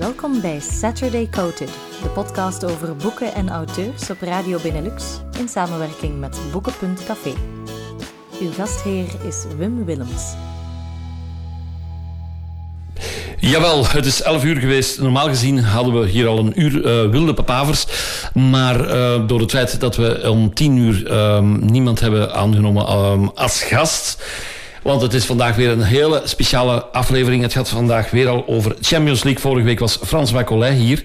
Welkom bij Saturday Coated, de podcast over boeken en auteurs op Radio Benelux in samenwerking met Boeken.café. Uw gastheer is Wim Willems. Jawel, het is 11 uur geweest. Normaal gezien hadden we hier al een uur uh, wilde papavers. Maar uh, door het feit dat we om 10 uur um, niemand hebben aangenomen um, als gast want het is vandaag weer een hele speciale aflevering. Het gaat vandaag weer al over Champions League. Vorige week was Frans Wacollet hier.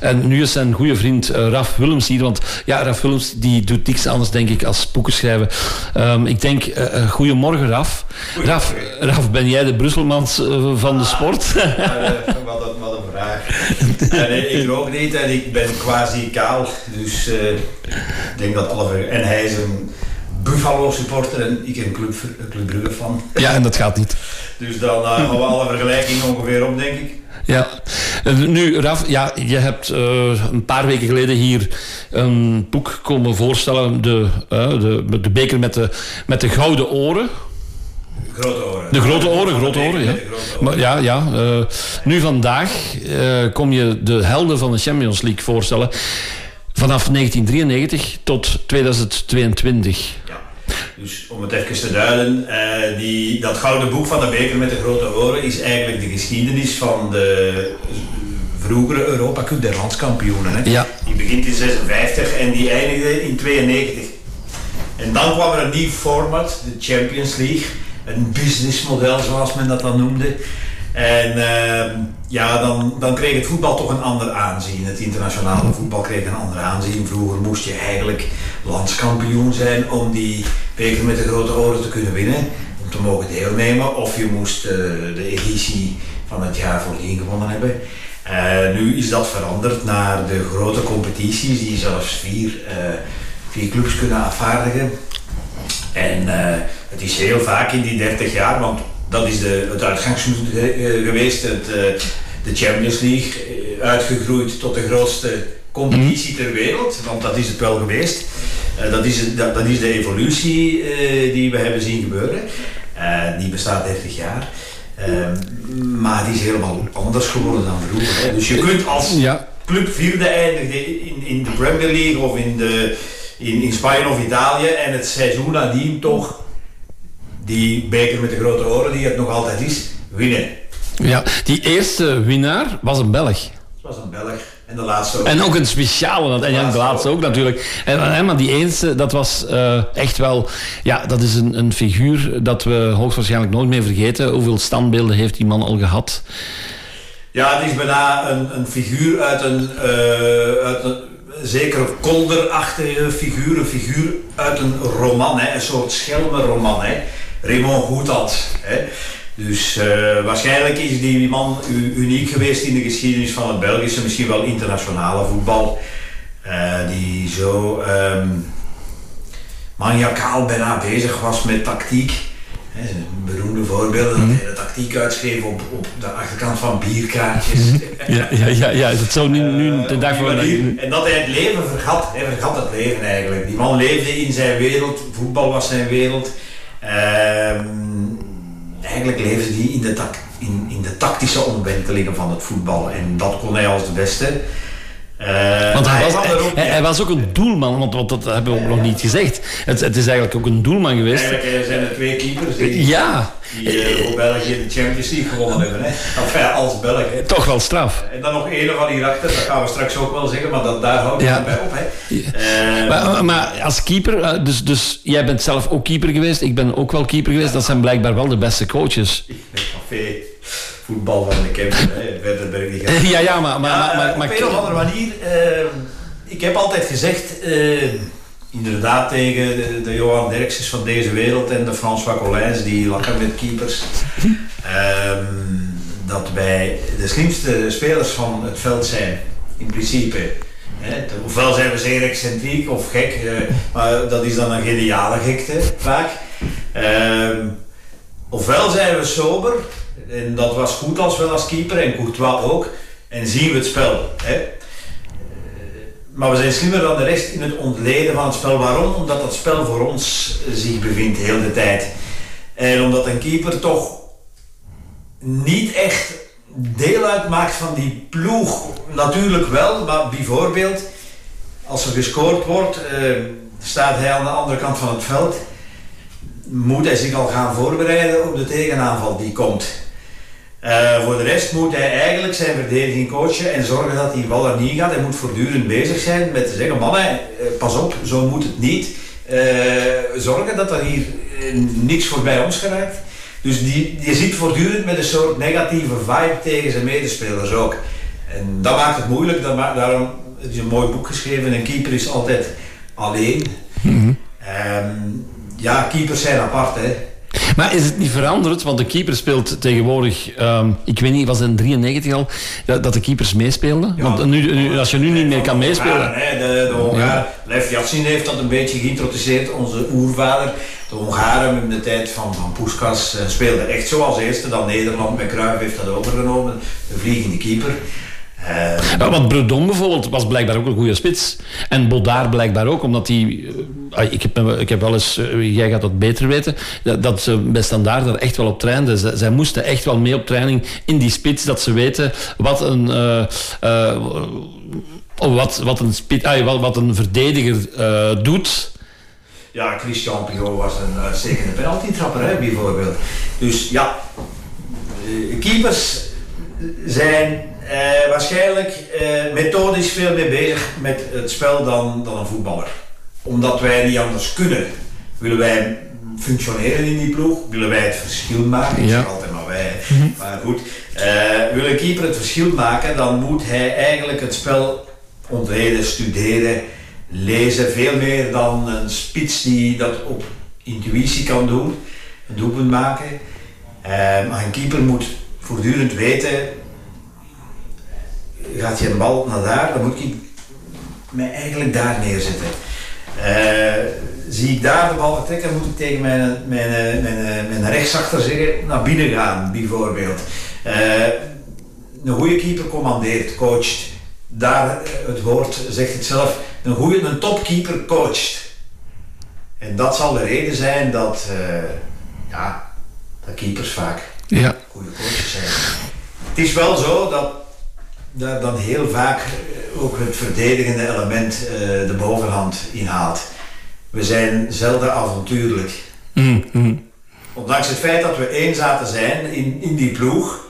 En nu is zijn goede vriend uh, Raf Willems hier. Want ja, Raf Willems die doet niks anders, denk ik, als boeken schrijven. Um, ik denk, uh, uh, goedemorgen Raf. Raf. Raf, ben jij de Brusselmans van de sport? wat, een, wat een vraag. ik ook niet en ik ben quasi kaal. Dus ik denk dat alle... En hij is een Buffalo supporter en ik een Club, Club Brugge fan. Ja, en dat gaat niet. Dus dan uh, gaan we alle vergelijkingen ongeveer op, denk ik. Ja, nu Raf, ja, je hebt uh, een paar weken geleden hier een boek komen voorstellen, de, uh, de, de beker met de, met de gouden oren. Grote oren. De grote oren, grote oren, ja. Maar ja, ja uh, nu vandaag kom je de helden van de Champions League voorstellen. Vanaf 1993 tot 2022. Ja, dus om het even te duiden, uh, die, dat gouden boek van de beker met de grote oren is eigenlijk de geschiedenis van de vroegere Europa Cup der landskampioenen. Hè? Ja. Die begint in 56 en die eindigde in 92. En dan kwam er een nieuw format, de Champions League. Een businessmodel zoals men dat dan noemde. En uh, ja, dan, dan kreeg het voetbal toch een ander aanzien. Het internationale voetbal kreeg een ander aanzien. Vroeger moest je eigenlijk landskampioen zijn om die beker met de grote oren te kunnen winnen. Om te mogen deelnemen. Of je moest uh, de editie van het jaar voordien gewonnen hebben. Uh, nu is dat veranderd naar de grote competities die zelfs vier, vier clubs kunnen afvaardigen. En het is heel vaak in die 30 jaar, want dat is de, het uitgangspunt geweest. Het, de Champions League uitgegroeid tot de grootste competitie ter wereld, want dat is het wel geweest. Uh, dat, is, dat, dat, is de evolutie uh, die we hebben zien gebeuren. Uh, die bestaat 30 jaar. maar die is helemaal anders geworden dan vroeger. Hè. Dus je kunt als ja. club vierde eindigen in, in de Premier League of in, de, in, in Spanje of Italië en het seizoen nadien toch die beker met de grote oren, die het nog altijd is, winnen. Ja, die eerste winnaar was een Belg. Het was een Belg. En de laatste ook. En ook een speciale, en ja, de laatste ook natuurlijk. En, maar die eerste, dat was uh, echt wel... Ja, dat is een, een figuur dat we hoogstwaarschijnlijk nooit meer vergeten. Hoeveel standbeelden heeft die man al gehad? Ja, het is bijna een, een figuur uit een... Uh, uit een zeker kolderachtige figuur. Een figuur uit een roman, hè, een soort schelmenroman. Hè. Raymond Goethals. Hè. Dus uh, waarschijnlijk is die man uniek geweest in de geschiedenis van het Belgische, misschien wel internationale voetbal. Uh, die zo um, maniacaal bijna bezig was met tactiek. He, beroemde voorbeeld, mm. dat hij de tactiek uitschreef op, op de achterkant van bierkaartjes. Mm. ja, ja, ja, ja, dat zou nu, nu de dag voor... En dat hij het leven vergat, hij vergat het leven eigenlijk. Die man leefde in zijn wereld, voetbal was zijn wereld. Uh, eigenlijk leefde die in de, in, in de tactische omwentelingen van het voetbal. En dat kon hij als de beste. Uh, want hij, was, hij, ook, hij, hij, was ook een doelman, want, want dat hebben we ook nog niet gezegd. Het, het, is eigenlijk ook een doelman geweest. Eigenlijk zijn er twee keepers die, ja. Die uh, voor België de Champions League gewonnen hebben. Hè? Enfin, als Belg. Toch wel straf. En dan nog een van hierachter, dat gaan we straks ook wel zeggen, maar dat, daar houdt het ja. bij op. Hè? Uh, maar, maar, als keeper, dus, dus jij bent zelf ook keeper geweest, ik ben ook wel keeper geweest, dat zijn blijkbaar wel de beste coaches. Café voetbal van de Kempen, verder ben ik niet gaan. Ja, ja, maar... maar, ja, maar, maar op een of andere manier... Uh, ik heb altijd gezegd... Uh, inderdaad tegen de, Johan Derkses van deze wereld en de François Collins die lachen met keepers. um, dat wij de slimste spelers van het veld zijn. In principe. Ofwel zijn we zeer excentriek of gek, uh, maar dat is dan een geniale gekte vaak. Um, ofwel zijn we sober, en dat was goed als wel als keeper en Courtois ook. En zien we het spel. Maar we zijn slimmer dan de rest in het ontleden van het spel. Waarom? Omdat dat spel voor ons zich bevindt heel de tijd. En omdat een keeper toch niet echt deel uitmaakt van die ploeg, natuurlijk wel, maar bijvoorbeeld als er gescoord wordt, uh, staat hij aan de andere kant van het veld, moet hij zich al gaan voorbereiden op de tegenaanval die komt. Uh, voor de rest moet hij eigenlijk zijn verdediging coachen en zorgen dat die bal er niet gaat. Hij moet voortdurend bezig zijn met te zeggen, mannen, uh, pas op, zo moet het niet. zorgen dat er hier niks voorbij ons geraakt. Dus die, je zit voortdurend met een soort negatieve vibe tegen zijn medespelers ook. En dat maakt het moeilijk. Dat daarom is een mooi boek geschreven. Een keeper is altijd alleen. Mm ja, keepers zijn apart. Hè. Maar is het niet veranderd? Want de keeper speelt tegenwoordig, ehm, ik weet niet, was het in 93 al, dat, de keepers meespeelden? want nu, als je nu niet meer kan meespelen... de, de Hongaren, Lev Yatsin heeft dat een beetje geïntroduceerd, onze oervader. De Hongaren in de tijd van, van Puskas uh, speelden echt zoals eerste. Dan Nederland met Cruijff heeft dat overgenomen, de vliegende keeper. Uh, want Bredon bijvoorbeeld was blijkbaar ook een goede spits. En Bodaar blijkbaar ook, omdat hij... Uh, ik, heb, ik heb wel eens... Uh, jij gaat dat beter weten. Dat, dat ze bij Standaard er echt wel op trainden. Zij, zij, moesten echt wel mee op training in die spits. Dat ze weten wat een... wat, wat, een spits, wat, wat een verdediger doet... Ja, Christian Pirot was een uitstekende penalty-trapper, bijvoorbeeld. Dus ja, keepers zijn uh, waarschijnlijk uh, methodisch veel meer bezig met het spel dan, dan een voetballer. Omdat wij niet anders kunnen. Willen wij functioneren in die ploeg? Willen wij het verschil maken? Ik zeg altijd maar wij. Maar goed, uh, wil een keeper het verschil maken, dan moet hij eigenlijk het spel ontleden, studeren, lezen. Veel meer dan een spits die dat op intuïtie kan doen, een doelpunt maken. maar een keeper moet voortdurend weten gaat je een bal naar daar, dan moet ik mij eigenlijk daar neerzetten. Uh, zie ik daar de bal vertrekken, moet ik tegen mijn, mijn, mijn, mijn rechtsachter zeggen, naar binnen gaan, bijvoorbeeld. Uh, een goede keeper commandeert, coacht. Daar, het woord zegt het zelf, een goede, een topkeeper coacht. En dat zal de reden zijn dat, uh, ja, dat keepers vaak ja. goede coaches zijn. Het is wel zo dat daar dan heel vaak eh, ook het verdedigende element uh, de bovenhand inhaalt. We zijn zelden avontuurlijk. Mm, mm. Ondanks het feit dat we eenzaten zijn in, in die ploeg,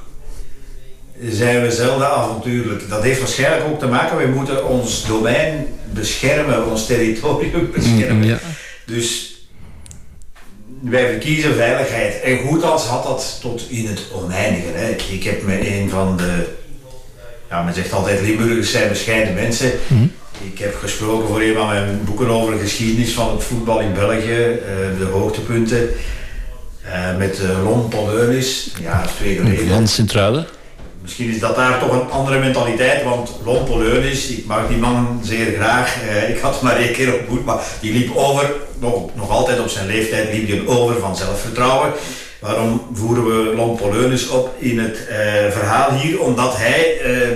zijn we zelden avontuurlijk. Dat heeft waarschijnlijk ook te maken, we moeten ons domein beschermen, ons territorium beschermen. Mm, ja. Dus wij verkiezen veiligheid. En goed als had dat tot in het oneindige. Hè. Ik heb me een van de ja, men zegt altijd Limburgers zijn bescheiden mensen. Mhm. Ik heb gesproken voor een van mijn boeken over de geschiedenis van het voetbal in België, uh, de hoogtepunten. Uh, met uh, Lon Poleunis, ja, twee geleden. Van? Misschien is dat daar toch een andere mentaliteit, want Lon Poleunis, ik mag die man zeer graag. ik had hem maar één keer ontmoet, maar die liep over, nog, nog altijd op zijn leeftijd, liep hij over van zelfvertrouwen. Waarom voeren we Lompoleunus op in het eh, verhaal hier? Omdat hij eh,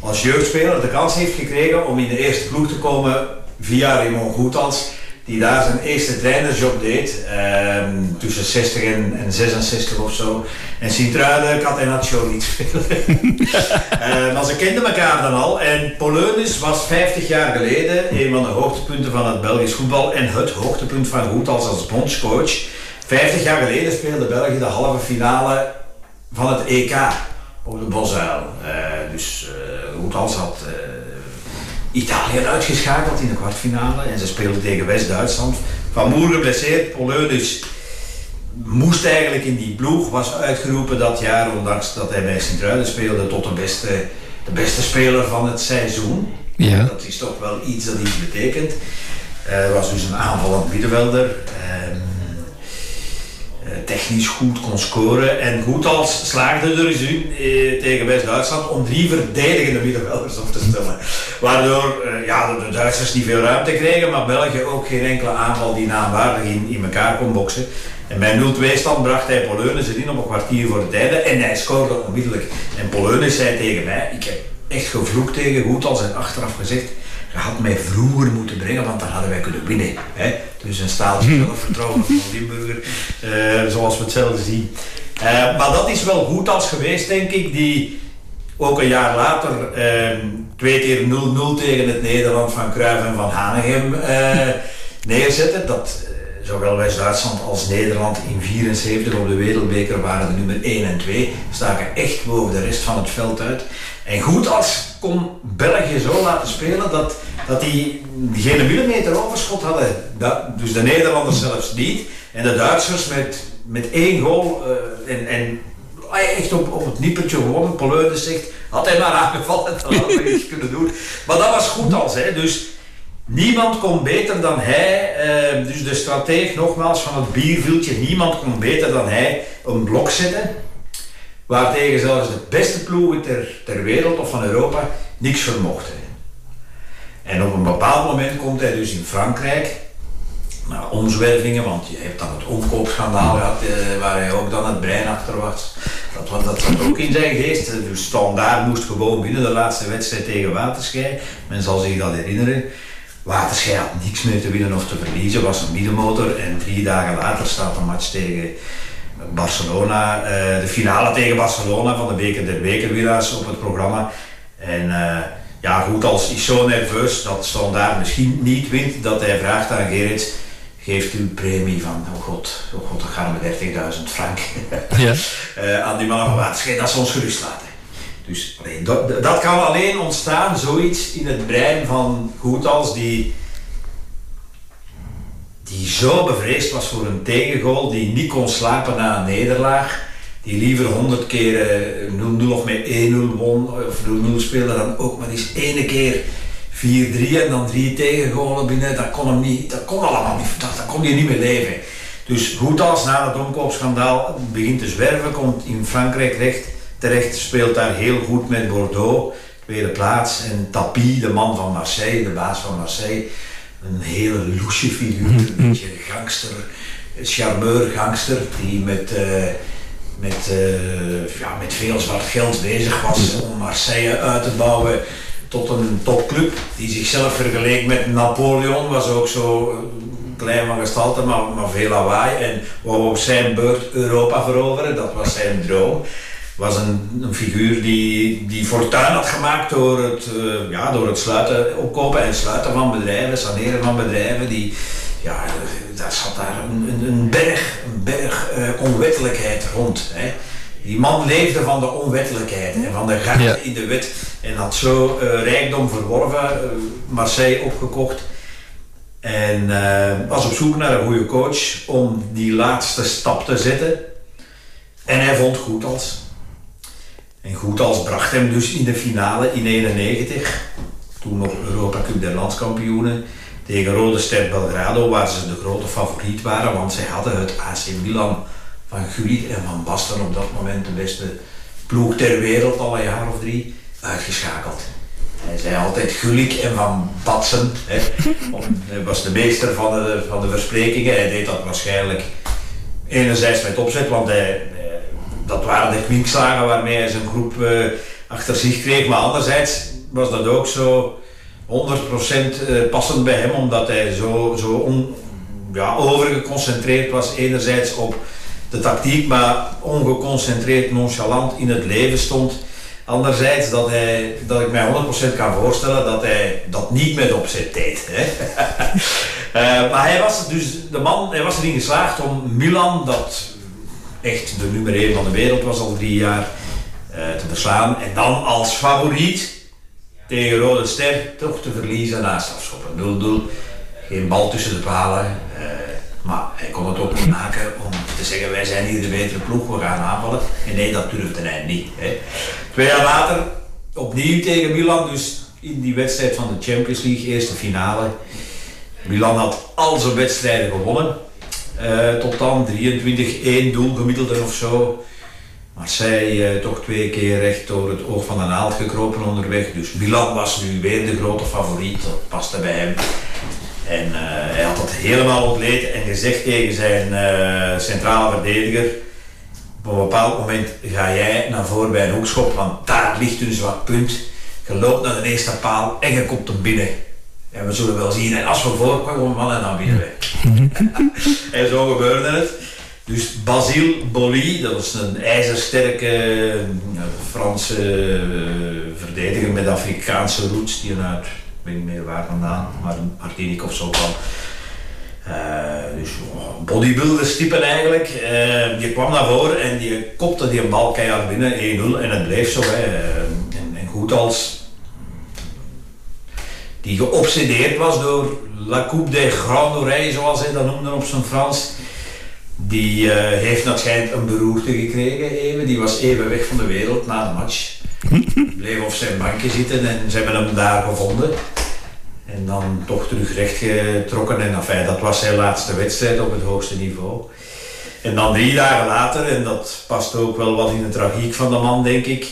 als jeugdspeler de kans heeft gekregen om in de eerste ploeg te komen via Raymond Goethals, die daar zijn eerste trainersjob deed, ehm, tussen 60 en, en, 66 of zo. En Sint-Truiden Catenaccio niet spelen. uh, maar ze kenden elkaar dan al. En Poleunis was 50 jaar geleden een van de hoogtepunten van het Belgisch voetbal en het hoogtepunt van Goethals als bondscoach. 50 jaar geleden speelde België de halve finale van het EK op de Bosuil. Uh, dus uh, Roetals had uh, Italië uitgeschakeld in de kwartfinale en ze speelden tegen West-Duitsland. Van Moer geblesseerd, Polonius moest eigenlijk in die ploeg, was uitgeroepen dat jaar, ondanks dat hij bij Sint-Truiden speelde, tot de beste, de beste speler van het seizoen. Ja. Dat is toch wel iets dat iets betekent. Hij was dus een aanvallend middenvelder. Eh, technisch goed kon scoren. En goed als slaagde er dus in eh, tegen West-Duitsland om drie verdedigende middenvelders op te stellen. Waardoor eh, ja, de Duitsers niet veel ruimte kregen, maar België ook geen enkele aanval die naamwaardig in, in elkaar kon boksen. En bij 0-2 stand bracht hij Poleunis erin op een kwartier voor de tijden en hij scoorde onmiddellijk. En Poleunis zei tegen mij, ik heb echt gevloekt tegen goed als en achteraf gezegd, had mij vroeger moeten brengen, want dan hadden wij kunnen winnen. Hè? Dus een staaltje hmm. zelfvertrouwen van Limburger, uh, zoals we hetzelfde zien. maar dat is wel goed als geweest, denk ik, die ook een jaar later uh, twee keer 0-0 tegen het Nederland van Cruijff en van Hanegem neerzetten. Dat, zowel West-Duitsland als Nederland in 74 op de wereldbeker waren de nummer 1 en 2. Staken echt boven de rest van het veld uit. En goed als kon België zo laten spelen dat, dat die geen millimeter overschot hadden. Dat, dus de Nederlanders zelfs niet. En de Duitsers met, met één goal uh, en, en echt op, op het nippertje gewonnen. Poleude zegt, had hij maar aangevallen, dat had hij iets kunnen doen. Maar dat was goed als, hè. Dus Niemand kon beter dan hij, eh, dus de strateeg nogmaals van het bierviltje, niemand kon beter dan hij een blok zetten. Waartegen zelfs de beste ploegen ter, ter wereld of van Europa niks vermochten. En op een bepaald moment komt hij dus in Frankrijk, naar omzwervingen, want je hebt dan het omkoopschandaal gehad, eh, waar hij ook dan het brein achter was. Dat, was dat zat ook in zijn geest. Dus daar moest gewoon binnen de laatste wedstrijd tegen Waterschei. Men zal zich dat herinneren. Waterschei had niks meer te winnen of te verliezen, was een middenmotor. En drie dagen later staat een match tegen Barcelona, uh, de finale tegen Barcelona van de beker der bekerwinnaars op het programma. En uh, ja, goed, als is zo nerveus dat daar misschien niet wint, dat hij vraagt aan Gerrit, geeft u een premie van, oh god, oh god, dan gaan we 30.000 frank ja. uh, aan die mannen van Waterschei, dat ze ons gerust laten. Dus dat, dat kan alleen ontstaan, zoiets in het brein van Goethals die, die zo bevreesd was voor een tegengoal, die niet kon slapen na een nederlaag, die liever 100 keer 0-0 eh, of met 1-0 won of 0-0 speelde dan ook maar eens ene keer 4-3 en dan drie tegengolen binnen, dat kon hem niet, dat kon allemaal niet, dat, dat kon je niet meer leven. Dus Goethals na het omkoopschandaal begint te zwerven, komt in Frankrijk recht terecht, speelt daar heel goed met Bordeaux, tweede plaats. En Tapie, de man van Marseille, de baas van Marseille, een hele loesje figuur, een beetje gangster, charmeur gangster, die met, uh, met, uh, ja, met veel zwart geld bezig was om Marseille uit te bouwen tot een topclub. Die zichzelf vergeleek met Napoleon, was ook zo klein van gestalte, maar, maar veel lawaai. En wou op zijn beurt Europa veroveren, dat was zijn droom was een, een, figuur die, die fortuin had gemaakt door het, uh, ja, door het sluiten, opkopen en sluiten van bedrijven, saneren van bedrijven. Die, ja, daar zat daar een, een berg, een berg uh, onwettelijkheid rond. Hè. Die man leefde van de onwettelijkheid en van de gaten in de wet en had zo uh, rijkdom verworven, Marseille opgekocht. En was op zoek naar een goede coach om die laatste stap te zetten. En hij vond goed als en goed als bracht hem dus in de finale in 91, toen nog Europa Cup der landskampioenen, tegen Rode Ster Belgrado, waar ze de grote favoriet waren, want zij hadden het AC Milan van Gullit en van Basten op dat moment de beste ploeg ter wereld, al een jaar of drie, uitgeschakeld. Hij zei altijd Gulik en Van Batsen. Hè. Hij was de meester van de, van de versprekingen. Hij deed dat waarschijnlijk enerzijds met opzet, want hij, dat waren de kwinkslagen waarmee hij zijn groep uh, achter zich kreeg. Maar anderzijds was dat ook zo 100% eh, passend bij hem, omdat hij zo, zo ja, overgeconcentreerd was. Enerzijds op de tactiek, maar ongeconcentreerd, nonchalant in het leven stond. Anderzijds dat, hij, dat ik mij 100% kan voorstellen dat hij dat niet met opzet deed. Hè? uh, maar hij was dus de man, hij was erin geslaagd om Milan, dat echt de nummer 1 van de wereld was al drie jaar, uh, te verslaan. En dan als favoriet tegen Rode Ster toch te verliezen naast afschoppen. 0-0, geen bal tussen de palen. Uh, maar hij kon het ook niet maken om te zeggen wij zijn hier de betere ploeg, we gaan aanvallen. En nee, dat durfde hij niet. Hè. Twee jaar later opnieuw tegen Milan, dus in die wedstrijd van de Champions League, eerste finale. Milan had al zijn wedstrijden gewonnen. Uh, tot dan 23, 1 doel gemiddelde of zo. Marseille uh, toch twee keer recht door het oog van de naald gekropen onderweg. Dus Milan was nu weer de grote favoriet. Dat paste bij hem. En uh, hij had dat helemaal ontleed en gezegd tegen zijn centrale verdediger. Op een bepaald moment ga jij naar voren bij een hoekschop, want daar ligt een zwak punt. Je loopt naar de eerste paal en je komt hem binnen. En we zullen wel zien. En als we voorkomen, mannen, dan winnen we. en zo gebeurde het. Dus Basile Boli, dat was een ijzersterke uh, Franse uh, verdediger met Afrikaanse roots, die uit, ik weet niet meer waar vandaan, maar Martinique of zo kwam. Uh, dus oh, bodybuilders typen eigenlijk. die kwam naar voren en die kopte die bal keihard binnen, 1-0 en het bleef zo. Hè. En, en goed als die geobsedeerd was door La Coupe des Grands zoals hij dat noemde op zijn Frans. Die uh, heeft schijnt een beroerte gekregen even. Die was even weg van de wereld na de match. Bleef op zijn bankje zitten en ze hebben hem daar gevonden. En dan toch terug rechtgetrokken. En enfin, dat was zijn laatste wedstrijd op het hoogste niveau. En dan drie dagen later, en dat past ook wel wat in de tragiek van de man, denk ik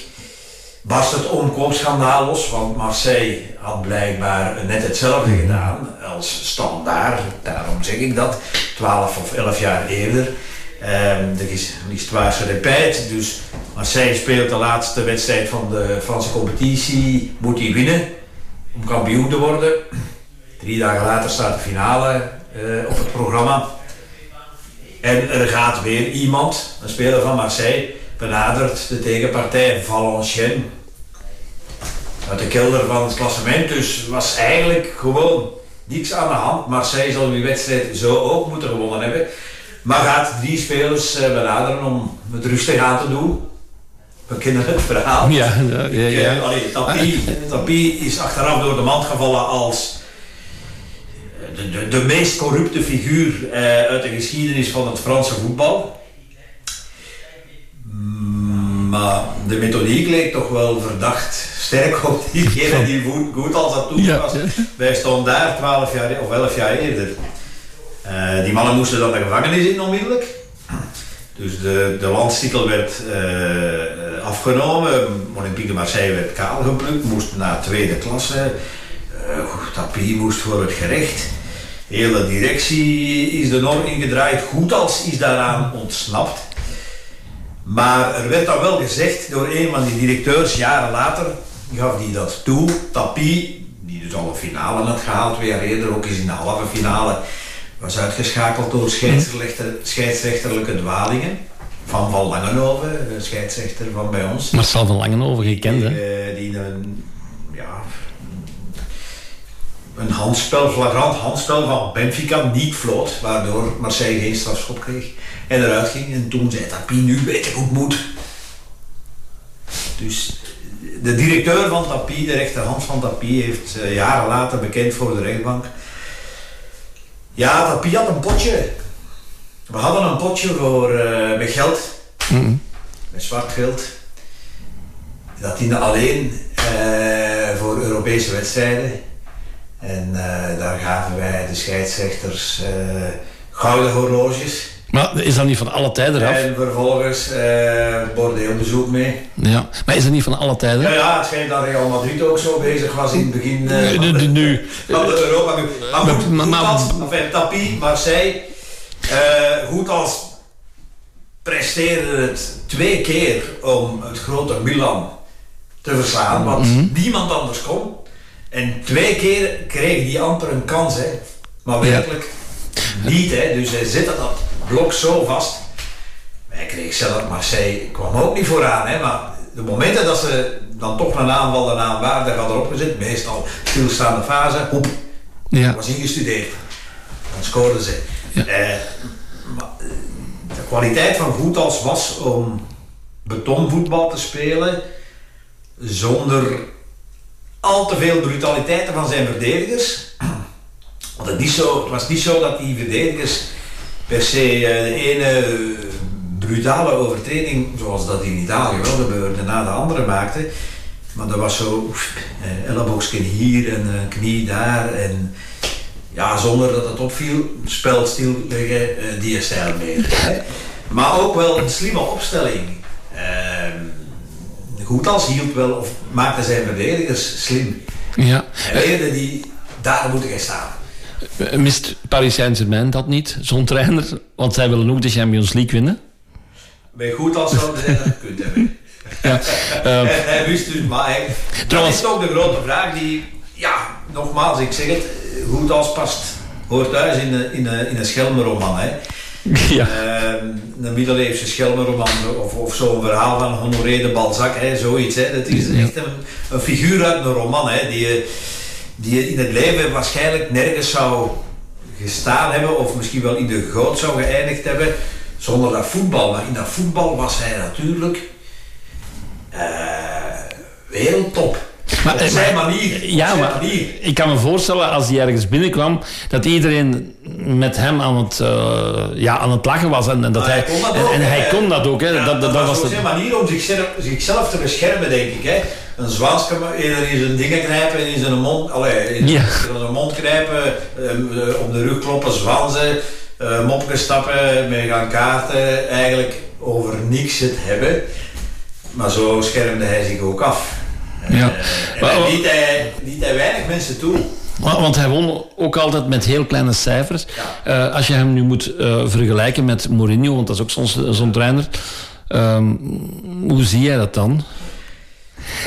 barst het omkoopschandaal los, want Marseille had blijkbaar net hetzelfde mhm. gedaan als standaard, daarom zeg ik dat, 12 of 11 jaar eerder. Um, er is l'histoire repijt, dus Marseille speelt de laatste wedstrijd van de Franse competitie, moet hij winnen om kampioen te worden. Drie dagen later staat de finale uh, op het programma. En er gaat weer iemand, een speler van Marseille, benadert de tegenpartij Valenciennes uit de kelder van het klassement. Dus was eigenlijk gewoon niks aan de hand. Marseille zal die wedstrijd zo ook moeten gewonnen hebben. Maar gaat drie spelers uh, benaderen om het rustig aan te doen. We kennen het verhaal. Ja, ja, ja. ja. Uh, allee, Tapie, Tapie is achteraf door de mand gevallen als eh, de, de, de meest corrupte figuur uh, uit de geschiedenis van het Franse voetbal. Maar de methodiek leek toch wel verdacht sterk op diegene die goed als dat toen was. Wij stonden daar 12 jaar of 11 jaar eerder. Uh, die mannen moesten dan de gevangenis in onmiddellijk. Dus de, de landstitel werd uh, afgenomen. Olympique de Marseille werd kaal geplukt. Moest naar tweede klasse. Uh, Tapie moest voor het gerecht. Hele directie is de norm ingedraaid. Goed als is daaraan ontsnapt. Maar er werd dan wel gezegd door een van die directeurs jaren later, gaf die dat toe, Tapie, die dus al een finale had gehaald, twee jaar eerder ook eens in de halve finale, was uitgeschakeld door scheidsrechter, scheidsrechterlijke dwalingen. Van Van Langenhoven, de scheidsrechter van bij ons. Marcel van Langenhoven, gekend hè? Die, die een, ja, een handspel, flagrant handspel van Benfica niet floot, waardoor Marseille geen strafschop kreeg en eruit ging. En toen zei Tapie, nu weet ik hoe het moet. Dus de directeur van Tapie, de rechterhand van Tapie, heeft uh, jaren later bekend voor de rechtbank. Ja, Tapie had een potje. We hadden een potje voor, uh, met geld, mm -hmm. met zwart geld. Dat diende alleen uh, voor Europese wedstrijden. En daar gaven wij de scheidsrechters gouden horloges. Maar is dat niet van alle tijden af? En vervolgens uh, bordeelbezoek mee. Ja, maar is dat niet van alle tijden? Ja, ja het schijnt dat Real Madrid ook zo bezig was in het begin uh, de, nu. van de Europa. Maar goed, maar, maar, als, enfin, Tapie, Marseille, uh, goed als presteerde het twee keer om het grote Milan te verslaan, want mm -hmm. niemand anders kon. En twee keer kreeg die amper een kans, hè. Maar werkelijk ja. niet, hè. Dus hij zit dat blok zo vast. Hij kreeg zelf Marseille, kwam ook niet vooraan, hè, maar de momenten dat ze dan toch een aanval en aan waarde hadden erop gezet, meestal stilstaande fase, hoep, ja. was ingestudeerd. Dan scoorden ze. Ja. Eh, de kwaliteit van Voetals was om betonvoetbal te spelen zonder al te veel brutaliteiten van zijn verdedigers. Want het, zo, het was niet zo dat die verdedigers per se eh, de ene brutale overtreding, zoals dat in Italië wel gebeurde, na de andere maakte. Maar dat was zo eh, elleboogje hier en knie daar. En ja, zonder dat het opviel, spel stilleggen, uh, die stijl meer. Maar ook wel een slimme opstelling. Uh, goed als hield wel, of maakte zijn verdedigers slim. Ja. En die, daar moeten gaan staan. Mist Paris Saint-Germain dat niet, zo'n trainer? Want zij willen ook de Champions League winnen. Ben goed als zouden zijn dat gekund hebben. Ja, uh, hij wist dus, maar hij, trouwens, dat is toch de grote vraag die, ja, nogmaals, ik zeg het, goed als past, hoort thuis in, de, in, de, in een Schelmenroman. Hè. Ja. Uh, een middeleeuwse schelmenroman of, of zo'n verhaal van Honoré de Balzac, hè, zoiets. Hè. Dat is echt een, een figuur uit een roman hè, die, je, die je in het leven waarschijnlijk nergens zou gestaan hebben of misschien wel in de goot zou geëindigd hebben zonder dat voetbal. Maar in dat voetbal was hij natuurlijk uh, wereldtop. Maar, op zijn manier. Ja, maar ik kan me voorstellen als hij ergens binnenkwam, dat iedereen met hem aan het, uh, ja, aan het lachen was. En, en dat hij, en, hij kon dat ook. Hè. Ja, dat, dat, dat, was zijn manier om zichzelf, zichzelf te beschermen, denk ik. Hè. Een zwaans kan eerder in zijn dingen knijpen, in zijn mond, allee, in, ja. in zijn mond knijpen, um, op de rug kloppen, zwansen, uh, mopjes stappen, mee gaan kaarten. Eigenlijk over niks het hebben. Maar zo schermde hij zich ook af. Ja. Uh, en liet hij, liet hij weinig mensen toe. Want hij won ook altijd met heel kleine cijfers. Ja. Uh, als je hem nu moet uh, vergelijken met Mourinho, want dat is ook zo'n zo trainer. Um, hoe zie jij dat dan?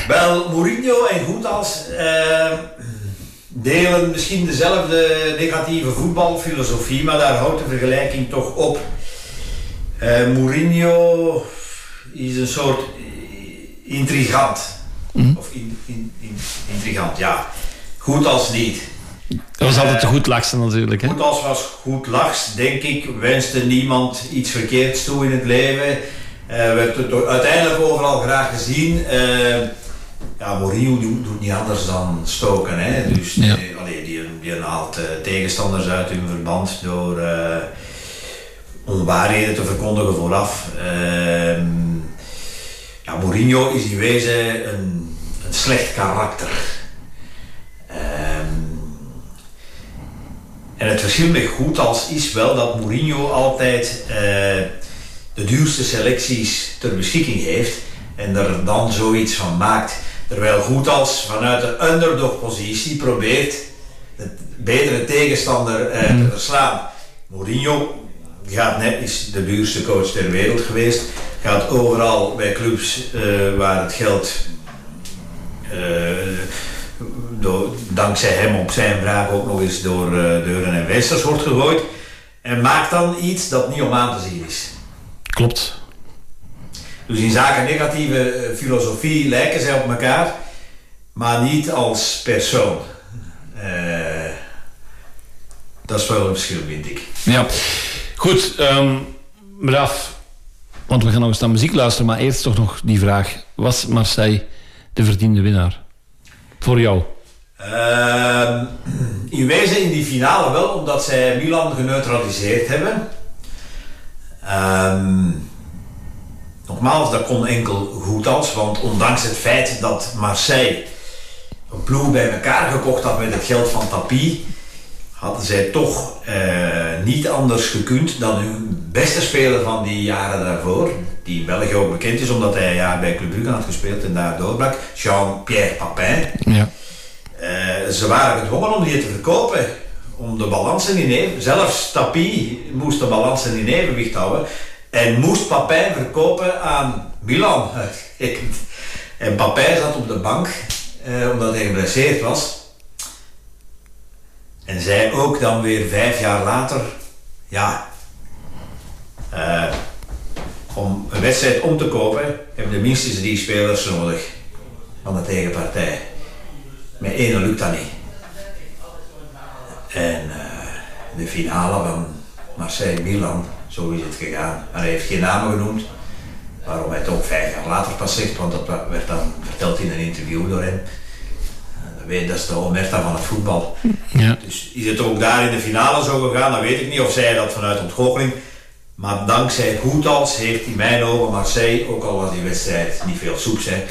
Wel, Mourinho en Goethals uh, delen misschien dezelfde negatieve voetbalfilosofie, maar daar houdt de vergelijking toch op. Mourinho is een soort intrigant. Mm. Of in, in, in, intrigant, ja. Goed als niet. Dat was altijd goed lachs natuurlijk. Hè? Goed als was goed lachs, denk ik. Wenste niemand iets verkeerds toe in het leven. Uh, werd het uiteindelijk overal graag gezien. Uh, ja, Mourinho doet, doet, niet anders dan stoken. Hè? Dus ja. die, allee, die, die haalt uh, tegenstanders uit hun verband door onwaarheden te verkondigen vooraf. Ehm, ja, Mourinho is in wezen een, een slecht karakter. Um, en het verschil met Goethals is wel dat Mourinho altijd uh, de duurste selecties ter beschikking heeft en er dan zoiets van maakt. Terwijl Goethals vanuit de underdog-positie probeert de betere tegenstander uh, te hmm. verslaan. Mourinho gaat net, is de duurste coach ter wereld geweest, gaat overal bij clubs uh, waar het geld door, dankzij hem op zijn vraag ook nog eens door uh, deuren en westers wordt gegooid. En maakt dan iets dat niet om aan te zien is. Klopt. Dus in zaken negatieve eh, filosofie lijken zij op elkaar, maar niet als persoon. Dat is wel een verschil, vind ik. Ja, goed. Um, want we gaan nog eens naar muziek luisteren, maar eerst toch nog die vraag. Was Marseille de verdiende winnaar? Voor jou? Uh, in wezen in die finale wel, omdat zij Milan geneutraliseerd hebben. Uh, nogmaals, dat kon enkel goed als, want ondanks het feit dat Marseille een ploeg bij elkaar gekocht had met het geld van Tapi, hadden zij toch uh, niet anders gekund dan hun beste speler van die jaren daarvoor, die in België ook bekend is omdat hij ja, bij Club Brugge had gespeeld en daar doorbrak, Jean-Pierre Papin. Ja. Uh, ze waren gedwongen om die te verkopen, om de balansen in evenwicht. Zelfs Tapi moest de balansen in evenwicht houden en moest Papin verkopen aan Milan. en Papin zat op de bank uh, omdat hij geblesseerd was. En zij ook dan weer vijf jaar later, ja, uh, om een wedstrijd om te kopen, hebben de minstens drie spelers nodig van de tegenpartij. Met één lukt dat niet. En uh, de finale van Marseille-Milan, zo is het gegaan. hij heeft geen namen genoemd, waarom hij het ook vijf jaar later pas zegt, want dat werd dan verteld in een interview door hem. Dat, weet, dat is de omerta van het voetbal. Ja. Dus is het ook daar in de finale zo gegaan, dat weet ik niet. Of zij dat vanuit ontgoocheling. Maar dankzij Goethals heeft in mijn ogen Marseille, ook al was die wedstrijd niet veel soeps, hè,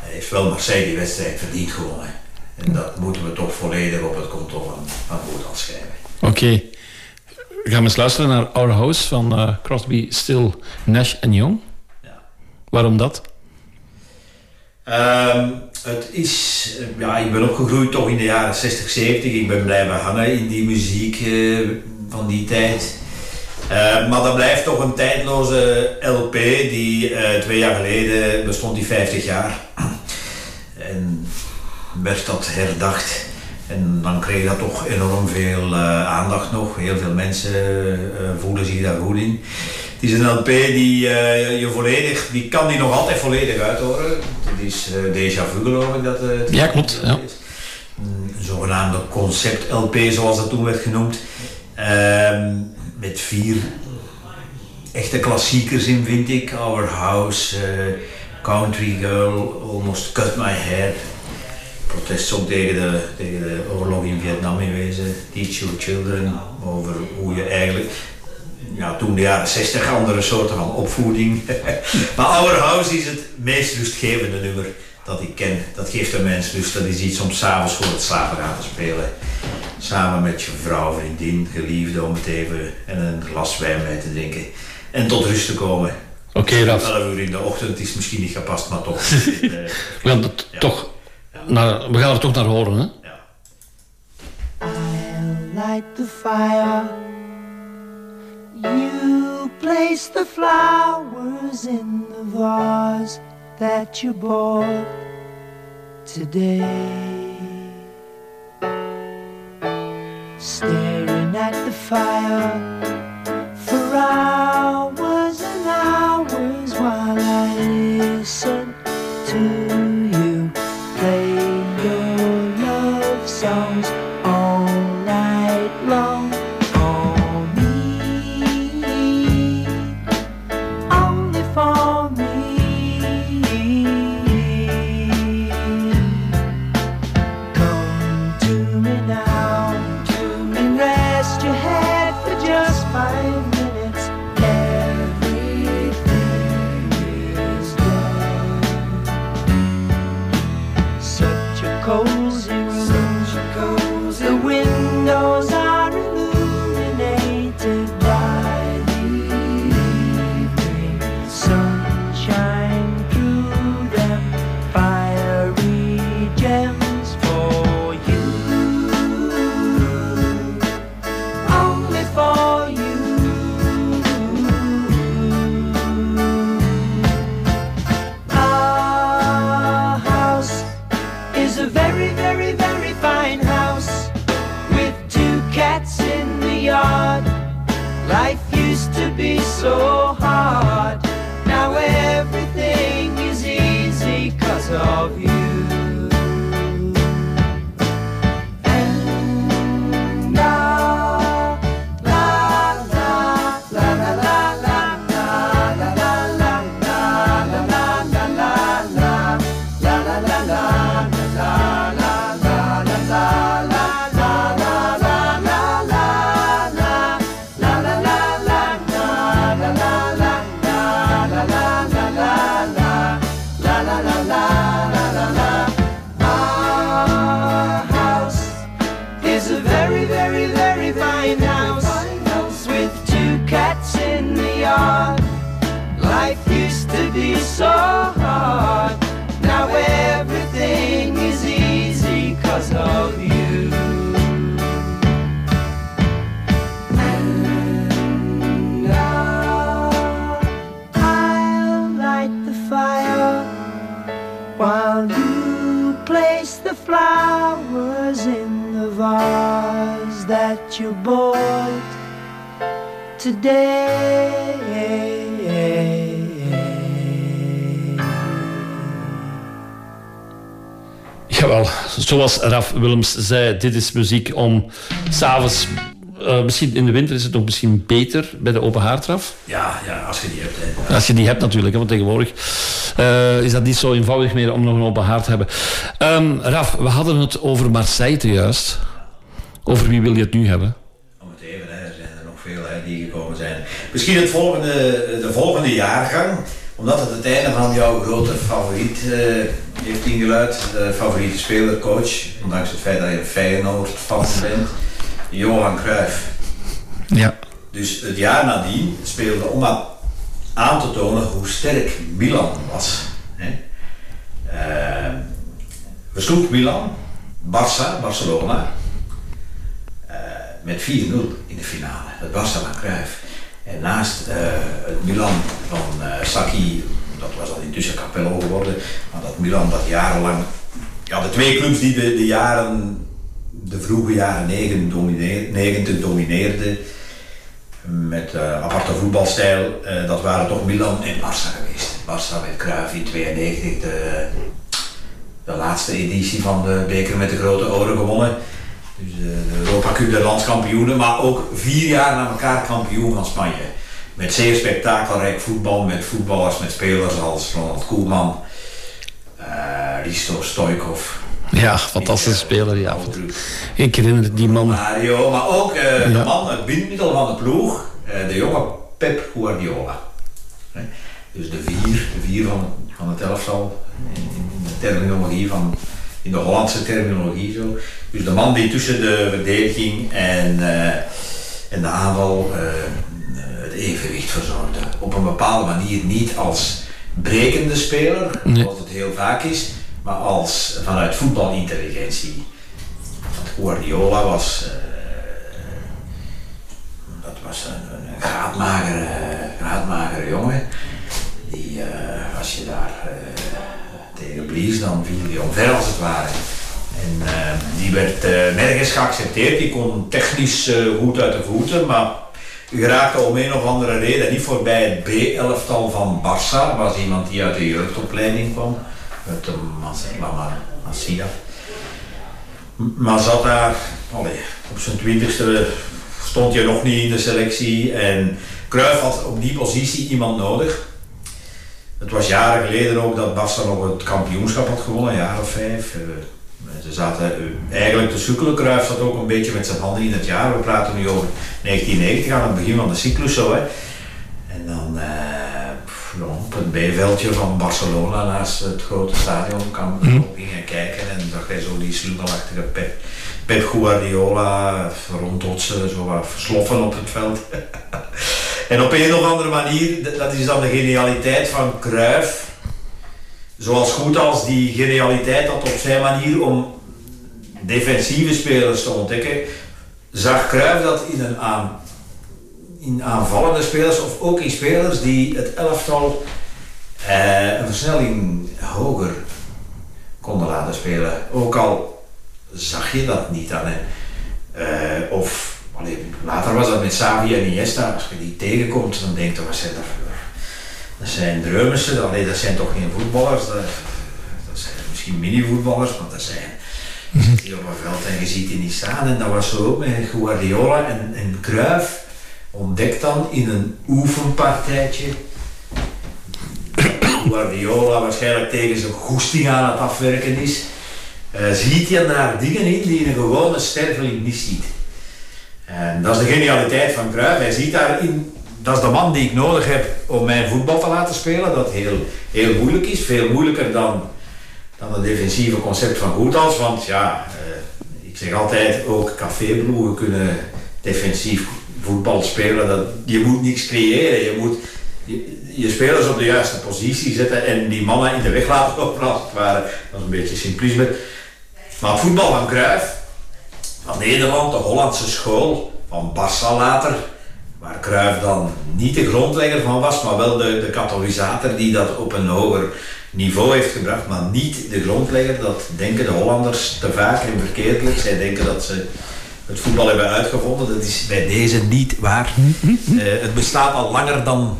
heeft wel Marseille die wedstrijd verdiend gewonnen. En dat moeten we toch volledig op het konto van, van Goethals schrijven. Oké. Okay. We gaan eens luisteren naar Our House van uh, Crosby, Still, Nash en Young. Ja. Waarom dat? Um, het is, ja, ik ben opgegroeid toch in de jaren 60, 70. Ik ben blijven hangen in die muziek uh, van die tijd. Uh, maar dat blijft toch een tijdloze LP die uh, twee jaar geleden bestond die 50 jaar. En werd dat herdacht En dan kreeg dat toch enorm veel aandacht nog. Heel veel mensen voelen zich daar goed in. Het is een LP die je volledig, die kan die nog altijd volledig uithoren. Het is Deja Vu geloof ik dat het Ja, klopt. Ja. Een zogenaamde concept LP zoals dat toen werd genoemd. Ehm, met vier echte klassiekers in, vind ik. Our House, uh, Country Girl, Almost Cut My Hair. Protestsong tegen de, tegen de oorlog in Vietnam in wezen. Teach Your Children, over hoe je eigenlijk... Ja, toen de jaren 60 andere soorten van opvoeding. maar Our House is het meest rustgevende nummer dat ik ken. Dat geeft een mens rust. Dat is iets om s'avonds voor het slapen gaan te spelen. Samen met je vrouw, vriendin, geliefde om het even en een glas wijn bij te drinken. En tot rust te komen. Oké, okay, Raf. 11 uur in de ochtend is misschien niet gepast, maar toch. we, gaan het toch naar, we gaan er toch naar horen, hè? Ja. I'll light the fire. You place the flowers in the vase that you bought today. Staring at the fire for hours and hours while I listen of you. Zoals Raf Willems zei, dit is muziek om s'avonds... Uh, misschien in de winter is het nog misschien beter bij de open haartraf. Ja, ja, als je die hebt. Hè. Als je die hebt natuurlijk, hè, want tegenwoordig uh, is dat niet zo eenvoudig meer om nog een open haard te hebben. Um, Raf, we hadden het over Marseille juist. Over wie wil je het nu hebben? Om het even, hè, er zijn er nog veel hè, die gekomen zijn. Misschien het volgende, de volgende jaargang, omdat het het einde van jouw grote favoriet uh, heeft ingeluid. De favoriete speler, coach, ondanks het feit dat je een Feyenoord-fan bent. Johan Cruijff. Ja. Dus het jaar nadien speelde om aan te tonen hoe sterk Milan was. Hè. Uh, versloeg Milan, Barça, Barcelona, uh, met 4-0 in de finale. Het Barça van Cruijff. En naast uh, het Milan van Sacchi, dat was al intussen Capello geworden, maar dat Milan dat jarenlang, ja de twee clubs die de, de jaren de vroege jaren 90 domineerde met uh, aparte voetbalstijl, uh, dat waren toch Milan en Barça geweest. Barça met Cruyff in 92 de, de laatste editie van de beker met de grote oren gewonnen. Dus de, de Europa Cup de landskampioenen, maar ook vier jaar na elkaar kampioen van Spanje. Met zeer spektakelrijk voetbal, met voetballers, met spelers als Ronald Koeman, uh, Risto Stoikov, ja, fantastische speler, ja. Ik herinner die man. Mario, maar ook uh, de man, het bindmiddel van de ploeg, uh, de jonge Pep Guardiola. Dus de vier, de vier van, van het elftal, in, in de terminologie van, in de Hollandse terminologie zo. Dus de man die tussen de verdediging en, en de aanval evenwicht verzorgde. Op een bepaalde manier niet als brekende speler, nee. zoals het heel vaak is, maar als vanuit voetbalintelligentie. Want Guardiola was, uh, dat was een, een graadmagere, graadmagere jongen. Die, uh, als je daar uh, tegen blies, dan viel hij omver als het ware. En die werd nergens geaccepteerd. Die kon technisch goed uit de voeten, maar geraakte om een of andere reden niet voorbij het B-elftal van Barça. was iemand die uit de jeugdopleiding kwam met de Masia. Maar zat daar, op zijn twintigste stond je nog niet in de selectie en Cruijff had op die positie iemand nodig. Het was jaren geleden ook dat Barca nog het kampioenschap had gewonnen, een jaar of vijf. Eh, ze zaten eh, eigenlijk te sukkelen. Cruijff zat ook een beetje met zijn handen in het jaar. We praten nu over 1990, aan het begin van de cyclus zo. Hè. En dan... Uh, op het B-veldje van Barcelona naast het grote stadion kan mm -hmm. gingen kijken en zag hij zo die slungelachtige Pep, Pep Guardiola rondotsen, zo wat versloffen op het veld. en op een of andere manier, dat is dan de genialiteit van Cruyff, zoals goed als die genialiteit had op zijn manier om defensieve spelers te ontdekken, zag Cruyff dat in een aan in aanvallende spelers of ook in spelers die het elftal uh, een versnelling hoger konden laten spelen. Ook al zag je dat niet dan. Hè. Uh, of later was dat met Xavi en Iniesta. Als je die tegenkomt, dan denk je, wat zijn dat Dat zijn dreumissen, dat zijn toch geen voetballers. Dat, zijn misschien mini-voetballers, maar dat zijn op een veld en je ziet die niet staan. En dat was zo ook met Guardiola en, en Cruyff ontdekt dan in een oefenpartijtje Guardiola waarschijnlijk tegen zijn goesting aan het afwerken is, uh, ziet hij daar dingen in die een gewone sterveling niet ziet. En dat is de genialiteit van Cruijff. Hij ziet daarin, dat is de man die ik nodig heb om mijn voetbal te laten spelen, dat heel, heel moeilijk is, veel moeilijker dan, dan het defensieve concept van Goethals, want ja, uh, ik zeg altijd ook caféploegen kunnen defensief voetbal spelen, dat, je moet niks creëren. Je moet je, spelers op de juiste positie zetten en die mannen in de weg laten lopen als het ware. Dat is een beetje simplisme. Maar voetbal van Cruijff, van Nederland, de Hollandse school, van Barça later, waar Cruijff dan niet de grondlegger van was, maar wel de, de katalysator die dat op een hoger niveau heeft gebracht, maar niet de grondlegger. Dat denken de Hollanders te vaak en verkeerdelijk. Zij denken dat ze het voetbal hebben uitgevonden. Dat is bij deze niet waar. Uh, het bestaat al langer dan.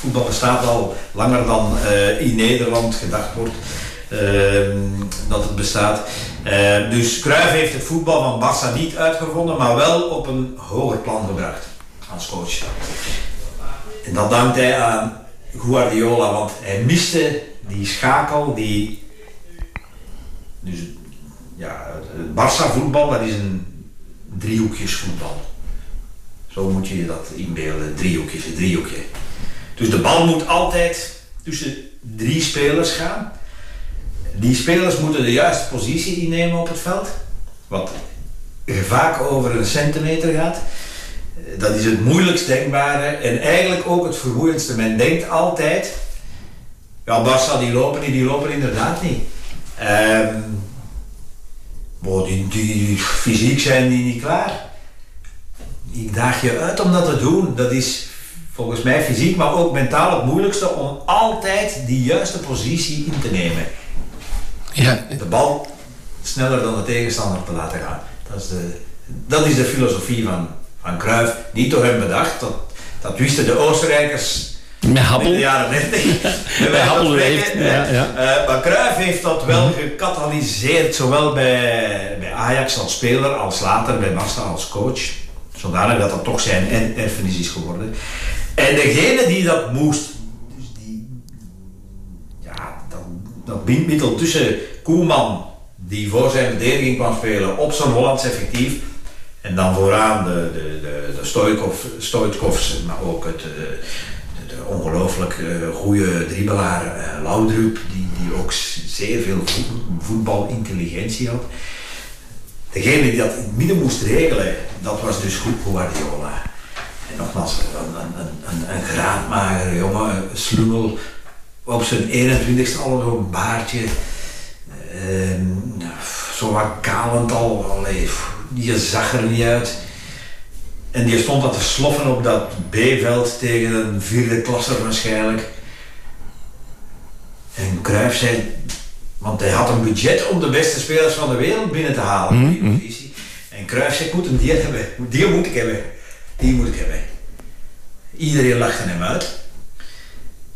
Voetbal bestaat al langer dan uh, in Nederland gedacht wordt uh, dat het bestaat. dus Cruijff heeft het voetbal van Barça niet uitgevonden, maar wel op een hoger plan gebracht coach. En dat dankt hij aan Guardiola, want hij miste die schakel, die. Dus ja, het Barça voetbal, dat is een driehoekjesvoetbal. Zo moet je je dat inbeelden, driehoekjes, een driehoekje. Dus de bal moet altijd tussen drie spelers gaan. Die spelers moeten de juiste positie innemen op het veld. Wat vaak over een centimeter gaat. Dat is het moeilijkst denkbare en eigenlijk ook het vermoeiendste. Men denkt altijd, ja Barça die lopen niet, die lopen inderdaad niet. Um, Boah, die, die, fysiek zijn die niet klaar. Ik daag je uit om dat te doen. Dat is volgens mij fysiek, maar ook mentaal het moeilijkste om altijd die juiste positie in te nemen. Ja. De bal sneller dan de tegenstander te laten gaan. Dat is de, dat is de filosofie van, van Cruijff. Niet door hem bedacht, dat, dat wisten de Oostenrijkers met Happel. in de jaren 30. Bij Happel heeft, ja, ja. Uh, maar Cruijff heeft dat wel gecatalyseerd, zowel bij, bij Ajax als speler, als later bij Barca als coach. Zodanig dat dat toch zijn erfenis is geworden. En degene die dat moest, dus die, ja, dat, dat bindmiddel tussen Koeman, die voor zijn verdediging kwam spelen, op zo'n Hollands effectief, en dan vooraan de, de, de, de Stoikov, maar ook het, de, de ongelooflijk uh, goede dribbelaar uh, Laudrup, die, die ook zeer veel voetbalintelligentie had. Degene die dat in het midden moest regelen, dat was dus goed Guardiola. En nogmaals, een, een, een, een graadmager jongen, een slungel, op zijn 21ste al zo'n baardje. Zo wat kalend al, allee, die zag er niet uit. En die stond dat te sloffen op dat B-veld tegen een vierde klasser waarschijnlijk. En Cruijff zei, want hij had een budget om de beste spelers van de wereld binnen te halen die Mhm. divisie. En Cruijff zei, ik moet een die hebben, die moet ik hebben, die moet ik hebben. Iedereen lachte hem uit.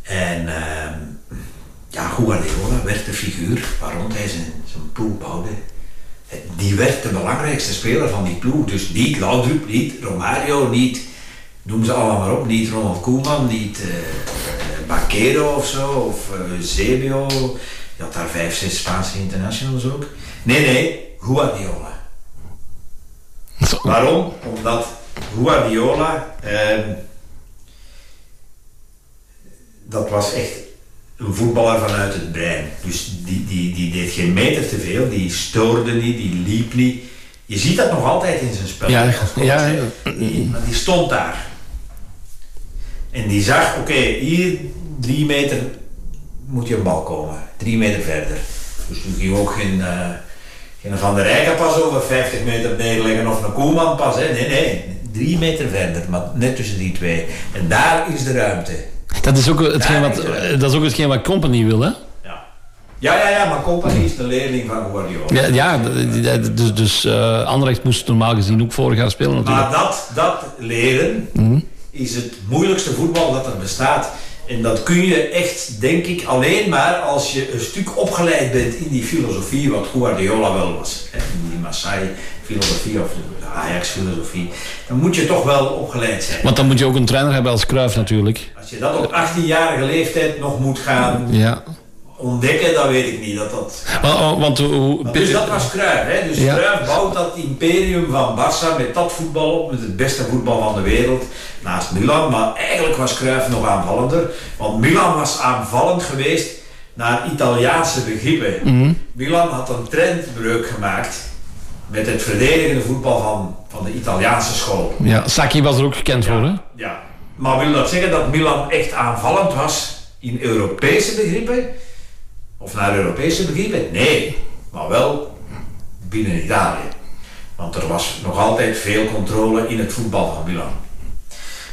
En ehm, ja, Guardiola werd de figuur waar rond hij zijn, zijn ploeg bouwde. Die werd de belangrijkste speler van die ploeg. Dus niet Laudrup, niet Romario, niet, noem ze allemaal maar op, niet Ronald Koeman, niet eh Baquero of zo, of eh Zebio. Je had daar vijf, zes Spaanse internationals ook. Nee, nee, Guardiola. Waarom? Omdat Guardiola, ehm, dat was echt een voetballer vanuit het brein. Dus die, die, die deed geen meter te veel, die stoorde niet, die liep niet. Je ziet dat nog altijd in zijn spel. Ja, ja, maar die stond daar. En die zag, oké, hier drie meter moet je een bal komen. Drie meter verder. Dus toen ging ook geen, eh, geen Van der Rijken pas over 50 meter neerleggen of een Koeman pas. Hè. Nee, nee, drie meter verder, maar net tussen die twee. En daar is de ruimte. Dat is ook hetgeen wat, ik- dat is ook hetgeen wat Company wil, hè? Ja, ja, ja, ja maar Company is de leerling van Guardiola. Ja, ja dus, dus eh Anderlecht moest normaal gezien ook voor gaan spelen natuurlijk. Maar dat, dat leren is het moeilijkste voetbal dat er bestaat. En dat kun je echt, denk ik, alleen maar als je een stuk opgeleid bent in die filosofie, wat Guardiola wel was. In die Marseille-filosofie of de Ajax-filosofie. Dan moet je toch wel opgeleid zijn. Want dan moet je ook een trainer hebben als Cruijff natuurlijk. Als je dat op 18-jarige leeftijd nog moet gaan Ja. ontdekken, dan weet ik niet dat dat... Maar, oh, want hoe... Dus dat was Cruijff, hè? Dus Ja. Cruijff bouwt dat imperium van Barça met dat voetbal op, met het beste voetbal van de wereld, naast Milan. Maar eigenlijk was Cruijff nog aanvallender, want Milan was aanvallend geweest naar Italiaanse begrippen. Milan had een trendbreuk gemaakt met het verdedigende voetbal van, van de Italiaanse school. Ja, Saki was er ook gekend voor, hè? Ja. Maar wil dat zeggen dat Milan echt aanvallend was in Europese begrippen? Of naar Europese begrippen? Nee, maar wel binnen Italië. Want er was nog altijd veel controle in het voetbal van Milan.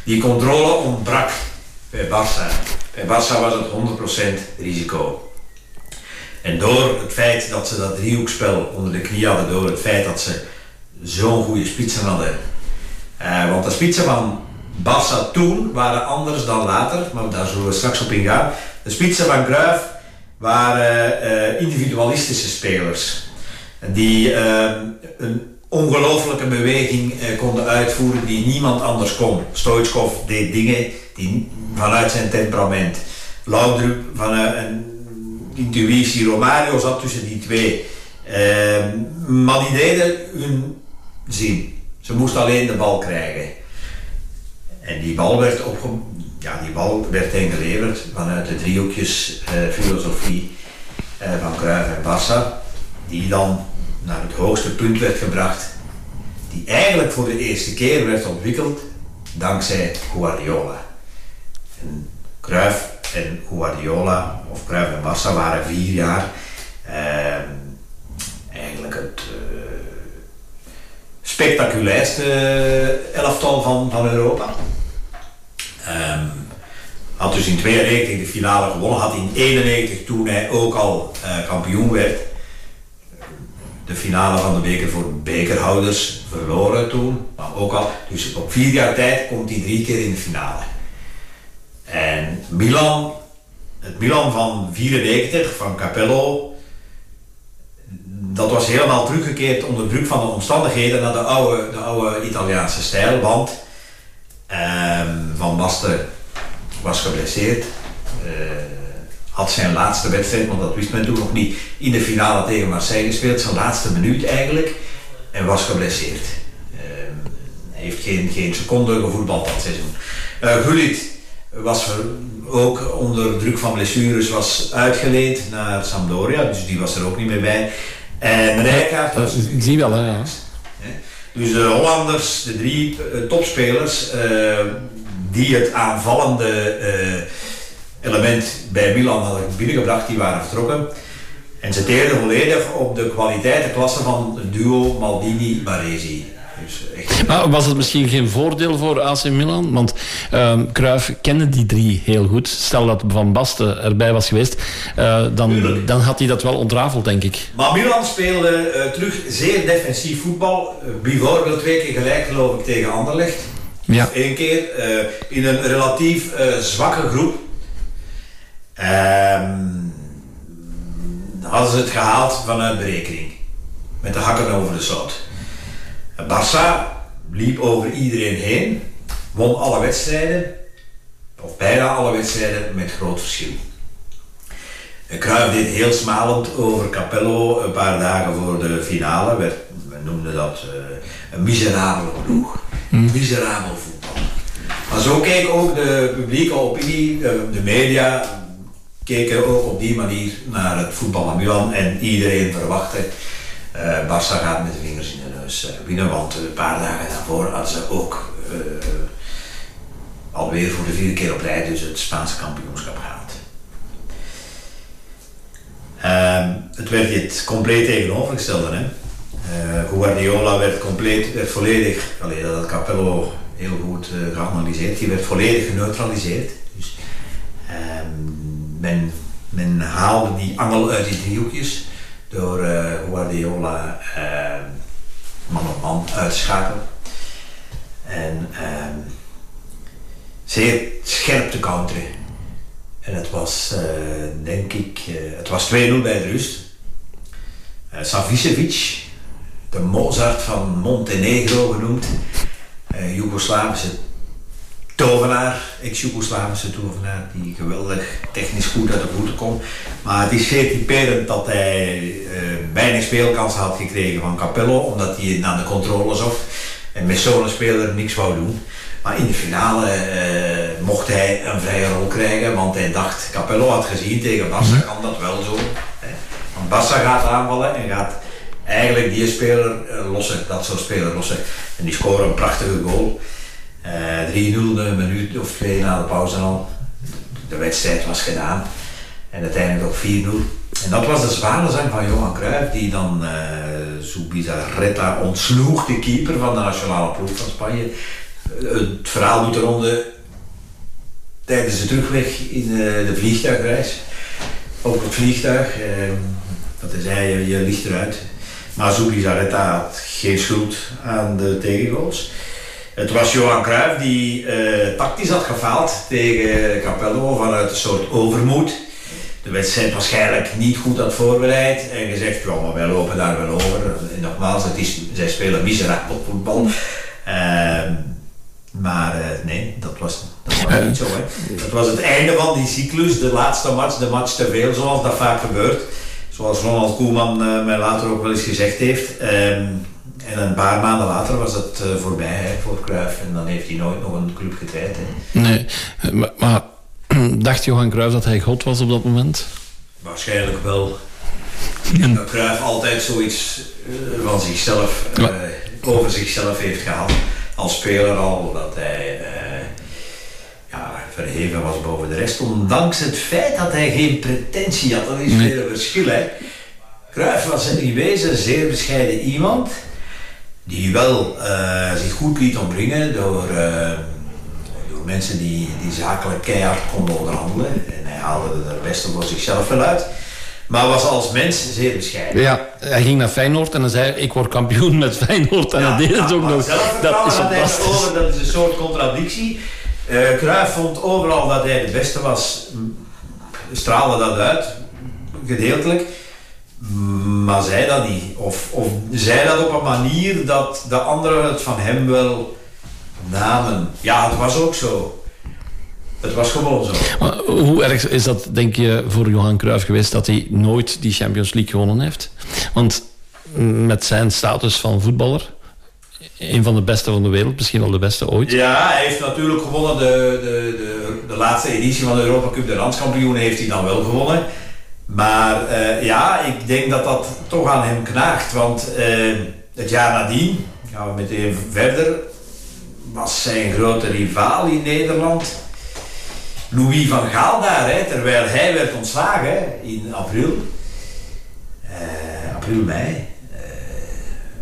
Die controle ontbrak bij Barça. Bij Barça was het 100% risico. En door het feit dat ze dat driehoekspel onder de knie hadden, door het feit dat ze zo'n goede spitsen hadden. Eh, want de spitsen van Barça toen waren anders dan later, maar daar zullen we straks op ingaan. De spitsen van Cruijff waren eh, individualistische spelers. Die eh, een ongelofelijke beweging konden uitvoeren die niemand anders kon. Stoichkov deed dingen die vanuit zijn temperament. Laudrup vanuit een intuïtie. Romario zat tussen die twee. Eh, maar die deden hun zin. Ze moesten alleen de bal krijgen. En die bal werd, opge ja, die bal werd hen geleverd vanuit de driehoekjes eh, filosofie eh, van Cruijff en Barça. Die dan naar het hoogste punt werd gebracht. Die eigenlijk voor de eerste keer werd ontwikkeld dankzij Guardiola. En Cruijff en Guardiola, of Cruijff en Barça, waren vier jaar eh, eigenlijk het eh, spectaculairste eh, elftal van, van Europa. Ehm, had dus in 92 de finale gewonnen, had in 91 toen hij ook al eh, kampioen werd. de finale van de beker voor bekerhouders verloren toen. Maar ook al, dus op vier jaar tijd komt hij drie keer in de finale. En Milan, het Milan van 94, van Capello, dat was helemaal teruggekeerd onder druk van de omstandigheden naar de oude, de oude Italiaanse stijl. Want ehm, Van Basten was geblesseerd. Uh, had zijn laatste wedstrijd, want dat wist men toen nog niet, in de finale tegen Marseille gespeeld. Zijn laatste minuut eigenlijk. En was geblesseerd. Uh, heeft geen, geen seconde gevoetbald dat seizoen. Uh, Gullit was ook onder druk van blessures was uitgeleend naar Sampdoria, dus die was er ook niet meer bij. En Rijkaard... Was, ik zie wel, hè, ja. Dus de Hollanders, de drie uh, topspelers, uh, die het aanvallende uh, element bij Milan hadden binnengebracht, die waren vertrokken. En ze teerden volledig op de kwaliteitenklasse van het duo Maldini-Baresi. Dus echt... Maar was het misschien geen voordeel voor AC Milan? Want uh, Cruijff kende die drie heel goed. Stel dat Van Basten erbij was geweest, uh, dan, dan had hij dat wel ontrafeld, denk ik. Maar Milan speelde uh, terug zeer defensief voetbal. bijvoorbeeld twee keer gelijk, geloof ik, tegen Anderlecht. Ja. Eén keer in een relatief zwakke groep. Ehm, hadden ze het gehaald vanuit berekening. Met de hakken over de zout. Barça liep over iedereen heen, won alle wedstrijden, of bijna alle wedstrijden met groot verschil. Cruijff deed heel smalend over Capello een paar dagen voor de finale. We, we noemden dat uh, een miserabele ploeg. Hmm. Miserabel voetbal. Maar zo keek ook de publieke opinie, de media, keken ook op die manier naar het voetbal van Milan en iedereen verwachtte uh, Barça gaat met de vingers in de neus uh, winnen, want een paar dagen daarvoor hadden ze ook uh, alweer voor de vierde keer op rij dus het Spaanse kampioenschap gehaald. Ehm, het werd het compleet tegenovergestelde. Hè? Guardiola werd, compleet, werd volledig, alleen dat Capello heel goed geanalyseerd, die werd volledig geneutraliseerd. Dus, ehm, men, men haalde die angel uit die driehoekjes door uh, Guardiola uh, man op man uitschakelen. En uh, zeer scherp te counteren. En het was, uh, denk ik, het was 2-0 bij de rust. Savicevic, de Mozart van Montenegro genoemd, Joegoslavische tovenaar, ex-Jugoslavische tovenaar, die geweldig technisch goed uit de voeten komt. Maar het is zeer typerend dat hij uh, weinig speelkansen had gekregen van Capello, omdat hij naar de controle zocht en met zo'n speler niks wou doen. Maar in de finale uh, mocht hij een vrije rol krijgen, want hij dacht, Capello had gezien tegen Bassa kan dat wel zo. Hè. Want Bassa gaat aanvallen en gaat eigenlijk die speler uh, lossen, dat soort speler lossen. En die scoren een prachtige goal. Uh, 3-0 een minuut of twee na de pauze al. De wedstrijd was gedaan. En uiteindelijk ook 4-0. En dat was de zwanenzang van Johan Cruijff, die dan uh, Zubizarreta ontsloeg, de keeper van de nationale ploeg van Spanje. Het verhaal doet ronde tijdens de terugweg in de vliegtuigreis. Ook het vliegtuig, dat is hij, je, je ligt eruit. Maar Zubizarreta had geen schuld aan de tegengoals. Het was Johan Cruijff die uh, tactisch had gefaald tegen Capello vanuit een soort overmoed. De wedstrijd waarschijnlijk niet goed had voorbereid en gezegd, ja, maar wij lopen daar wel over. En nogmaals, het is, zij spelen miserabel voetbal. Uh, maar uh, nee, dat was, dat was niet zo. Hè. Dat was het einde van die cyclus, de laatste match, de match te veel, zoals dat vaak gebeurt. Zoals Ronald Koeman mij later ook wel eens gezegd heeft. Ehm, en een paar maanden later was het uh, voorbij hè, voor Cruijff. En dan heeft hij nooit nog een club getraind. Hè. Nee, maar, maar dacht Johan Cruijff dat hij God was op dat moment? Waarschijnlijk wel. En Cruijff altijd zoiets uh, van zichzelf, uh, over zichzelf heeft gehad. Als speler al, dat hij ja, verheven was boven de rest. Ondanks het feit dat hij geen pretentie had. Dat is weer een verschil. Hè. Cruijff was in wezen een zeer bescheiden iemand die wel uh, zich goed liet omringen door, uh, door mensen die, die zakelijk keihard konden onderhandelen. En hij haalde er het beste voor zichzelf wel uit. Maar was als mens zeer bescheiden. Ja, hij ging naar Feyenoord en dan zei ik word kampioen met Feyenoord. En dat deed het ook nog. Dat is fantastisch. Dat is een soort contradictie. Uh, Cruijff vond overal dat hij de beste was. Straalde dat uit, gedeeltelijk. Maar zei dat niet. Of, of zei dat op een manier dat de anderen het van hem wel namen. Ja, het was ook zo. Het was gewoon zo. Maar hoe erg is dat, denk je, voor Johan Cruijff geweest dat hij nooit die Champions League gewonnen heeft? Want met zijn status van voetballer, een van de beste van de wereld, misschien wel de beste ooit. Ja, hij heeft natuurlijk gewonnen de, de, de, de laatste editie van de Europa Cup, de landskampioen, heeft hij dan wel gewonnen. Maar uh, ja, ik denk dat dat toch aan hem knaagt. Want uh, het jaar nadien, gaan we meteen verder, was zijn grote rivaal in Nederland. Louis van Gaal daar, hè, terwijl hij werd ontslagen in april. Uh, april, mei.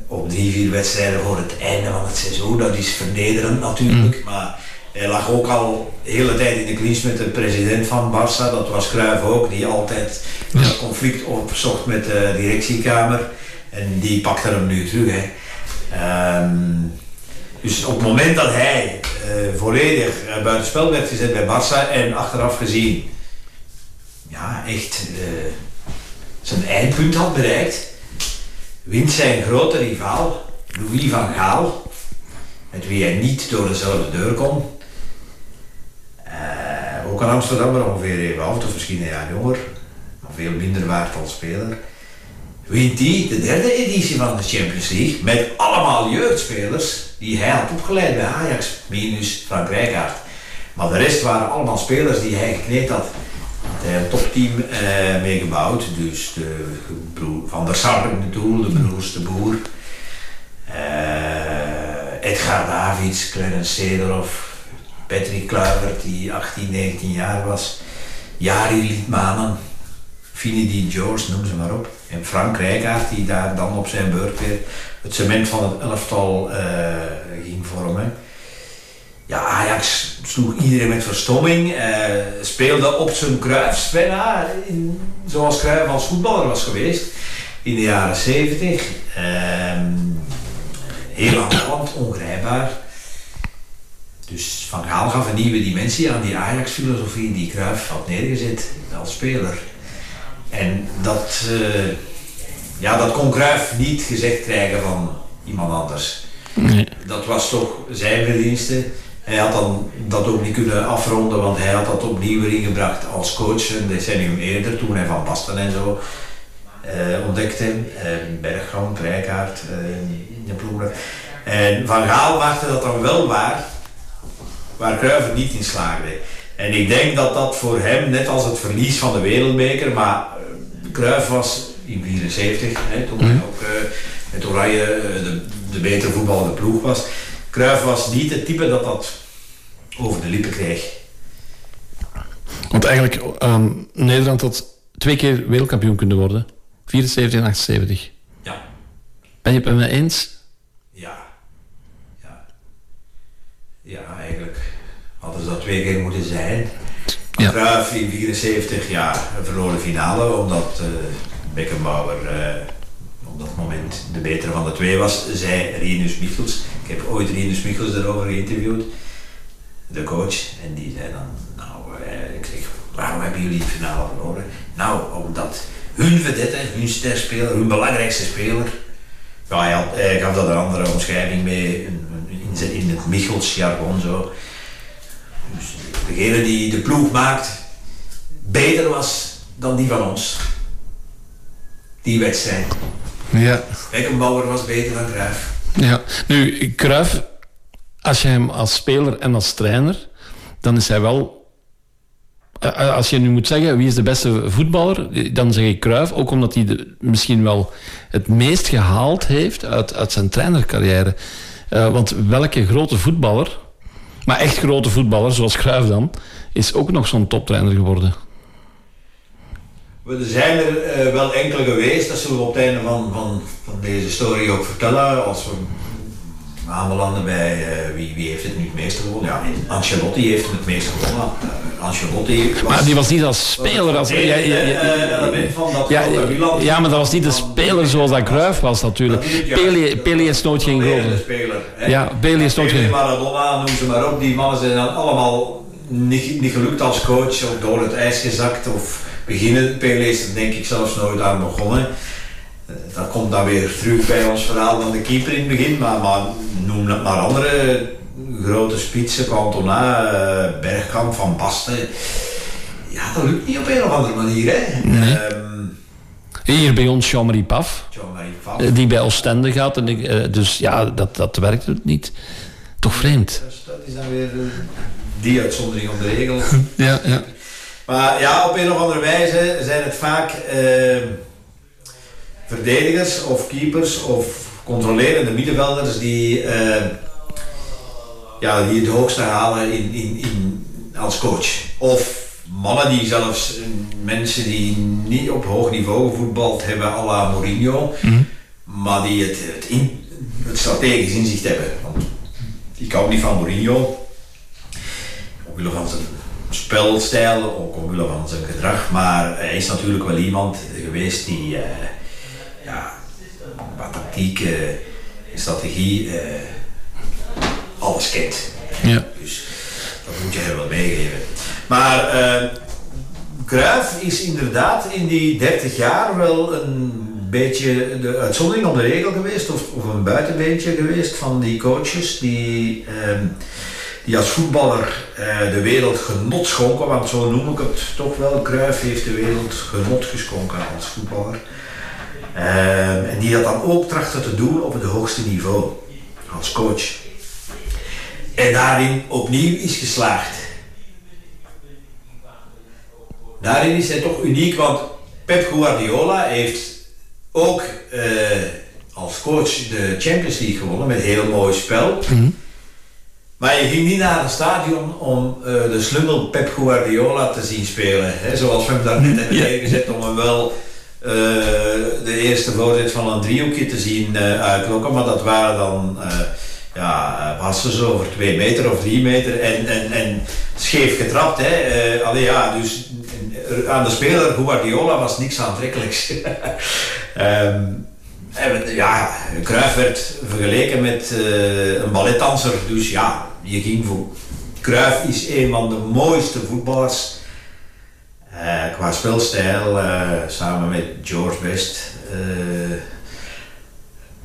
op drie, vier wedstrijden voor het einde van het seizoen. Dat is vernederend natuurlijk. Mm. Maar hij lag ook al de hele tijd in de klies met de president van Barça. Dat was Cruijff ook, die altijd ja. conflict opzocht met de directiekamer. En die pakte hem nu terug. Hè. Um, dus op het moment dat hij uh, volledig uh, buitenspel werd gezet bij Barça en achteraf gezien, ja, echt uh, zijn eindpunt had bereikt, wint zijn grote rivaal, Louis van Gaal, met wie hij niet door dezelfde deur kon, ook een Amsterdammer, ongeveer even oud of misschien een jaar jonger, veel minder waard als speler. Wint hij de derde editie van de Champions League met allemaal jeugdspelers die hij had opgeleid bij Ajax, minus Frank Rijkaard. Maar de rest waren allemaal spelers die hij gekneed had. Hij had een topteam uh, meegebouwd, dus de van der Sar het doel, de broers de Boer, uh, Edgar Davids, Clarence Seedorf, Patrick Kluivert die 18, 19 jaar was, Jari Liedmanen, Finidi George, noem ze maar op. En Frank Rijkaard die daar dan op zijn beurt weer het cement van het elftal uh, ging vormen. Ja, Ajax sloeg iedereen met verstomming, uh, speelde op zijn bijna, in, zoals Cruijff als voetballer was geweest in de jaren 70. Uh, heel aanvallend, ongrijpbaar. Dus Van Gaal gaf een nieuwe dimensie aan die Ajax-filosofie die Cruijff had neergezet als speler. En dat, uh, ja, dat kon Cruijff niet gezegd krijgen van iemand anders. Nee. Dat was toch zijn verdienste. Hij had dan dat ook niet kunnen afronden, want hij had dat opnieuw ingebracht als coach een decennium eerder, toen hij Van Basten en zo uh, ontdekte. Uh, Bergkamp, Rijkaard in de ploegen. En Van Gaal maakte dat dan wel waar waar Cruijff niet in slaagde. En ik denk dat dat voor hem, net als het verlies van de wereldbeker, maar uh, Cruijff was in 74, hè, toen hij mhm. ook uh, met Oranje uh, de, de betere voetballende ploeg was. Cruijff was niet het type dat dat over de lippen kreeg. Want eigenlijk, um, Nederland had twee keer wereldkampioen kunnen worden. 74 en 78. Ja. Ben je het met me eens? Ja. Ja. Ja, eigenlijk ze dat twee keer moeten zijn. Ja. Cruijff in 74, ja, een verloren finale, omdat uh, Beckenbauer uh, op dat moment de betere van de twee was, zei Rinus Michels. Ik heb ooit Rinus Michels erover geïnterviewd, de coach, en die zei dan, nou, uh, ik zeg, waarom hebben jullie de finale verloren? Nou, omdat hun vedette, hun sterspeler, hun belangrijkste speler, ja, hij, had, hij gaf dat een andere omschrijving mee, in, in het Michels jargon zo, dus degene die de ploeg maakt beter was dan die van ons. Die wedstrijd. Ja. Beckenbauer was beter dan Cruijff. Ja, nu Cruijff, als je hem als speler en als trainer, dan is hij wel eh, eh, als je nu moet zeggen wie is de beste voetballer, dan zeg ik Cruijff, ook omdat hij de, misschien wel het meest gehaald heeft uit, uit zijn trainercarrière. Uh, want welke grote voetballer maar echt grote voetballer, zoals Cruijff dan, is ook nog zo'n toptrainer geworden. Er zijn er uh, wel enkele geweest, dat zullen we op het einde van, van, van deze story ook vertellen. Als we aanbelanden bij uh, wie, wie heeft het nu het meeste gewonnen. Ja, Ancelotti heeft het het meeste gewonnen. Ancelotti was... Maar die was niet als speler. Als, ja, ja, ja, grote maar dat was niet de speler zoals dat Cruijff was natuurlijk. Pele, Pele is nooit geen hè. Ja, Pele is nooit geen... Maradona, noem ze maar op. Die mannen zijn dan allemaal niet, niet gelukt als coach of door het ijs gezakt of beginnen. Pele is er denk ik zelfs nooit aan begonnen. Eh, Dat komt dan weer terug bij ons verhaal van de keeper in het begin, maar, maar noem het maar andere grote spitsen, Cantona, Bergkamp, Van Basten. Ja, dat lukt niet op een of andere manier. Hè. Nee. Ehm, Hier bij ons Jean-Marie Paf, Jean-Marie eh, die bij Oostende gaat. En ik, eh, dus ja, dat, dat werkt het niet. Toch vreemd. Dus dat is dan weer eh, die uitzondering op de regel. Ja, ja. Maar ja, op een of andere wijze zijn het vaak eh, verdedigers of keepers of controlerende middenvelders die, eh, ja, die het hoogste halen in, in, in, als coach. Of mannen die zelfs, eh, mensen die niet op hoog niveau gevoetbald hebben à la Mourinho, maar die het, het, in, het strategisch inzicht hebben. Want ik hou niet van Mourinho, omwille van zijn spelstijl, ook omwille van zijn gedrag, maar hij is natuurlijk wel iemand geweest die eh, ja, wat tactiek strategie eh, alles kent. Ja. Dus dat moet je hem wel meegeven. Maar eh Cruijff is inderdaad in die 30 jaar wel een beetje de uitzondering op de regel geweest, of, of een buitenbeentje geweest van die coaches die, ehm, die als voetballer eh, de wereld genot schonken, want zo noem ik het toch wel. Cruijff heeft de wereld genot geschonken als voetballer. Ehm, en die dat dan ook trachten te doen op het hoogste niveau, als coach. En daarin opnieuw is geslaagd. Daarin is hij toch uniek, want Pep Guardiola heeft ook eh, als coach de Champions League gewonnen met heel mooi spel. Maar je ging niet naar het stadion om eh, de slungel Pep Guardiola te zien spelen. Hè? Zoals we hem daar net hebben neergezet om hem wel eh, de eerste voorzet van een driehoekje te zien uitlokken. Maar dat waren dan ja, eh, passen zo over twee meter of drie meter en, en, en scheef getrapt. Hè? Eh, allee, ja, dus eh, aan de speler Guardiola was niks aantrekkelijks. Ehm, en, ja, Cruijff werd vergeleken met een balletdanser, dus ja, je ging voor... Cruijff is een van de mooiste voetballers qua spelstijl, samen met George Best,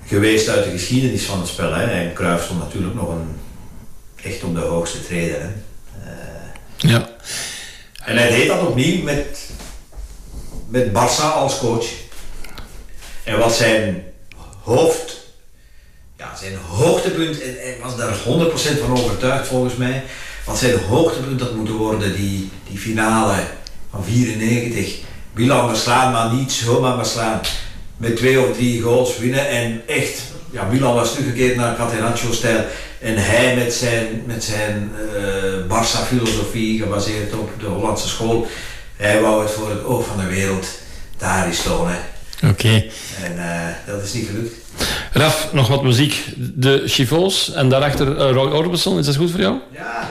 geweest uit de geschiedenis van het spel. Hè. En Cruijff stond natuurlijk nog een, echt op de hoogste treden. Hè. ja. En hij deed dat opnieuw met, met Barça als coach. En wat zijn hoofd, ja, zijn hoogtepunt, en hij was daar 100% van overtuigd volgens mij, wat zijn hoogtepunt dat moeten worden, die, die finale van 94. Milan verslaan, maar niet zomaar verslaan. Met twee of drie goals winnen en echt, ja, Milan was teruggekeerd naar Catenaccio-stijl. En hij met zijn, met zijn eh Barça-filosofie, gebaseerd op de Hollandse school, hij wou het voor het oog van de wereld daar is tonen. Oké. En eh, dat is niet gelukt. Raf, nog wat muziek. De Chivols en daarachter eh, Roy Orbison. Is dat goed voor jou? Ja.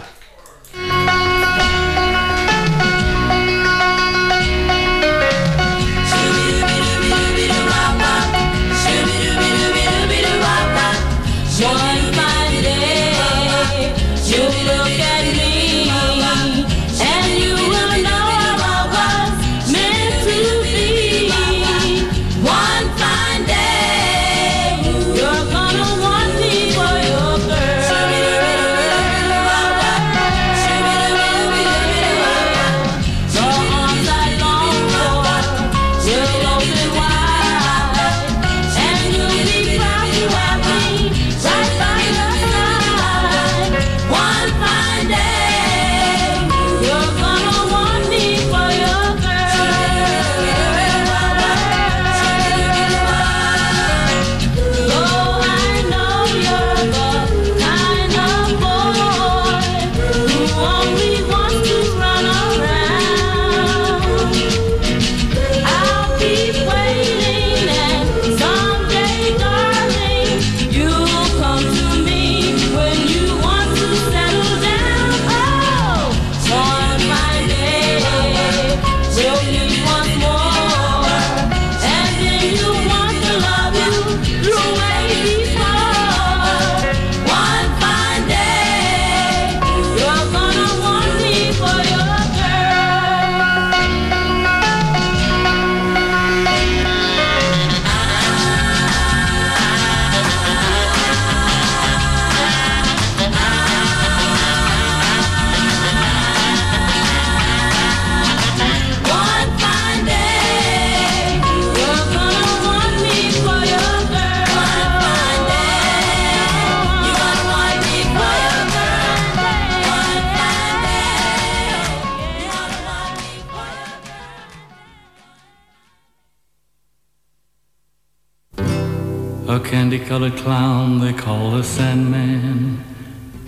Colored clown they call the Sandman.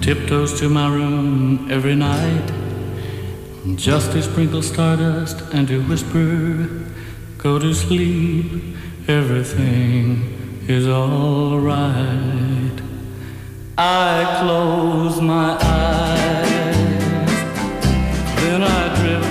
Tiptoes to my room every night. Just to sprinkle stardust and to whisper, Go to sleep, everything is alright. I close my eyes, then I drift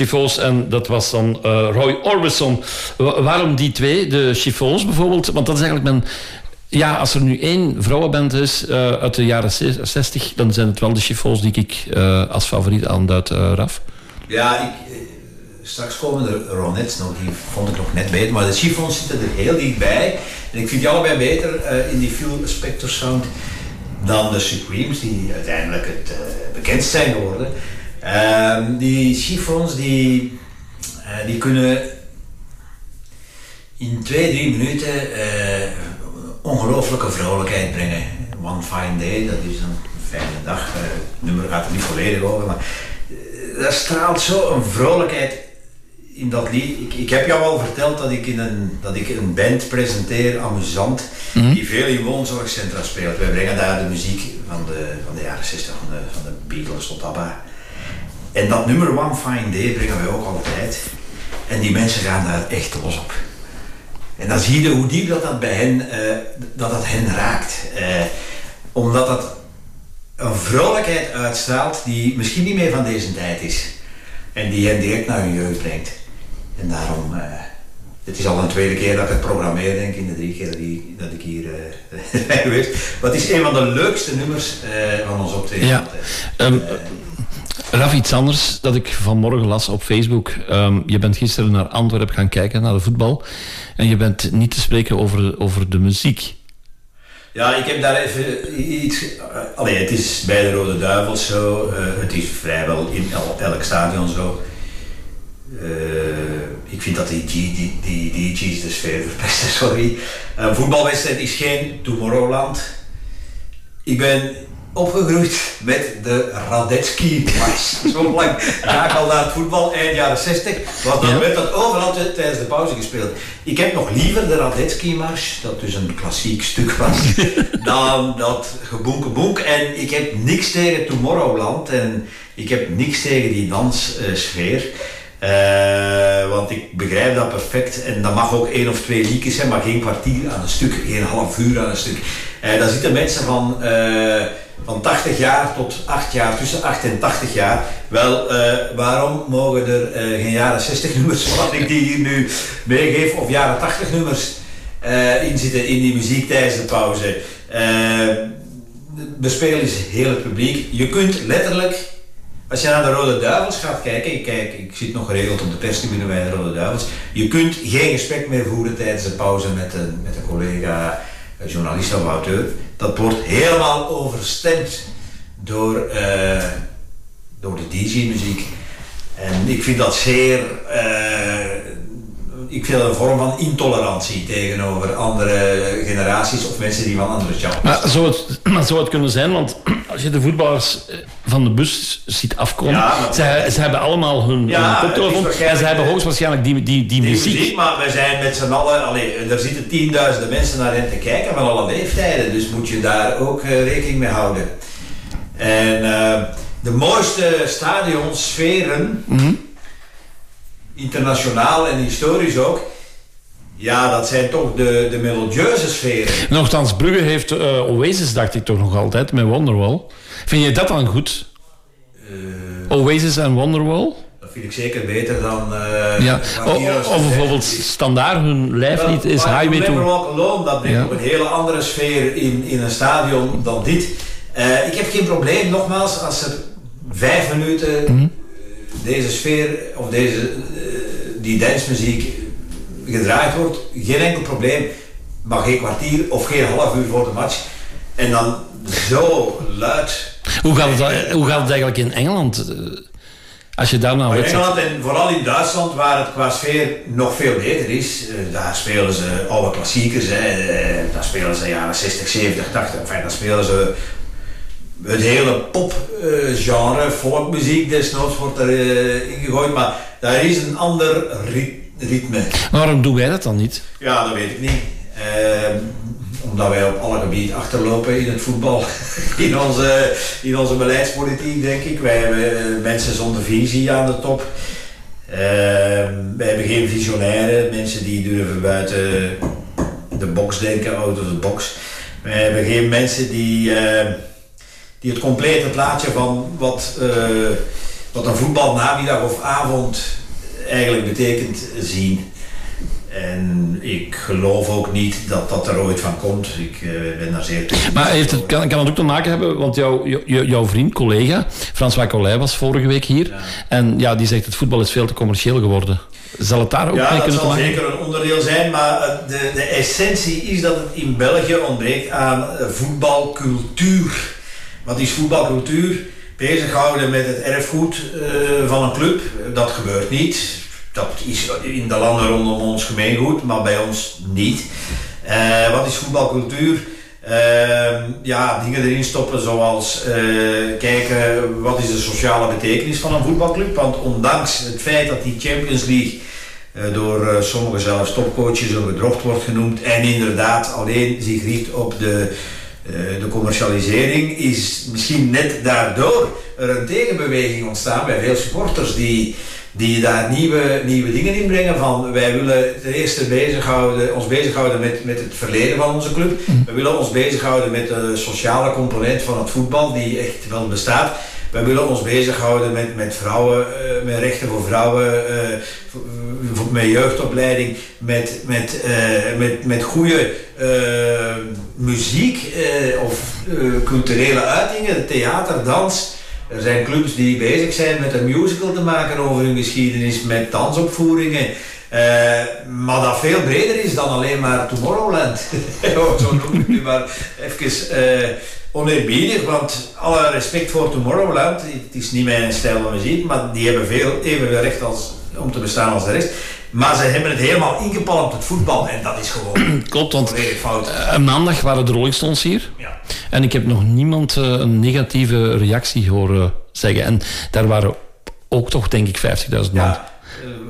Chiffons en dat was dan eh, Roy Orbison. Wa- waarom die twee? De Chiffons bijvoorbeeld, want dat is eigenlijk mijn... Ja, als er nu één vrouwenband is eh, uit de jaren zes- 60, dan zijn het wel de Chiffons die ik eh, als favoriet aanduid, Raf. Ja, ik, straks komen de Ronettes nog, die vond ik nog net beter, maar de Chiffons zitten er heel dichtbij. En ik vind die allebei beter in die Phil Spector sound dan de Supremes, die uiteindelijk het bekendst zijn geworden. Ehm, die Chiffons, die, eh, die kunnen in twee, drie minuten eh, ongelooflijke vrolijkheid brengen. One fine day, dat is een fijne dag. Eh, het nummer gaat er niet volledig over, maar dat straalt zo een vrolijkheid in dat lied. Ik, ik heb jou al verteld dat ik, in een, dat ik een band presenteer, amusant, die veel in woonzorgcentra speelt. Wij brengen daar de muziek van de, van de jaren 60, van de, van de Beatles tot ABBA. En dat nummer One Fine Day brengen wij ook altijd. En die mensen gaan daar echt los op. En dan zie je hoe diep dat, dat bij hen, eh, dat dat hen raakt. Eh, omdat dat een vrolijkheid uitstraalt die misschien niet meer van deze tijd is. En die hen direct naar hun jeugd brengt. En daarom, eh, het is al een tweede keer dat ik het programmeer, denk ik, in de drie keer die, dat ik hier ben geweest. Maar het is een van de leukste nummers van ons optreden. Ja. altijd. Eh, Raf, iets anders dat ik vanmorgen las op Facebook. Ehm, je bent gisteren naar Antwerpen gaan kijken, naar de voetbal. En je bent niet te spreken over, over de muziek. Ja, ik heb daar even iets. Uh, allee, het is bij de Rode Duivels zo. eh, het is vrijwel in el- elk stadion zo. Eh, ik vind dat die, G, die, die DJ's de sfeer verpesten, sorry. Een voetbalwedstrijd is geen Tomorrowland. Ik ben opgegroeid met de Radetzky Mars. Zo lang ga ik al naar het voetbal, eind jaren 60. Want dan Ja. werd dat overal tijdens de pauze gespeeld. Ik heb nog liever de Radetzky Mars, dat dus een klassiek stuk was, dan dat geboenke En ik heb niks tegen Tomorrowland en ik heb niks tegen die danssfeer. Eh, want ik begrijp dat perfect. En dat mag ook één of twee liedjes zijn, maar geen kwartier aan een stuk, geen half uur aan een stuk. Eh daar zitten mensen van, eh, van 80 jaar tot 8 jaar, tussen 8 en 80 jaar. Wel, eh, waarom mogen er eh, geen jaren 60 nummers, wat ik die hier nu meegeef, of jaren 80 nummers eh in zitten in die muziek tijdens de pauze? Bespelen is heel het publiek. Je kunt letterlijk als je naar de Rode Duivels gaat kijken, ik, kijk, ik zit nog geregeld op de perstribune bij de Rode Duivels, je kunt geen gesprek meer voeren tijdens de pauze met een, met een collega, journalist of auteur. Dat wordt helemaal overstemd door, eh, door de DJ-muziek. En ik vind dat zeer, eh, ik vind dat een vorm van intolerantie tegenover andere generaties of mensen die van andere genres Maar zou het, maar zou het kunnen zijn, want als je de voetballers eh, van de bus ziet afkomen, Ja, zij, ze hebben allemaal hun, Ja, hun en ze hebben eh, hoogstwaarschijnlijk die, die, die, Die muziek. muziek, maar we zijn met z'n allen, allee, er zitten tienduizenden mensen naar hen te kijken van alle leeftijden, dus moet je daar ook eh, rekening mee houden. En de mooiste stadionsferen, Mhm. Internationaal en historisch ook, ja, dat zijn toch de, de melodieuze sferen. Nochtans, Brugge heeft eh Oasis, dacht ik toch nog altijd, met Wonderwall. Vind je dat dan goed? Oasis en Wonderwall? Dat vind ik zeker beter dan... eh, Ja. O- Of bijvoorbeeld standaard, hun lijflied is Highway to... Walk Alone, dat brengt Ja. ook een hele andere sfeer in, in een stadion dan dit. Eh, ik heb geen probleem, nogmaals, als er vijf minuten Mhm. eh, deze sfeer of deze, eh, die dansmuziek gedraaid wordt, geen enkel probleem. Maar geen kwartier of geen half uur voor de match. En dan zo luid. Hoe gaat, het, hoe gaat het eigenlijk in Engeland? eh, Als je daar nou in. Engeland en vooral in Duitsland, waar het qua sfeer nog veel beter is, eh, daar spelen ze oude klassiekers, hè. eh, daar spelen ze jaren 60, 70, 80, enfin, daar spelen ze het hele popgenre, folkmuziek desnoods wordt er eh, ingegooid, maar daar is een ander rit- ritme. Waarom doen wij dat dan niet? Ja, dat weet ik niet. Ehm, omdat wij op alle gebieden achterlopen in het voetbal, in onze, in onze beleidspolitiek, denk ik. Wij hebben eh, mensen zonder visie aan de top. Ehm, wij hebben geen visionairen, mensen die durven buiten de box denken, out of the box. Wij hebben geen mensen die, eh, die het complete plaatje van wat, eh, wat een voetbalnamiddag of avond eigenlijk betekent zien. En ik geloof ook niet dat dat er ooit van komt. Ik eh, ben daar zeer Maar heeft het, kan, kan het ook te maken hebben, want jouw, jou- jouw vriend, collega, François Collet was vorige week hier. En ja, die zegt het voetbal is veel te commercieel geworden. Zal het daar ook mee Ja, dat kunnen te zal maken zeker een onderdeel zijn, maar eh, de, de essentie is dat het in België ontbreekt aan voetbalcultuur. Wat is voetbalcultuur? Bezighouden met het erfgoed eh, van een club, dat gebeurt niet. Dat is in de landen rondom ons gemeengoed, maar bij ons niet. Eh, wat is voetbalcultuur? Ehm, ja, dingen erin stoppen zoals eh, kijken wat is de sociale betekenis van een voetbalclub. Want ondanks het feit dat die Champions League door sommigen zelfs topcoaches een gedrocht wordt genoemd en inderdaad alleen zich richt op de, de commercialisering, is misschien net daardoor er een tegenbeweging ontstaan bij veel supporters die, die daar nieuwe, nieuwe dingen in brengen van wij willen ten eerste bezighouden, ons bezighouden met, met het verleden van onze club. We willen ons bezighouden met de sociale component van het voetbal die echt wel bestaat. Wij willen ons bezighouden met, met vrouwen, eh, met rechten voor vrouwen, eh, met jeugdopleiding, met, met, eh, met, met goede muziek of culturele uitingen, theater, dans. Er zijn clubs die bezig zijn met een musical te maken over hun geschiedenis, met dansopvoeringen. Maar dat veel breder is dan alleen maar Tomorrowland. Zo noem ik nu maar even oneerbiedig, want alle respect voor Tomorrowland. Het is niet mijn stijl van muziek, maar die hebben veel evenveel recht als, om te bestaan als de rest. Maar ze hebben het helemaal ingepalmd op het voetbal en dat is gewoon Klopt, want fout. eh, maandag waren de Rolling Stones hier. Ja. En ik heb nog niemand eh, een negatieve reactie horen zeggen. En daar waren ook toch, denk ik, 50.000 man. Ja,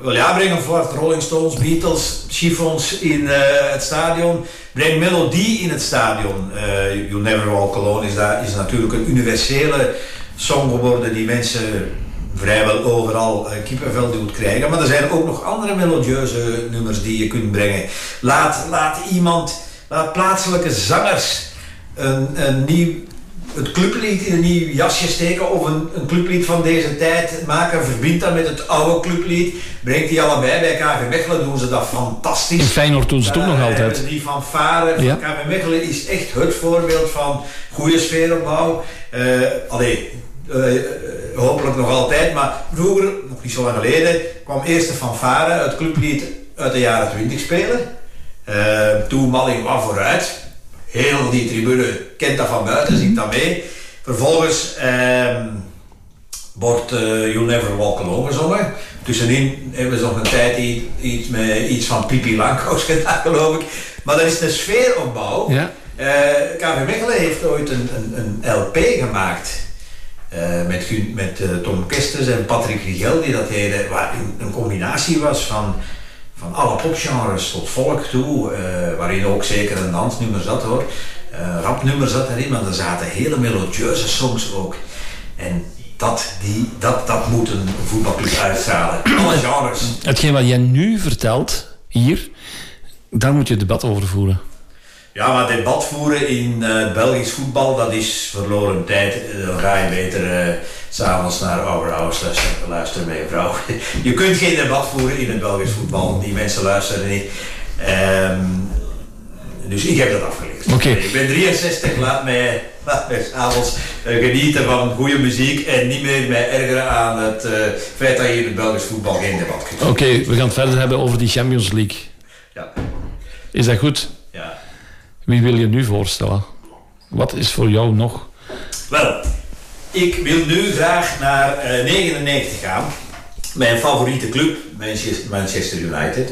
wel ja, breng hem voort. Rolling Stones, Beatles, chiffons in eh, het stadion. Breng melodie in het stadion. Eh You'll Never Walk Alone is, daar, is natuurlijk een universele song geworden die mensen vrijwel overal eh, kippenvel doet krijgen. Maar er zijn ook nog andere melodieuze nummers die je kunt brengen. Laat, laat iemand, laat plaatselijke zangers een, een nieuw het clublied in een nieuw jasje steken of een, een clublied van deze tijd maken. Verbind dat met het oude clublied. Brengt die allebei bij KV Mechelen, doen ze dat In fantastisch. Feyenoord doen ze het ook nog Daar altijd. Die fanfare van Ja. KV Mechelen is echt het voorbeeld van goede sfeeropbouw. Eh allee, eh, eh, hopelijk nog altijd, maar vroeger, nog niet zo lang geleden, kwam eerst de fanfare, het clublied uit de jaren 20 spelen. Eh, toen Malling wat vooruit. Heel die tribune kent dat van buiten, zingt dat mee. Vervolgens ehm, wordt eh You'll Never Walk Alone gezongen. Tussenin hebben ze nog een tijd iets, met, iets van Pipi Langkous gedaan, geloof ik. Maar dat is een sfeeropbouw. Ja. Eh, KV Mechelen heeft ooit een, een, een LP gemaakt. eh, met met Tom Kesters en Patrick Rigel die dat deden. Waar een, een combinatie was van, van alle popgenres tot volk toe. waarin ook zeker een dansnummer zat hoor. Eh rapnummer zat erin, maar er zaten hele melodieuze songs ook. En dat, die, dat, dat moet een voetbalclub uitstralen. Alle genres. Hetgeen wat jij nu vertelt, hier, daar moet je debat over voeren. Ja, maar debat voeren in eh, Belgisch voetbal, dat is verloren tijd. Eh, Dan ga je beter s s'avonds naar Our House luisteren, met je vrouw. je kunt geen debat voeren in het Belgisch voetbal. Die mensen luisteren niet. Ehm, dus ik heb dat afgeleerd. Oké. Ik ben 63, laat mij, laat mij s'avonds eh, genieten van goede muziek en niet meer mij ergeren aan het eh, feit dat je in het Belgisch voetbal geen debat kunt Oké, we gaan het verder hebben over die Champions League. Ja, Is dat goed? ja. Wie wil je nu voorstellen? Wat is voor jou nog? Wel, ik wil nu graag naar eh 99 gaan. Mijn favoriete club, Manchester, Manchester United.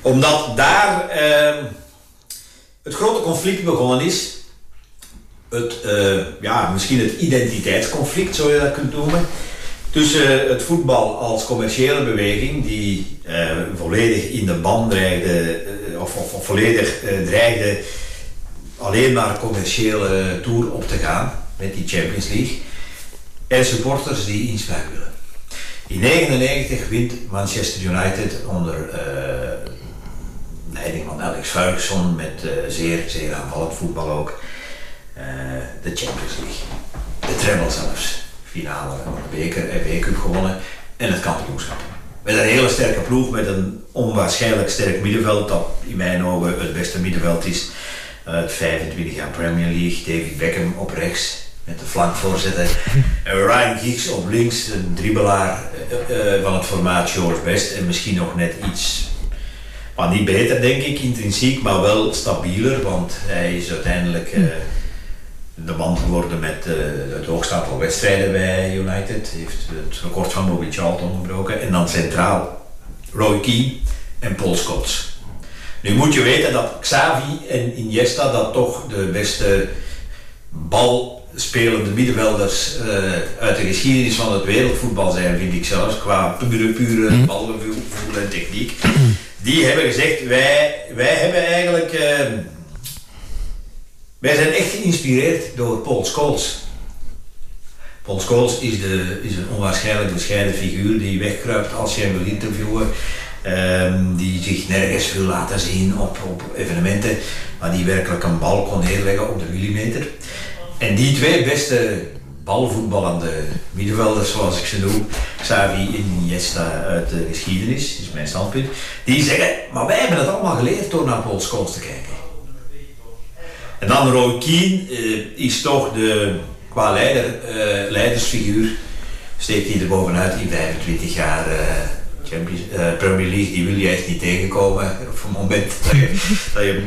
Omdat daar ehm, het grote conflict begonnen is. Het, eh, ja, misschien het identiteitsconflict, zou je dat kunnen noemen. Tussen het voetbal als commerciële beweging, die eh, volledig in de ban dreigde, eh, of, of, volledig eh, dreigde alleen maar commerciële tour op te gaan met die Champions League. En supporters die inspraak willen. In 1999 wint Manchester United onder eh, leiding van Alex Ferguson met eh, zeer, zeer aanvallend voetbal ook. eh, de Champions League. De treble zelfs. Finale van de beker, FA Cup gewonnen en het kampioenschap. Met een hele sterke ploeg, met een onwaarschijnlijk sterk middenveld, dat in mijn ogen het beste middenveld is. uit 25 jaar Premier League, David Beckham op rechts met de flankvoorzitter. En Ryan Giggs op links, een dribbelaar eh, eh, van het formaat George Best en misschien nog net iets, maar niet beter denk ik, intrinsiek, maar wel stabieler, want hij is uiteindelijk eh, de man geworden met eh, het hoogste aantal wedstrijden bij United. Heeft het record van Bobby Charlton gebroken. En dan centraal Roy Keane en Paul Scholes. Nu moet je weten dat Xavi en Iniesta dat toch de beste balspelende middenvelders eh, uit de geschiedenis van het wereldvoetbal zijn, vind ik zelfs, qua pure, pure balgevoel en techniek. Die hebben gezegd, wij, wij hebben eigenlijk... eh, wij zijn echt geïnspireerd door Paul Scholes. Paul Scholes is, de, is een onwaarschijnlijk bescheiden figuur die wegkruipt als je hem wil interviewen. Ehm, die zich nergens wil laten zien op, op evenementen, maar die werkelijk een bal kon neerleggen op de millimeter. En die twee beste balvoetballende middenvelders, zoals ik ze noem, Xavi Iniesta uit de geschiedenis, is mijn standpunt, die zeggen, maar wij hebben het allemaal geleerd door naar Paul Scholes te kijken. En dan Roy Keane eh, is toch de, qua leider, eh, leidersfiguur, steekt hij er bovenuit in 25 jaar eh, Champions, Premier League, die wil je echt niet tegenkomen op het moment dat je, dat je,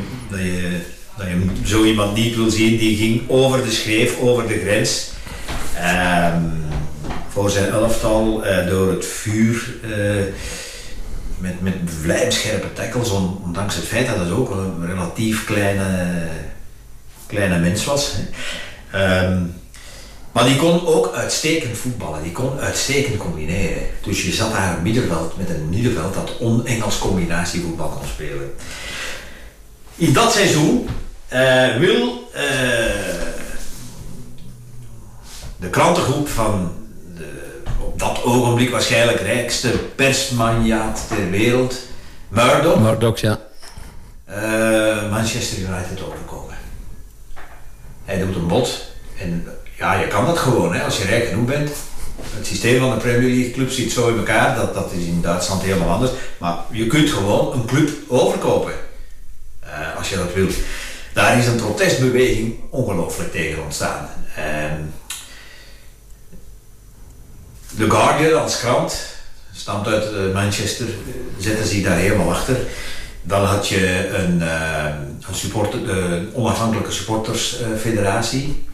dat je zo iemand niet wil zien, die ging over de schreef, over de grens. Ehm, voor zijn elftal eh, door het vuur eh, met, met vlijmscherpe tackles, on- ondanks het feit dat het ook een relatief kleine, kleine mens was. Ehm, maar die kon ook uitstekend voetballen, die kon uitstekend combineren. Dus je zat daar een middenveld met een middenveld dat on-Engels combinatievoetbal kon spelen. In dat seizoen eh, wil de krantengroep van de op dat ogenblik waarschijnlijk rijkste persmanjaat ter wereld, Murdoch, Murdoch, ja. eh, Manchester United overkomen. Hij doet een bod en ja, je kan dat gewoon hè, als je rijk genoeg bent. Het systeem van de Premier League club zit zo in elkaar, dat, dat is in Duitsland helemaal anders. Maar je kunt gewoon een club overkopen, eh, als je dat wilt. Daar is een protestbeweging ongelooflijk tegen ontstaan. Ehm, The Guardian als krant, stamt uit eh, Manchester, eh, zetten zich daar helemaal achter. Dan had je een, eh, een, supporter, de onafhankelijke supportersfederatie,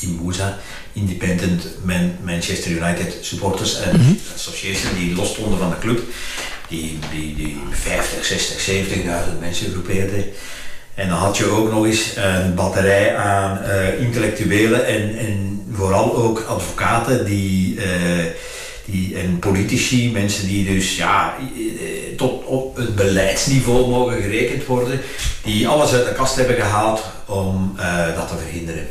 IMUSA, Independent Man- Manchester United Supporters Association, die los stonden van de club. Die, die, die 50, 60, 70.000 mensen groepeerde. En dan had je ook nog eens een batterij aan eh, intellectuelen en, en vooral ook advocaten die, eh, die, en politici, mensen die dus ja, eh, tot op het beleidsniveau mogen gerekend worden, die alles uit de kast hebben gehaald om dat te verhinderen.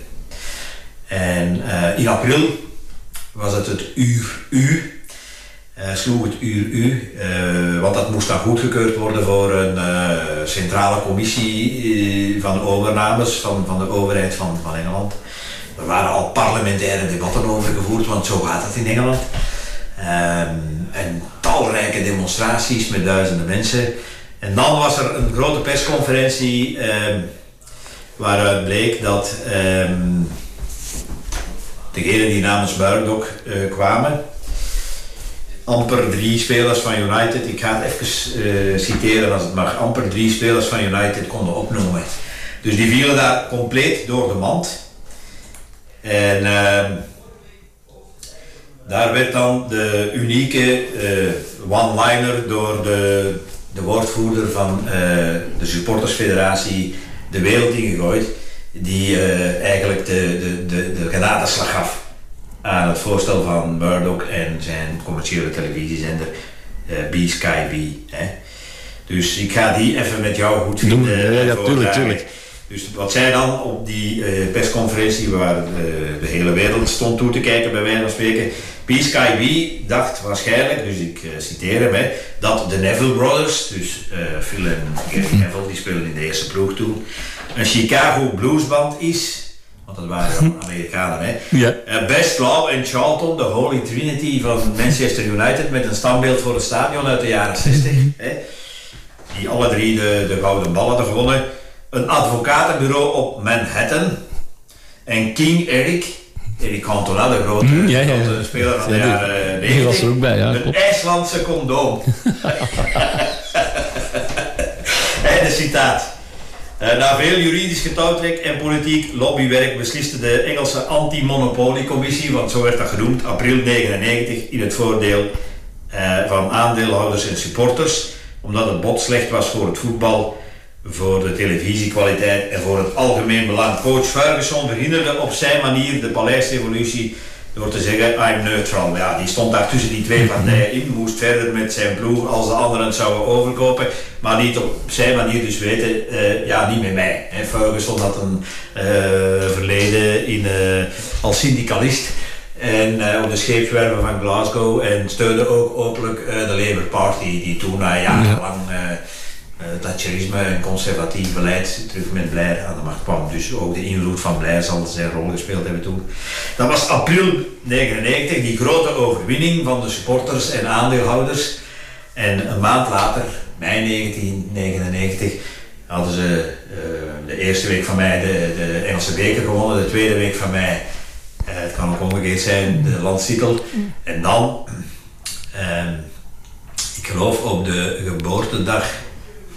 En in april was het het uur U. eh, sloeg het uur U, eh, want dat moest dan goedgekeurd worden voor een eh, centrale commissie van overnames van, van de overheid van, van Engeland. Er waren al parlementaire debatten over gevoerd, want zo gaat het in Engeland. Ehm, en talrijke demonstraties met duizenden mensen. En dan was er een grote persconferentie ehm, waaruit bleek dat ehm, degenen die namens Murdoch kwamen, amper drie spelers van United, ik ga het even eh, citeren als het mag, amper drie spelers van United konden opnoemen. Dus die vielen daar compleet door de mand. En ehm, daar werd dan de unieke eh, one-liner door de, de woordvoerder van eh, de supportersfederatie de wereld ingegooid, die eigenlijk de, de, de, de gaf aan het voorstel van Murdoch en zijn commerciële televisiezender eh B Sky B. Hè. Dus ik ga die even met jou goed Doen vinden. Ja, ja, tuurlijk, tuurlijk. Dus wat zij dan op die eh, persconferentie, waar eh, de hele wereld stond toe te kijken bij wijze van spreken, B dacht waarschijnlijk, dus ik citeer hem, hè, dat de Neville Brothers, dus Phil en Gary Neville, die speelden in de eerste ploeg toen, een Chicago bluesband is, want dat waren Amerikanen, hè. Ja. Eh, Best Law en Charlton, de Holy Trinity van Manchester United, met een standbeeld voor het stadion uit de jaren 60. hè, die alle drie de, de gouden ballen hadden gewonnen. Een advocatenbureau op Manhattan. En King Eric, Eric Cantona, de grote, Mhm, ja, ja, ja. grote speler van de Ja, die- jaren die was 90. er ook bij, ja, Een klopt. IJslandse condoom. en een citaat. Eh, na veel juridisch getouwtrek en politiek lobbywerk besliste de Engelse anti-monopoliecommissie, want zo werd dat genoemd, april 99 in het voordeel eh, van aandeelhouders en supporters, omdat het bod slecht was voor het voetbal, voor de televisiekwaliteit en voor het algemeen belang. Coach Ferguson verhinderde op zijn manier de paleisrevolutie door te zeggen, I'm neutral. Ja, die stond daar tussen die twee partijen in, moest verder met zijn ploeg als de anderen het zouden overkopen, maar niet op zijn manier dus weten, eh, ja, niet met mij. Hè. Ferguson had een eh, verleden in, eh, als syndicalist en op de scheepswerven van Glasgow en steunde ook openlijk de Labour Party, die toen na jarenlang eh, eh, Thatcherisme en conservatief beleid terug met Blair aan de macht kwam. Dus ook de invloed van Blair zal zijn rol gespeeld hebben toen. Dat was april 99, die grote overwinning van de supporters en aandeelhouders. En een maand later, mei 1999, hadden ze eh, de eerste week van mei de, de Engelse beker gewonnen, de tweede week van mei, eh, het kan ook omgekeerd zijn, de landstitel. En dan, ehm, ik geloof op de geboortedag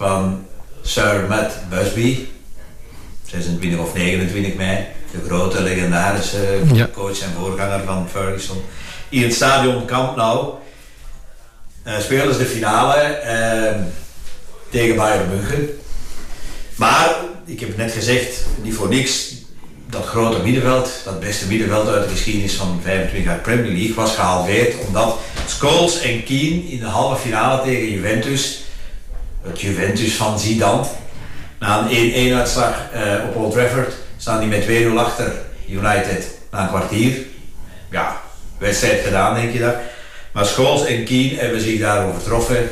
van Sir Matt Busby, 26 of 29 mei, de grote legendarische Ja. coach en voorganger van Ferguson, in het stadion Camp Nou eh spelen ze de finale eh, tegen Bayern München. Maar, ik heb het net gezegd, niet voor niks, dat grote middenveld, dat beste middenveld uit de geschiedenis van 25 jaar Premier League, was gehalveerd omdat Scholes en Keane in de halve finale tegen Juventus, het Juventus van Zidane, na een 1-1 uitslag eh, op Old Trafford, staan die met 2-0 achter United na een kwartier. Ja, wedstrijd gedaan denk je dat. Maar Scholes en Keane hebben zich daar overtroffen.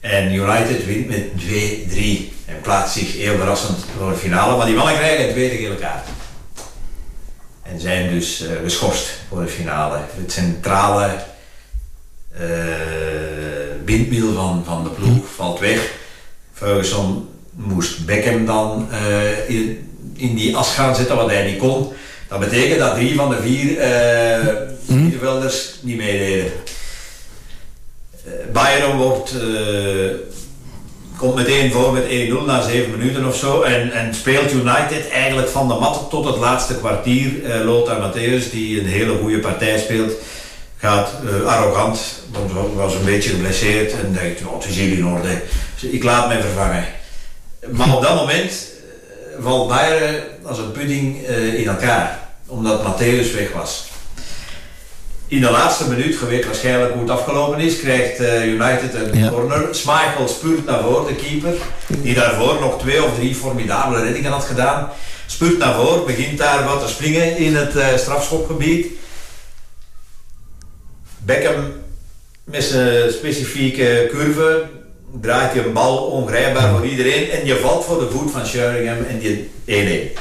En United wint met 2-3 en plaatst zich heel verrassend voor de finale. Maar die mannen krijgen een tweede gele kaart. En zijn dus eh, geschorst voor de finale. Het centrale windmiddel van, van de ploeg valt weg. Ferguson moest Beckham dan eh, in, in die as gaan zetten, wat hij niet kon. Dat betekent dat drie van de vier eh middenvelders niet meededen. Eh, Bayern wordt, komt meteen voor met 1-0 na 7 minuten of zo en, en speelt United eigenlijk van de mat tot het laatste kwartier. Lothar Matthäus, die een hele goede partij speelt, gaat arrogant, want was een beetje geblesseerd en denkt, oh, het is hier in orde, Dus ik laat mij vervangen. Maar op dat moment eh, valt Bayern als een pudding eh, in elkaar, omdat Matthäus weg was. In de laatste minuut, je weet waarschijnlijk hoe het afgelopen is, krijgt eh, United een Ja. corner. Schmeichel spuurt naar voren, de keeper, die daarvoor nog twee of drie formidabele reddingen had gedaan. Spuurt naar voren, begint daar wat te springen in het eh, strafschopgebied. Beckham met zijn specifieke curve draait je een bal ongrijpbaar voor iedereen en je valt voor de voet van Sheringham en die 1-1.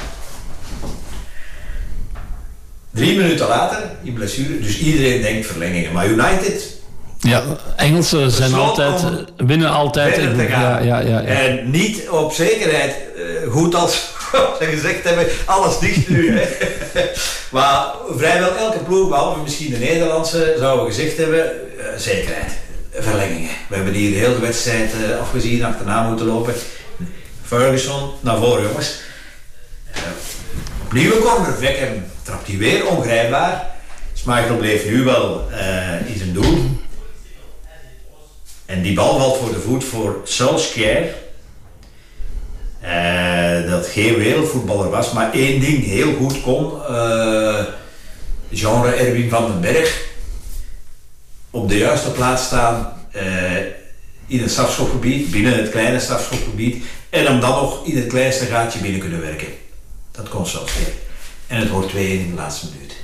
Drie minuten later, in blessure, dus iedereen denkt verlengingen. Maar United Ja, Engelsen zijn altijd, om winnen altijd. Ja, ja, ja. En niet op zekerheid, eh, goed als ze gezegd hebben, alles dicht nu. Hè. maar vrijwel elke ploeg, behalve misschien de Nederlandse, zouden gezegd hebben, eh, zekerheid, verlengingen. We hebben hier de hele wedstrijd eh, afgezien, achterna moeten lopen. Ferguson, naar voren jongens. Eh, opnieuw een corner, Beckham trapt hij weer ongrijpbaar. Schmeichel bleef nu wel eh, in zijn doel. En die bal valt voor de voet voor Solskjaer. Eh, dat geen wereldvoetballer was, maar één ding heel goed kon. eh, genre Erwin van den Berg. Op de juiste plaats staan eh, in het strafschopgebied, binnen het kleine strafschopgebied. En hem dan nog in het kleinste gaatje binnen kunnen werken. Dat kon Solskjaer. En het wordt 2-1 in de laatste minuut.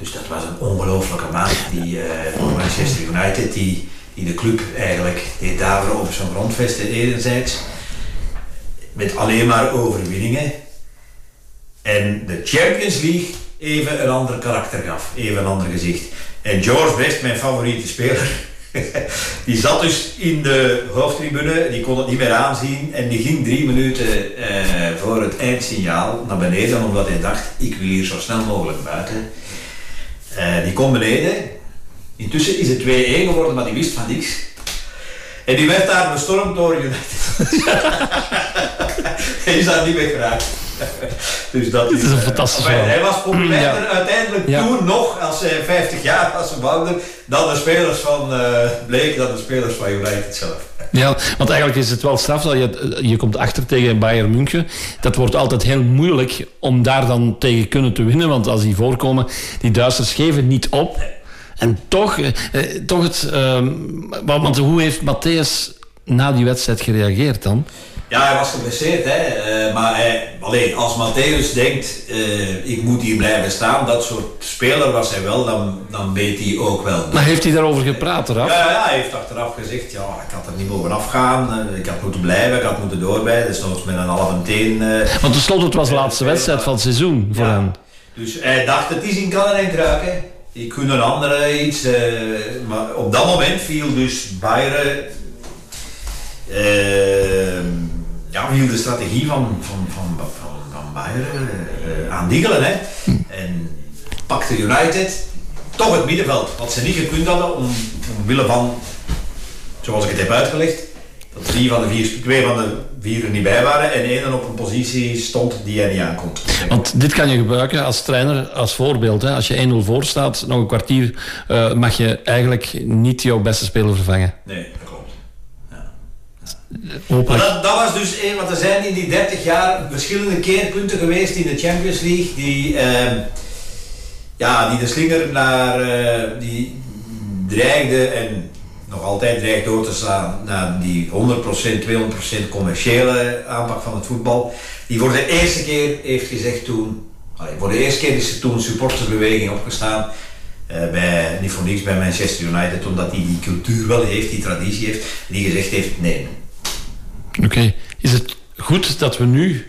Dus dat was een ongelofelijke maand die eh, voor Manchester United, die, die de club eigenlijk deed daveren op zijn grondvesten enerzijds, met alleen maar overwinningen. En de Champions League even een ander karakter gaf, even een ander gezicht. En George Best, mijn favoriete speler, die zat dus in de hoofdtribune, die kon het niet meer aanzien en die ging drie minuten eh, voor het eindsignaal naar beneden, omdat hij dacht, ik wil hier zo snel mogelijk buiten. Eh, die komt beneden. Intussen is het 2-1 geworden, maar die wist van niks. En die werd daar bestormd door United. hij is daar niet meer geraakt. dus dat Dit is een eh, fantastisch verhaal. Hij was populairder uiteindelijk Ja. toen nog, als hij 50 jaar was gebouwd, dan de spelers van eh Bleek, dan de spelers van United zelf. Ja, want eigenlijk is het wel straf dat je, je komt achter tegen Bayern München. Dat wordt altijd heel moeilijk om daar dan tegen kunnen te winnen. Want als die voorkomen, die Duitsers geven niet op. En toch, eh, eh, toch het... ehm, want want hoe heeft Matthäus na die wedstrijd gereageerd dan? Ja, hij was geblesseerd, hè. Eh, maar hij, alleen als Matthäus denkt, eh, ik moet hier blijven staan, dat soort speler was hij wel, dan, dan weet hij ook wel. Maar heeft hij daarover gepraat eraf? Ja, ja, hij heeft achteraf gezegd, ja, ik had er niet mogen afgaan, eh, ik had moeten blijven, ik had moeten doorbijten, dus nog met een halve teen. eh, Want tenslotte, het was de laatste wedstrijd van het seizoen voor ja. hem. Dus hij dacht, het is in kan er een ruiken. Ik gun een andere iets. eh, maar op dat moment viel dus Bayern. Eh, ja, viel de strategie van, van, van, van, van Bayern eh, aan diggelen. Hè. En pakte United toch het middenveld. Wat ze niet gekund hadden, om, omwille van, zoals ik het heb uitgelegd, dat drie van de vier, twee van de vier er niet bij waren en één op een positie stond die hij niet aankomt. Want dit kan je gebruiken als trainer als voorbeeld. Hè. Als je 1-0 voor staat, nog een kwartier, eh, mag je eigenlijk niet jouw beste speler vervangen. Nee. Maar Hopelijk. dat, dat was dus één, want er zijn in die 30 jaar verschillende keerpunten geweest in de Champions League die, ehm, ja, die de slinger naar, eh, die dreigde en nog altijd dreigt door te slaan naar die 100%, 200% commerciële aanpak van het voetbal. Die voor de eerste keer heeft gezegd toen, voor de eerste keer is er toen een supportersbeweging opgestaan. eh, bij, niet voor niks bij Manchester United, omdat hij die cultuur wel heeft, die traditie heeft, die gezegd heeft nee, Oké. Is het goed dat we nu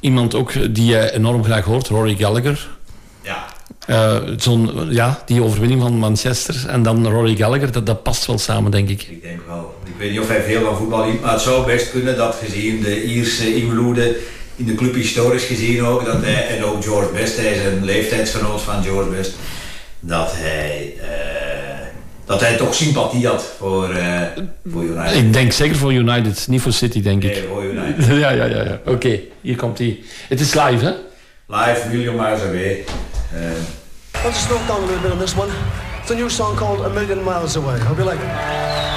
iemand ook die je enorm graag hoort, Rory Gallagher, Ja, eh, zo'n, ja, die overwinning van Manchester en dan Rory Gallagher, dat, dat past wel samen, denk ik. ik denk wel. Ik weet niet of hij veel van voetbal liep, maar het zou best kunnen dat gezien de Ierse invloeden in de club historisch gezien ook, dat hij, en ook George Best, hij is een leeftijdsgenoot van George Best, dat hij, eh, dat hij toch sympathie had voor, eh voor United. Ik denk zeker voor United, niet voor City, denk ik. Nee, voor United. Ja, ja, ja. ja. Oké, hier komt hij. Het is live, hè? Live, Million Miles Away. Eh, I'll just it down a little bit on this one. It's a new song called A Million Miles Away. Hope you like it.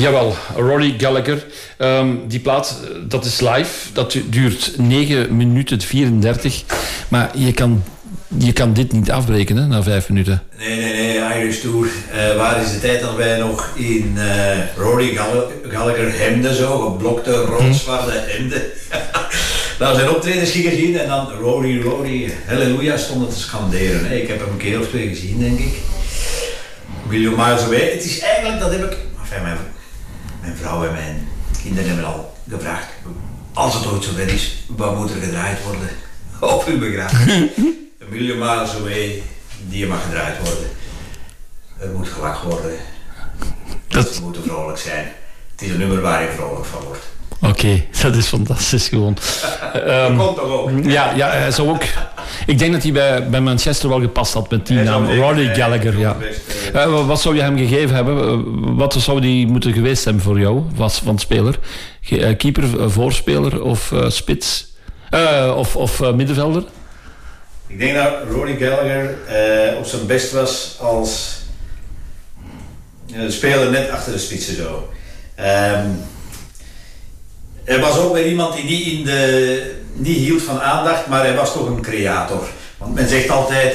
Jawel, Rory Gallagher. Ehm, die plaat, eh, dat is live. Dat du- duurt 9 minuten 34. Maar je kan, je kan dit niet afbreken hè, na 5 minuten. Nee, nee, nee, Irish Tour. Eh, waar is de tijd dat wij nog in eh, Rory Gall- Gallagher hemden zo, geblokte rood-zwarte hemden. nou, zijn optredens gingen zien en dan Rory, Rory, halleluja stonden te scanderen. Hè. Ik heb hem een keer of twee gezien, denk ik. Million Miles Away. Het is eigenlijk, dat heb ik... Enfin, mijn, mijn vrouw en mijn kinderen hebben al gevraagd. Als het ooit zover is, wat moet er gedraaid worden? Op uw begrafenis. Een Million Miles Away, die mag gedraaid worden. Er moet gelachen worden. Dat- Ze moeten vrolijk zijn. Het is een nummer waar je vrolijk van wordt. Oké, dat is fantastisch gewoon. Ehm, Komt toch ook? ja, ja, hij zou ook... Ik denk dat hij bij, bij Manchester wel gepast had met die naam. hij- Gallagher, ja. best, eh, wat zou je hem gegeven hebben? Eh, wat zou die moeten geweest zijn voor jou was van speler? Eh, keeper, voorspeler of spits? Of of middenvelder? Ik denk dat Rory Gallagher op zijn best was als speler net achter de spitsen zo. Ehm, hij was ook weer iemand die niet, in de, niet hield van aandacht, maar hij was toch een creator. Want men zegt altijd,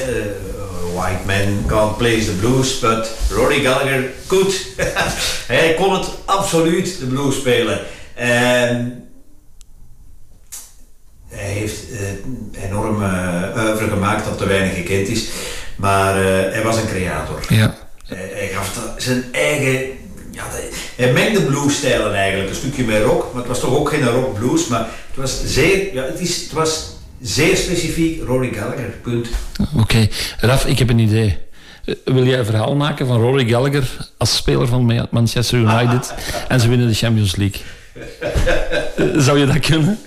white man can't play the blues, but Rory Gallagher could. hij kon het absoluut, de blues spelen. En hij heeft eh, enorm eh oeuvre gemaakt dat te weinig gekend is. Maar eh, hij was een creator. Ja. Hij, hij gaf zijn eigen... Ja, hij mengde bluesstijlen eigenlijk. Een stukje met rock, maar het was toch ook geen rock blues. Maar het was zeer... Ja, het, is, het was Zeer specifiek Rory Gallagher, punt. Oké, Raf, ik heb een idee. Eh, Wil jij een verhaal maken van Rory Gallagher als speler van Ma- Manchester United en ze winnen de Champions League? Eh, Zou je dat kunnen?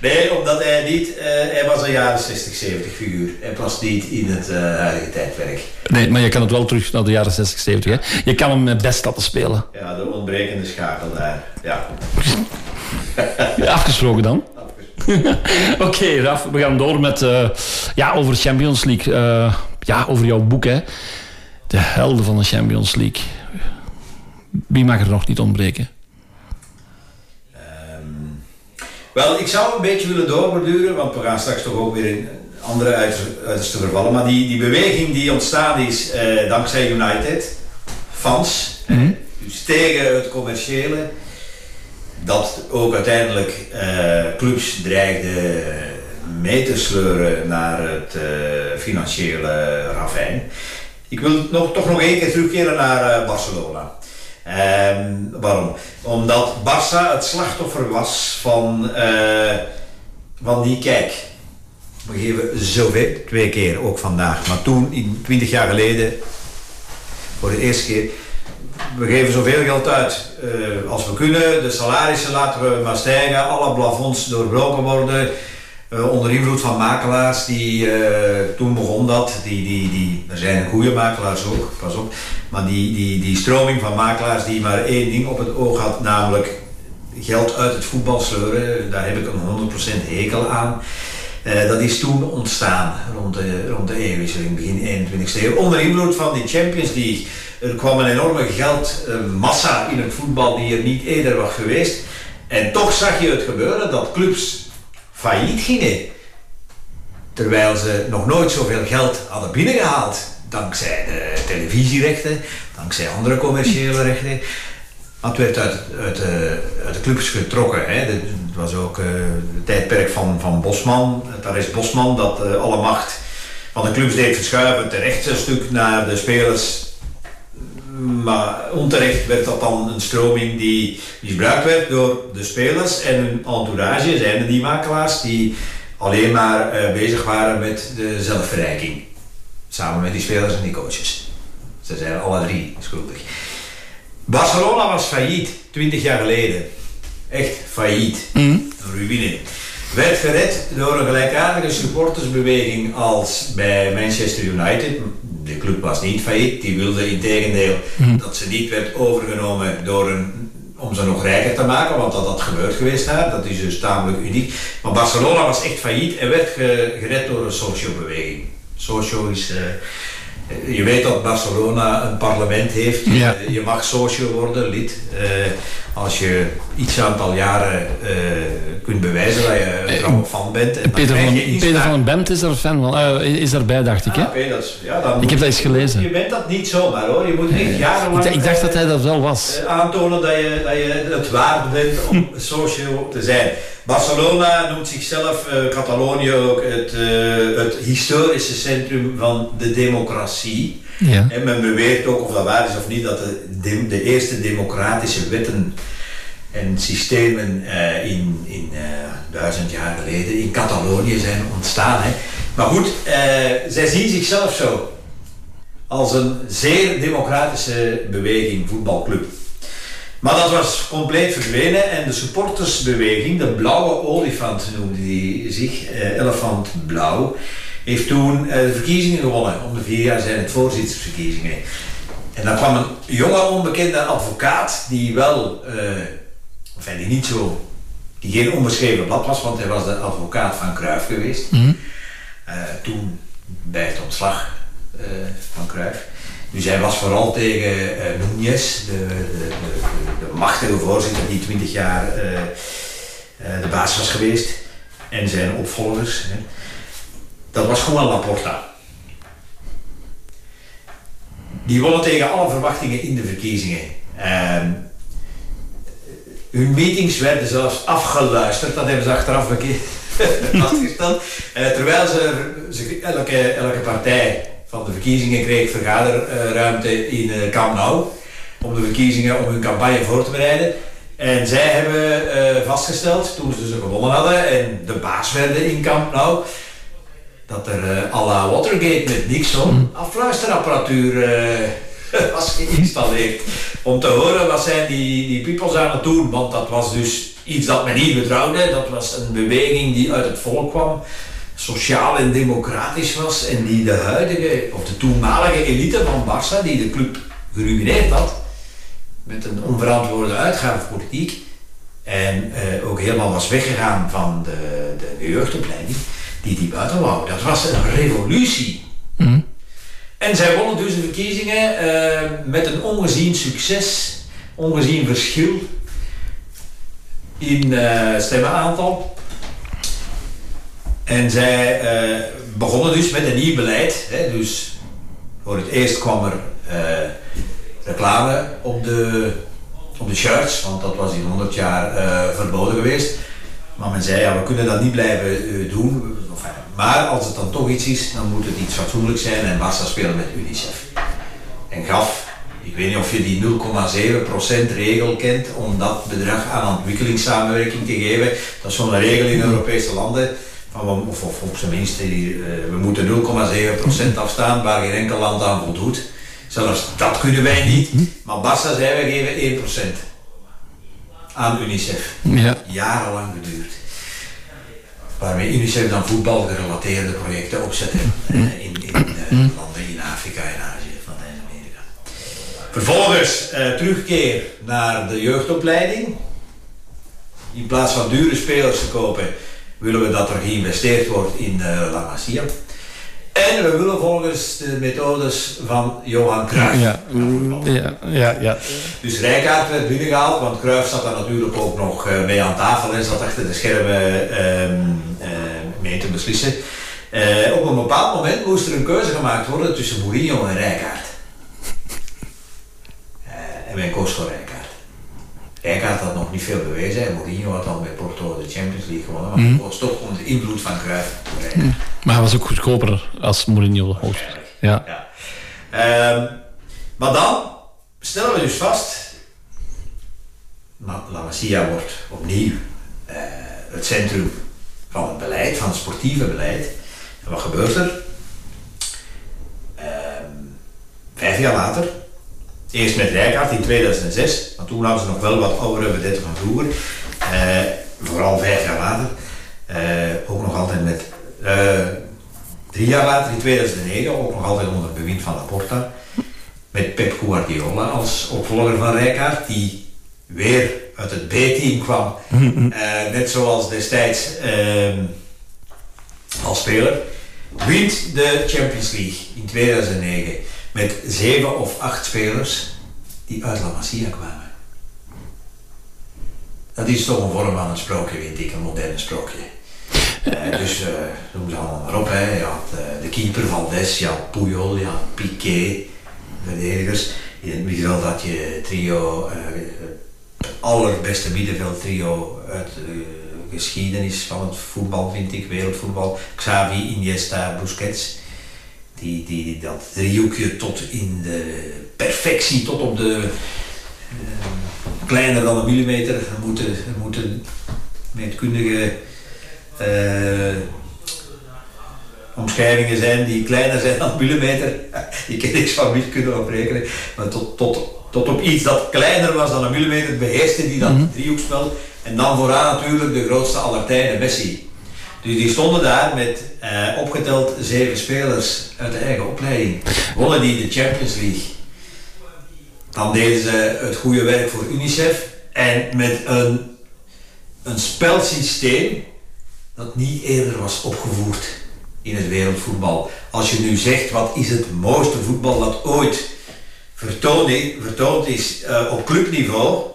Nee, omdat hij niet, eh, hij was een jaren 60, 70 figuur. Hij past niet in het eh, huidige tijdperk. Nee, maar je kan het wel terug naar de jaren 60, 70. Hè? Je kan hem best laten spelen. Ja, de ontbrekende schakel daar. Ja. Afgesproken dan? Oké, Raf, we gaan door met eh, ja, over Champions League. Eh, ja, over jouw boek, hè. De helden van de Champions League. Wie mag er nog niet ontbreken? Wel, ik zou een beetje willen doorborduren, want we gaan straks toch ook weer in andere uiter- uiterste vervallen. Maar die, die beweging die ontstaan is eh, dankzij United, fans, eh, dus tegen het commerciële, dat ook uiteindelijk eh, clubs dreigden mee te sleuren naar het eh, financiële ravijn. Ik wil nog, toch nog één keer terugkeren naar eh, Barcelona. Ehm, waarom? Omdat Barça het slachtoffer was van, van die kijk. We geven zoveel, twee keer ook vandaag, maar toen, in 20 jaar geleden, voor de eerste keer, we geven zoveel geld uit eh, als we kunnen. De salarissen laten we maar stijgen, alle plafonds doorbroken worden. eh, onder invloed van makelaars, die, eh, toen begon dat. Die, die, die, er zijn goede makelaars ook, pas op. Maar die, die, die stroming van makelaars die maar één ding op het oog had, namelijk geld uit het voetbal sleuren. Daar heb ik een 100% hekel aan. Dat is toen ontstaan rond de, rond de eeuwwisseling, begin 21e eeuw. Onder invloed van die Champions League. Er kwam een enorme geldmassa in het voetbal die er niet eerder was geweest. En toch zag je het gebeuren dat clubs failliet gingen. Terwijl ze nog nooit zoveel geld hadden binnengehaald. Dankzij de televisierechten, dankzij andere commerciële rechten. Het werd uit, uit, de, uit de clubs getrokken. Hè. Het was ook eh, het tijdperk van, van Bosman, het arrest Bosman, dat eh, alle macht van de clubs deed verschuiven. Terecht een stuk naar de spelers. Maar onterecht werd dat dan een stroming die misbruikt werd door de spelers en hun entourage, zijn die makelaars, die alleen maar eh, bezig waren met de zelfverrijking. Samen met die spelers en die coaches. Ze zijn alle drie schuldig. Barcelona was failliet, 20 jaar geleden. Echt failliet. Een ruïne. Werd gered door een gelijkaardige supportersbeweging als bij Manchester United. De club was niet failliet, die wilde in tegendeel dat ze niet werd overgenomen door een, om ze nog rijker te maken, want dat had gebeurd geweest daar. Dat is dus tamelijk uniek. Maar Barcelona was echt failliet en werd ge- gered door een socio-beweging. Socio is... eh, je weet dat Barcelona een parlement heeft. Ja. Eh, Je mag socio worden, lid. eh, als je iets aantal jaren eh, kunt bewijzen dat je een trouwe fan bent. En Peter van, je Peter inspraak. van Bemt is er fan van. Eh, is daarbij, dacht ik. Hè? Ah, dat is- ja, dan Ik moet heb dat eens gelezen. Je bent dat niet zomaar hoor. Je moet echt jarenlang... Ik, ik dacht dat eh, hij dat wel was. eh, aantonen dat je, dat je het waard bent om socio te zijn. Barcelona noemt zichzelf, eh, Catalonië ook, het, eh, het historische centrum van de democratie. Ja. En men beweert ook, of dat waar is of niet, dat de, de, eerste democratische wetten en systemen eh, in, in eh, duizend jaar geleden in Catalonië zijn ontstaan. Hè. Maar goed, eh, zij zien zichzelf zo als een zeer democratische beweging, voetbalclub. Maar dat was compleet verdwenen en de supportersbeweging, de blauwe olifant noemde die zich, elefant blauw, heeft toen eh, de verkiezingen gewonnen. Om de vier jaar zijn het voorzittersverkiezingen. En dan kwam een jonge onbekende advocaat die wel, enfin, die niet zo, die geen onbeschreven blad was, want hij was de advocaat van Cruijff geweest. Eh, toen bij het ontslag van Cruijff. Dus hij was vooral tegen Núñez, de, de, de, machtige voorzitter die 20 jaar de baas was geweest. En zijn opvolgers. Hè. Dat was gewoon Laporta. Die wonnen tegen alle verwachtingen in de verkiezingen. Ehm, hun meetings werden zelfs afgeluisterd, dat hebben ze achteraf bekeken. vastgesteld. Eh, terwijl ze, ze elke, elke partij van de verkiezingen kreeg vergaderruimte in eh Camp Nou om de verkiezingen, om hun campagne voor te bereiden. En zij hebben eh, vastgesteld, toen ze ze gewonnen hadden en de baas werden in Camp Nou, dat er eh à la Watergate met Nixon afluisterapparatuur eh, was geïnstalleerd. Om te horen wat zijn die, die peoples aan het doen. Want dat was dus iets dat men niet betrouwde. Dat was een beweging die uit het volk kwam. Sociaal en democratisch was. En die de huidige, of de toenmalige elite van Barça, die de club geruineerd had. Met een onverantwoorde uitgavenpolitiek. En eh, ook helemaal was weggegaan van de, de, de jeugdopleiding. Die die buiten wou. Dat was een revolutie. En zij wonnen dus de verkiezingen eh, met een ongezien succes, ongezien verschil in eh stemmenaantal. En zij eh, begonnen dus met een nieuw beleid. Hè, dus voor het eerst kwam er reclame op de, op de shirts, want dat was in 100 jaar verboden geweest. Maar men zei, ja, we kunnen dat niet blijven eh, doen. Maar als het dan toch iets is, dan moet het iets fatsoenlijks zijn en Barca spelen met UNICEF. En gaf, ik weet niet of je die 0,7% regel kent om dat bedrag aan ontwikkelingssamenwerking te geven. Dat is zo'n regel in Europese landen. Van, we- of, of op zijn minst, eh, we moeten 0,7% afstaan waar geen enkel land aan voldoet. Zelfs dat kunnen wij niet. Maar Barca zei, wij geven 1% aan UNICEF Ja. jarenlang geduurd. Waarmee UNICEF dan voetbalgerelateerde projecten opzette eh, in, in eh, landen in Afrika en Azië, Latijns-Amerika. Vervolgens eh, terugkeer naar de jeugdopleiding. In plaats van dure spelers te kopen, willen we dat er geïnvesteerd wordt in eh, La Masia. En we willen volgens de methodes van Johan Cruijff. Ja, ja, ja, ja. Dus Rijkaard werd binnengehaald, want Cruijff zat daar natuurlijk ook nog eh, mee aan tafel en zat achter de schermen ehm, eh, mee te beslissen. Eh, op een bepaald moment moest er een keuze gemaakt worden tussen Mourinho en Rijkaard. En men koos voor Rijkaard. Rijkaard had nog niet veel bewezen en Mourinho had al met Porto de Champions League gewonnen, maar hij koos toch onder de invloed van voor Rijkaard. Maar hij was ook goedkoper als Mourinho. Ja. Ja. Ehm, maar dan stellen we dus vast, La La Masia wordt opnieuw eh, het centrum van het beleid, van het sportieve beleid. En wat gebeurt er? Ehm, vijf jaar later, eerst met Rijkaard in 2006, want toen hadden ze nog wel wat oudere vedetten van vroeger. Eh, vooral vijf jaar later, eh, ook nog altijd met eh, Drie jaar later, in 2009, ook nog altijd onder bewind van Laporta, met Pep Guardiola als opvolger van Rijkaard, die weer uit het B-team kwam, net zoals destijds ehm, als speler, wint de Champions League in 2009 met zeven of acht spelers die uit La Masia kwamen. Dat is toch een vorm van een sprookje, vind ik, een moderne sprookje. Eh, dus eh noem ze allemaal maar op. Hè. Je had eh, de keeper Valdes, je had Puyol, je had Piqué, verdedigers. In het middenveld had je trio, het allerbeste middenveldtrio uit de geschiedenis van het voetbal, vind ik, wereldvoetbal. Xavi, Iniesta, Busquets. Die, die dat driehoekje tot in de perfectie, tot op de eh, kleiner dan een millimeter moeten, moeten meetkundige eh, omschrijvingen zijn die kleiner zijn dan een millimeter. Ik ken niks van wiskunde of rekenen, maar tot, tot, tot op iets dat kleiner was dan een millimeter beheerste die dat driehoekspel. En dan vooraan natuurlijk de grootste aller tijden, Messi. Dus die stonden daar met eh, opgeteld zeven spelers uit de eigen opleiding. Wonnen die de Champions League. Dan deden ze het goede werk voor UNICEF. En met een, een spelsysteem dat niet eerder was opgevoerd in het wereldvoetbal. Als je nu zegt, wat is het mooiste voetbal dat ooit vertoond is, eh, op clubniveau,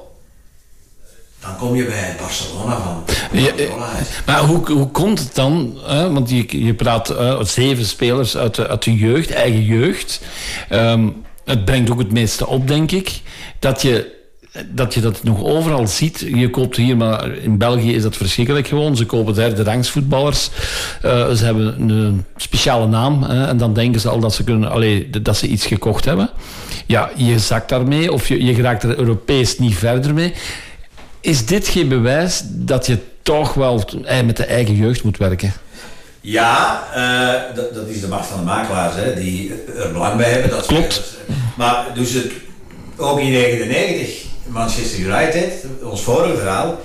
dan kom je bij Barcelona van Ja, uit. Maar hoe, hoe komt het dan? Hè? Want je, je praat eh, zeven spelers uit de, uit de jeugd, eigen jeugd. Ehm, het brengt ook het meeste op, denk ik. Dat je, dat je dat nog overal ziet. Je koopt hier, maar in België is dat verschrikkelijk gewoon. Ze kopen derde rangs voetballers. Eh, ze hebben een speciale naam. Hè? En dan denken ze al dat ze, kunnen, allee, dat ze iets gekocht hebben. Ja, je zakt daarmee. Of je, je geraakt er Europees niet verder mee. Is dit geen bewijs dat je toch wel eh, met de eigen jeugd moet werken? Ja, eh, dat, dat is de macht van de makelaars, hè, die er belang bij hebben. Dat Klopt. Maar dus het, ook in 1999, Manchester United, ons vorige verhaal,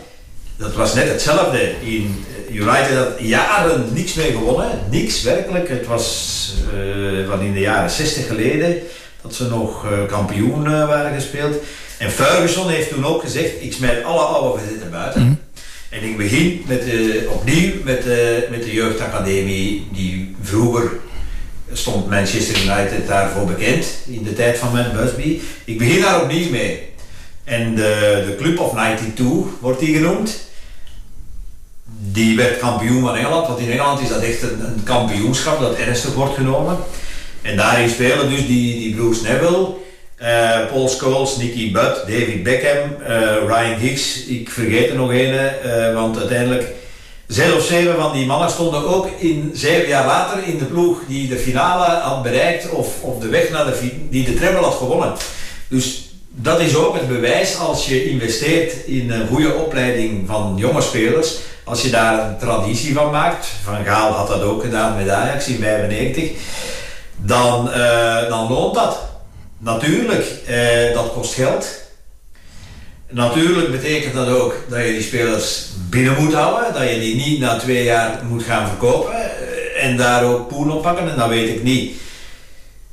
dat was net hetzelfde. In eh, United had jaren niks meer gewonnen, niks werkelijk. Het was van in de jaren 60 geleden dat ze nog kampioen waren gespeeld. En Ferguson heeft toen ook gezegd, ik smijt alle oude verzitten buiten. En ik begin met, eh, opnieuw met, eh, met de jeugdacademie die vroeger stond Manchester United daarvoor bekend in de tijd van Matt Busby. Ik begin daar opnieuw mee. En de, de Club of 92 wordt die genoemd. Die werd kampioen van Engeland, want in Engeland is dat echt een, een kampioenschap dat ernstig wordt genomen. En daarin spelen dus die, die broers Neville, eh, Paul Scholes, Nicky Butt, David Beckham, eh, Ryan Giggs, ik vergeet er nog een, eh, want uiteindelijk zes of zeven van die mannen stonden ook in, zeven jaar later in de ploeg die de finale had bereikt of, of de weg naar de die de treble had gewonnen. Dus dat is ook het bewijs als je investeert in een goede opleiding van jonge spelers, als je daar een traditie van maakt, Van Gaal had dat ook gedaan met Ajax in 95, dan, dan loont dat. Natuurlijk, eh, dat kost geld. Natuurlijk betekent dat ook dat je die spelers binnen moet houden, dat je die niet na twee jaar moet gaan verkopen eh, en daar ook poen op pakken. En dan weet ik niet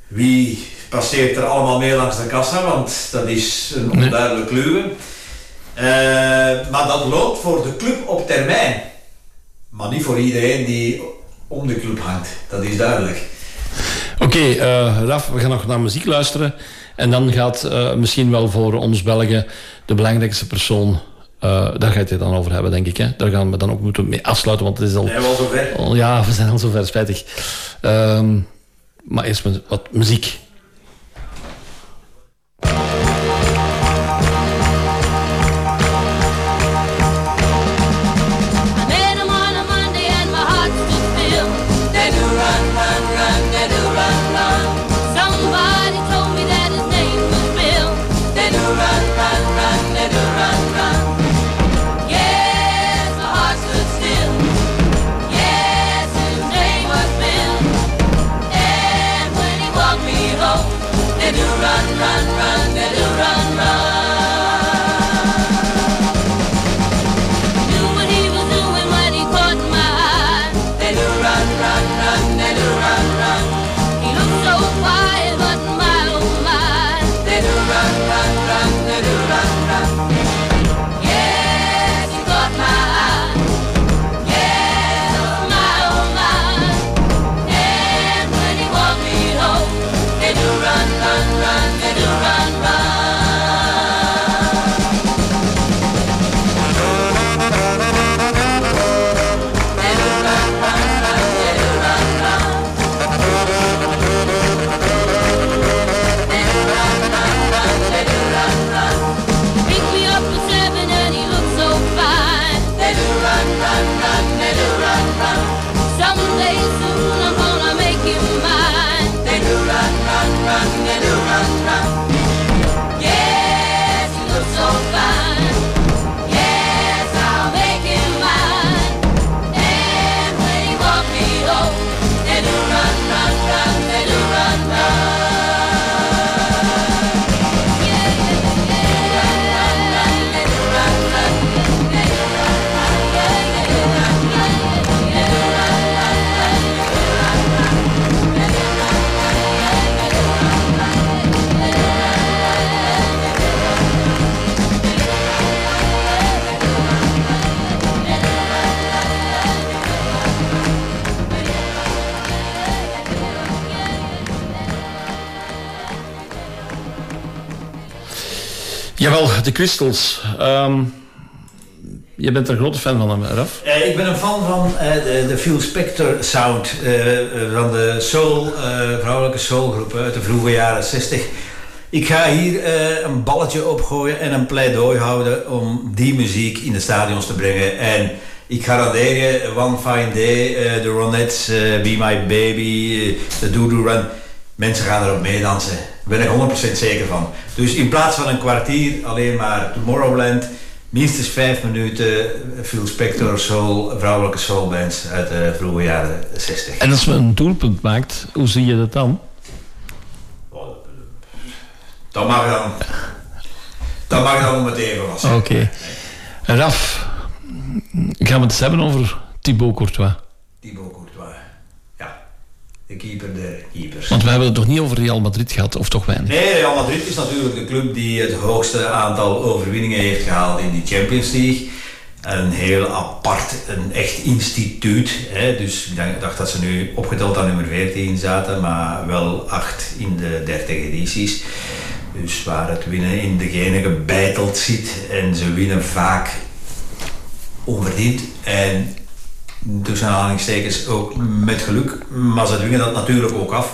wie passeert er allemaal mee langs de kassa, want dat is een onduidelijk kluwen. Eh, maar dat loont voor de club op termijn, maar niet voor iedereen die om de club hangt. Dat is duidelijk. Oké, eh, Raf, we gaan nog naar muziek luisteren. En dan gaat eh, misschien wel voor ons Belgen de belangrijkste persoon... eh, daar ga je het dan over hebben, denk ik. Hè? Daar gaan we dan ook moeten mee afsluiten, want het is al... Zijn we al zover? al- ja, we zijn al zover, spijtig. Ehm, maar eerst wat muziek. De Crystals. Ehm, je bent er een grote fan van hem, Raf. Eh, ik ben een fan van eh, de, de Phil Spector sound eh, eh, van de soul, eh, vrouwelijke soulgroepen uit de vroege jaren 60. Ik ga hier eh, een balletje opgooien en een pleidooi houden om die muziek in de stadions te brengen. En ik garandeer je, One Fine Day, eh, de Ronettes, eh, Be My Baby, eh, de Do Do Run. Mensen gaan erop meedansen. Daar ben ik 100% zeker van. Dus in plaats van een kwartier alleen maar Tomorrowland, minstens vijf minuten Phil Spector soul, vrouwelijke soulbands uit de vroege jaren 60. En als we een doelpunt maakt, hoe zie je dat dan? Dat mag dan, dat mag dan om het even was. Oké. Raf, gaan we het eens hebben over Thibaut Courtois? Thibaut Courtois. De keeper der keepers. Want we hebben het toch niet over Real Madrid gehad, of toch weinig? Nee, Real Madrid is natuurlijk de club die het hoogste aantal overwinningen heeft gehaald in die Champions League. Een heel apart, een echt instituut. Hè? Dus ik dacht dat ze nu opgeteld aan nummer 14 zaten, maar wel 8 in de 30 edities. Dus waar het winnen in degene gebeiteld zit. En ze winnen vaak onverdiend. En tussen aanhalingstekens ook met geluk. Maar ze dwingen dat natuurlijk ook af.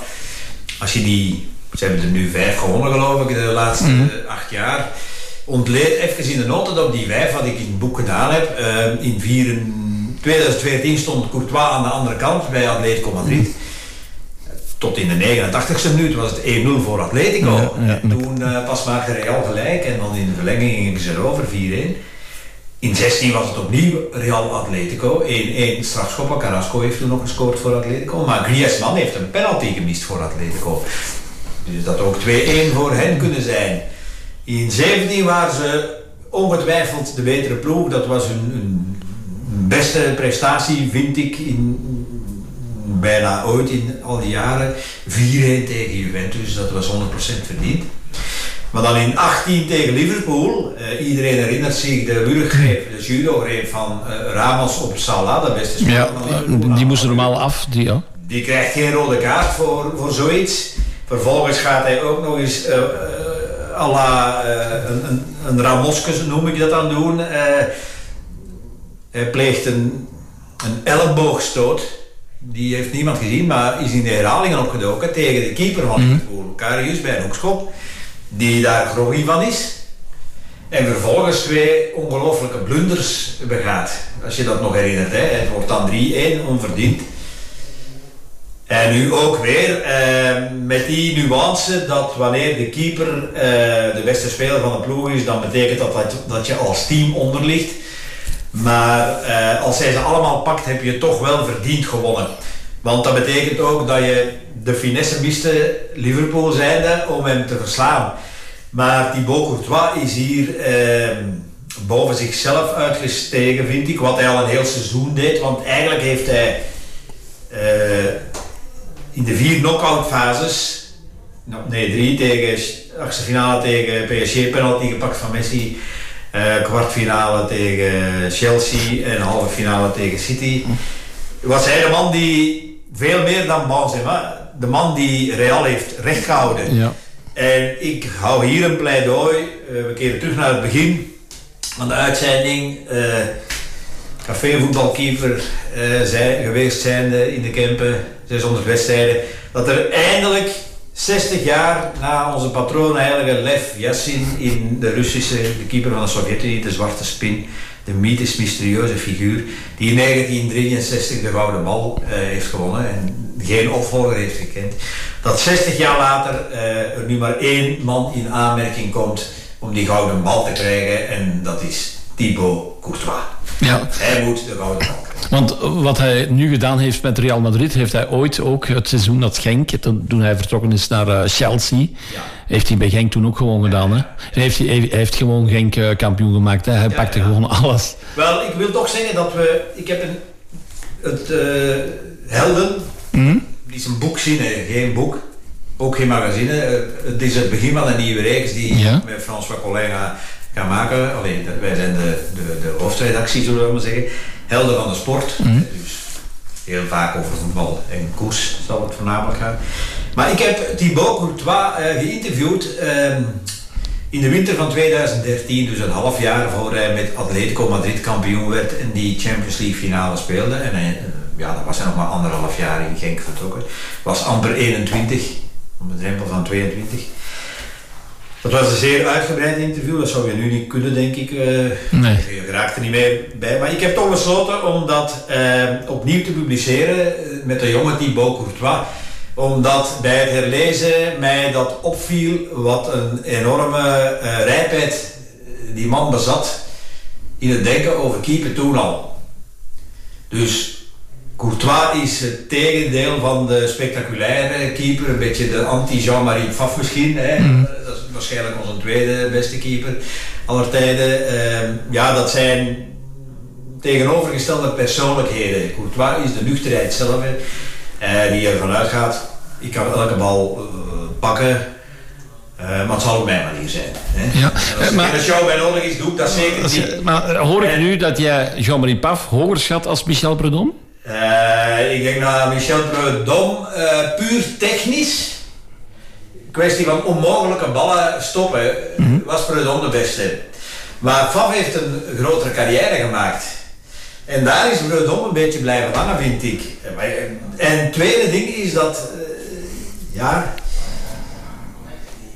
Als je die, ze hebben er nu vijf gewonnen geloof ik de laatste eh, acht jaar. Ontleed even in de noten op die vijf wat ik in het boek gedaan heb. Eh, in vier, 2014 stond Courtois aan de andere kant bij Atletico Madrid. Tot in de 89ste minuut was het 1-0 voor Atletico. Ja, ja, en toen eh, pas maakte Real gelijk en dan in de verlenging gingen ze erover 4-1. In 16 was het opnieuw Real Atletico. 1-1 strafschoppen. Carrasco heeft toen nog gescoord voor Atletico. Maar Griezmann heeft een penalty gemist voor Atletico. Dus dat ook 2-1 voor hen kunnen zijn. In 17 waren ze ongetwijfeld de betere ploeg. Dat was hun, beste prestatie, vind ik, in, bijna ooit in al die jaren. 4-1 tegen Juventus, dat was 100% verdiend. Maar dan in 18 tegen Liverpool, eh, iedereen herinnert zich de wurggreep, de judo-greep van eh, Ramos op Salah, de beste speler Ja, van Liverpool. die moesten normaal af. Die, ja. Die krijgt geen rode kaart voor, voor zoiets. Vervolgens gaat hij ook nog eens à la, een, een, een Ramoskes, noem ik dat dan doen. Hij pleegt een, een elleboogstoot. Die heeft niemand gezien, maar is in de herhalingen opgedoken tegen de keeper van Liverpool, Karius, bij een hoekschop. Die daar groggy van is. En vervolgens twee ongelooflijke blunders begaat. Als je dat nog herinnert. Hè. Het wordt dan 3-1 onverdiend. En nu ook weer eh, met die nuance dat wanneer de keeper eh, de beste speler van de ploeg is, dan betekent dat dat, je als team onder ligt. Maar eh, als hij ze allemaal pakt, heb je toch wel verdiend gewonnen. Want dat betekent ook dat je de finesse miste, Liverpool zijnde, om hem te verslaan. Maar Thibaut Courtois is hier eh, boven zichzelf uitgestegen, vind ik. Wat hij al een heel seizoen deed. Want eigenlijk heeft hij eh, in de vier knock-out fases, nee drie tegen achtste finale tegen PSG, penalty gepakt van Messi, eh, kwartfinale tegen Chelsea en halve finale tegen City. Was hij de man die veel meer dan Benzema, de man die Real heeft rechtgehouden. Ja. En ik hou hier een pleidooi. eh, we keren terug naar het begin van de uitzending. eh cafévoetbalkeeper eh zij, geweest zijnde in de Kempen, 600 wedstrijden. Dat er eindelijk 60 jaar na onze patroon heilige Lev Yassin in de Russische, de keeper van de Sovjet-Unie, de zwarte spin, de mythisch mysterieuze figuur, die in 1963 de gouden bal eh, heeft gewonnen en geen opvolger heeft gekend. Dat 60 jaar later eh, er nu maar één man in aanmerking komt om die gouden bal te krijgen en dat is Thibaut Courtois. Ja. Hij moet de gouden. Want wat hij nu gedaan heeft met Real Madrid, heeft hij ooit ook het seizoen dat Genk, toen hij vertrokken is naar eh, Chelsea, heeft hij bij Genk toen ook gewoon gedaan. Hè? Hij, heeft, hij heeft gewoon Genk eh, kampioen gemaakt. Hè? Hij pakte ja. gewoon alles. Wel, ik wil toch zeggen dat we. Ik heb een. Het eh, Helden. Die is een boekzine, geen boek. Ook geen magazine. Het is het begin van een nieuwe reeks die met François collega gaan maken. Alleen, de- wij zijn de, de, de hoofdredactie, zullen we maar zeggen. Helden van de sport. Dus heel vaak over voetbal en koers zal het voornamelijk gaan. Maar ik heb Thibaut Courtois eh, geïnterviewd ehm, in de winter van 2013, dus een half jaar voor hij met Atletico Madrid kampioen werd en die Champions League finale speelde. En hij, eh, ja, dan was hij nog maar anderhalf jaar in Genk vertrokken. Was amper 21, op de drempel van 22. Dat was een zeer uitgebreid interview, dat zou je nu niet kunnen, denk ik. eh, Nee. je raakt er niet meer bij. Maar ik heb toch besloten om dat eh, opnieuw te publiceren eh, met de jonge Thibaut Courtois. Omdat bij het herlezen mij dat opviel wat een enorme rijpheid die man bezat. in het denken over keeper toen al. Dus Courtois is het tegendeel van de spectaculaire keeper, een beetje de anti-Jean-Marie Pfaff misschien. Hè? Dat is waarschijnlijk onze tweede beste keeper aller tijden. Ehm, ja, dat zijn tegenovergestelde persoonlijkheden. Courtois is de nuchterheid zelf, hè, eh, die ervan uitgaat, ik kan elke bal eh, pakken, eh, maar het zal op mijn manier zijn. Hè. Ja, als maar- een show bij nodig is, doe ik dat zeker niet. maar hoor ik nu dat jij Jean-Marie Paf hoger schat als Michel Prudhomme? Eh, ik denk dat Michel Prudhomme eh, puur technisch, kwestie van onmogelijke ballen stoppen, was Prudhomme de beste. Maar Faf heeft een grotere carrière gemaakt. En daar is Prudhomme een beetje blijven hangen, vind ik. En maar- En het tweede ding is dat, eh, ja,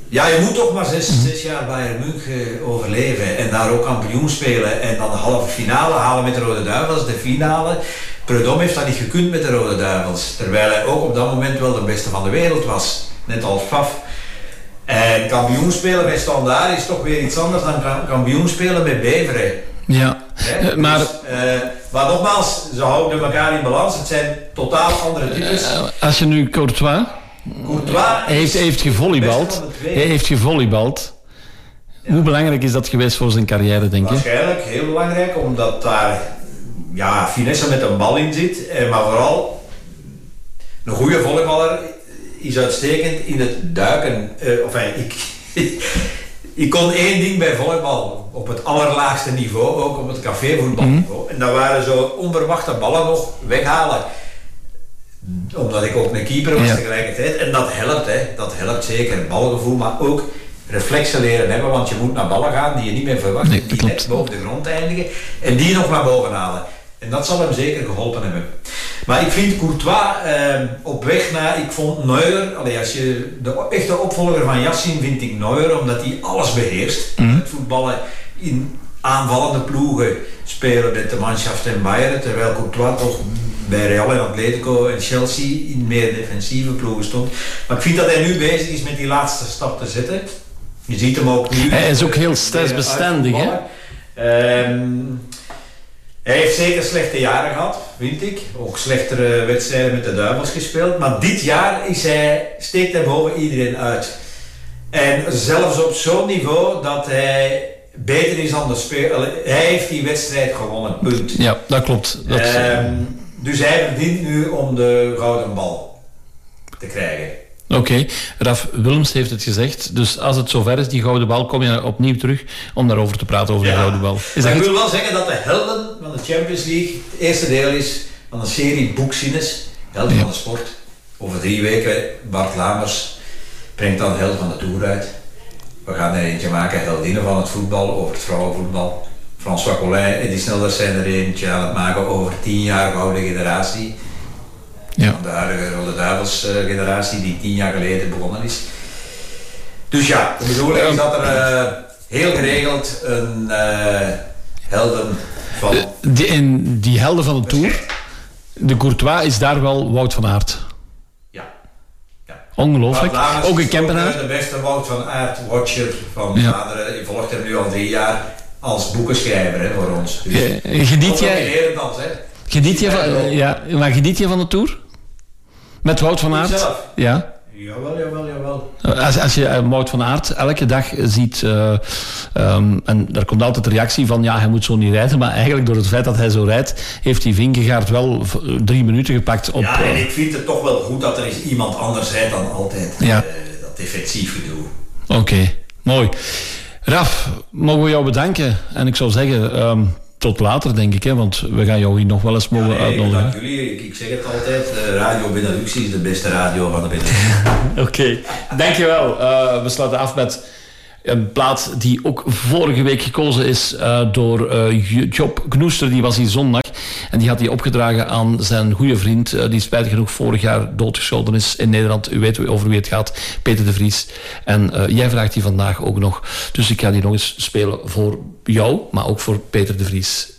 ja, je moet toch maar zes, zes jaar Bayern München overleven en daar ook kampioen spelen en dan de halve finale halen met de Rode Duivels, de finale. Prudhomme heeft dat niet gekund met de Rode Duivels, terwijl hij ook op dat moment wel de beste van de wereld was, net als Faf. En kampioen spelen met Standaard is toch weer iets anders dan ka- kampioen spelen met Beveren. Ja? Eh, maar Dus, eh, maar nogmaals, ze houden elkaar in balans. Het zijn totaal andere types. eh, als je nu Courtois Courtois heeft, heeft gevolleybald, hij heeft gevolleybald. Hoe belangrijk is dat geweest voor zijn carrière, denk je? Waarschijnlijk heel belangrijk, omdat daar ja, finesse met een bal in zit. En maar vooral, een goede volleyballer is uitstekend in het duiken. Eh, of enfin, ik, ik kon één ding bij volleybal, op het allerlaagste niveau, ook op het cafévoetbalniveau. En dat waren zo onverwachte ballen nog weghalen. Omdat ik ook een keeper was Ja. tegelijkertijd. En dat helpt, hè. dat helpt zeker. Balgevoel, maar ook reflexen leren hebben, want je moet naar ballen gaan die je niet meer verwacht, Nee, die net boven de grond eindigen en die nog naar boven halen. En dat zal hem zeker geholpen hebben. Maar ik vind Courtois eh, op weg naar, ik vond Neuer, allee, als je de echte opvolger van Yassin vind ik Neuer, omdat hij alles beheerst. Het voetballen in aanvallende ploegen spelen met de Mannschaft en Bayern, terwijl Courtois toch bij Real en Atletico en Chelsea in meer defensieve ploegen stond. Maar ik vind dat hij nu bezig is met die laatste stap te zetten. Je ziet hem ook nu. Hij is ook heel stressbestendig, hè? uitvoetballen. Hij heeft zeker slechte jaren gehad, vind ik. Ook slechtere wedstrijden met de Duivels gespeeld. Maar dit jaar is hij, steekt hij boven iedereen uit. En zelfs op zo'n niveau dat hij beter is dan de speler. Hij heeft die wedstrijd gewonnen, punt. Ja, dat klopt. Dat, Ehm, dus hij verdient nu om de gouden bal te krijgen. Oké, Raf Willems heeft het gezegd. Dus als het zover is, die gouden bal, kom je opnieuw terug om daarover te praten, over de gouden bal. Is maar dat ik goed? wil wel zeggen dat de helden van de Champions League het eerste deel is van een serie boekzinnes. Helden Ja. van de sport. Over drie weken, Bart Lamers brengt dan Helden van de Tour uit. We gaan er eentje maken, heldinnen van het voetbal, over het vrouwenvoetbal. François Collin en die Snelders zijn er eentje aan het maken over tien jaar oude generatie. Ja. Van de huidige Rode Duivels eh, generatie die tien jaar geleden begonnen is. Dus ja, de bedoeling is dat er eh, heel geregeld een eh, helden van... Eh, Die, en die helden van de Tour, de Courtois is daar wel Wout van Aert. Ongelooflijk. Ook een Kempenaar. De beste Wout van Aert, watcher van Ja. Vlaanderen. Je volgt hem nu al drie jaar als boekenschrijver hè, voor ons. Dus, Eh, Geniet jij, geniet jij van, ja, maar geniet jij van de Tour? Met Wout van Aert? Ikzelf? Ja. Jawel, jawel, jawel. Als, als je eh, Wout van Aert elke dag ziet, eh, ehm, en daar komt altijd de reactie van, ja, hij moet zo niet rijden, maar eigenlijk door het feit dat hij zo rijdt, heeft die Vingegaard wel drie minuten gepakt op... Ja, en eh, ik vind het toch wel goed dat er eens iemand anders rijdt dan altijd Ja. eh, dat defensief gedoe. Oké, mooi. Raf, mogen we jou bedanken? En ik zou zeggen, ehm, tot later denk ik, hè, want we gaan jou hier nog wel eens mogen Nee, uitnodigen. dank jullie. Ik, ik zeg het altijd, eh, Radio Benelux is de beste radio van de Benelux. Oké, dankjewel. Eh we sluiten af met een plaat die ook vorige week gekozen is eh, door eh, Job Knoester. Die was hier zondag en die had die opgedragen aan zijn goede vriend, eh, die spijtig genoeg vorig jaar doodgeschoten is in Nederland. U weet over wie het gaat, Peter de Vries. En jij vraagt die vandaag ook nog. Dus ik ga die nog eens spelen voor jou, maar ook voor Peter de Vries.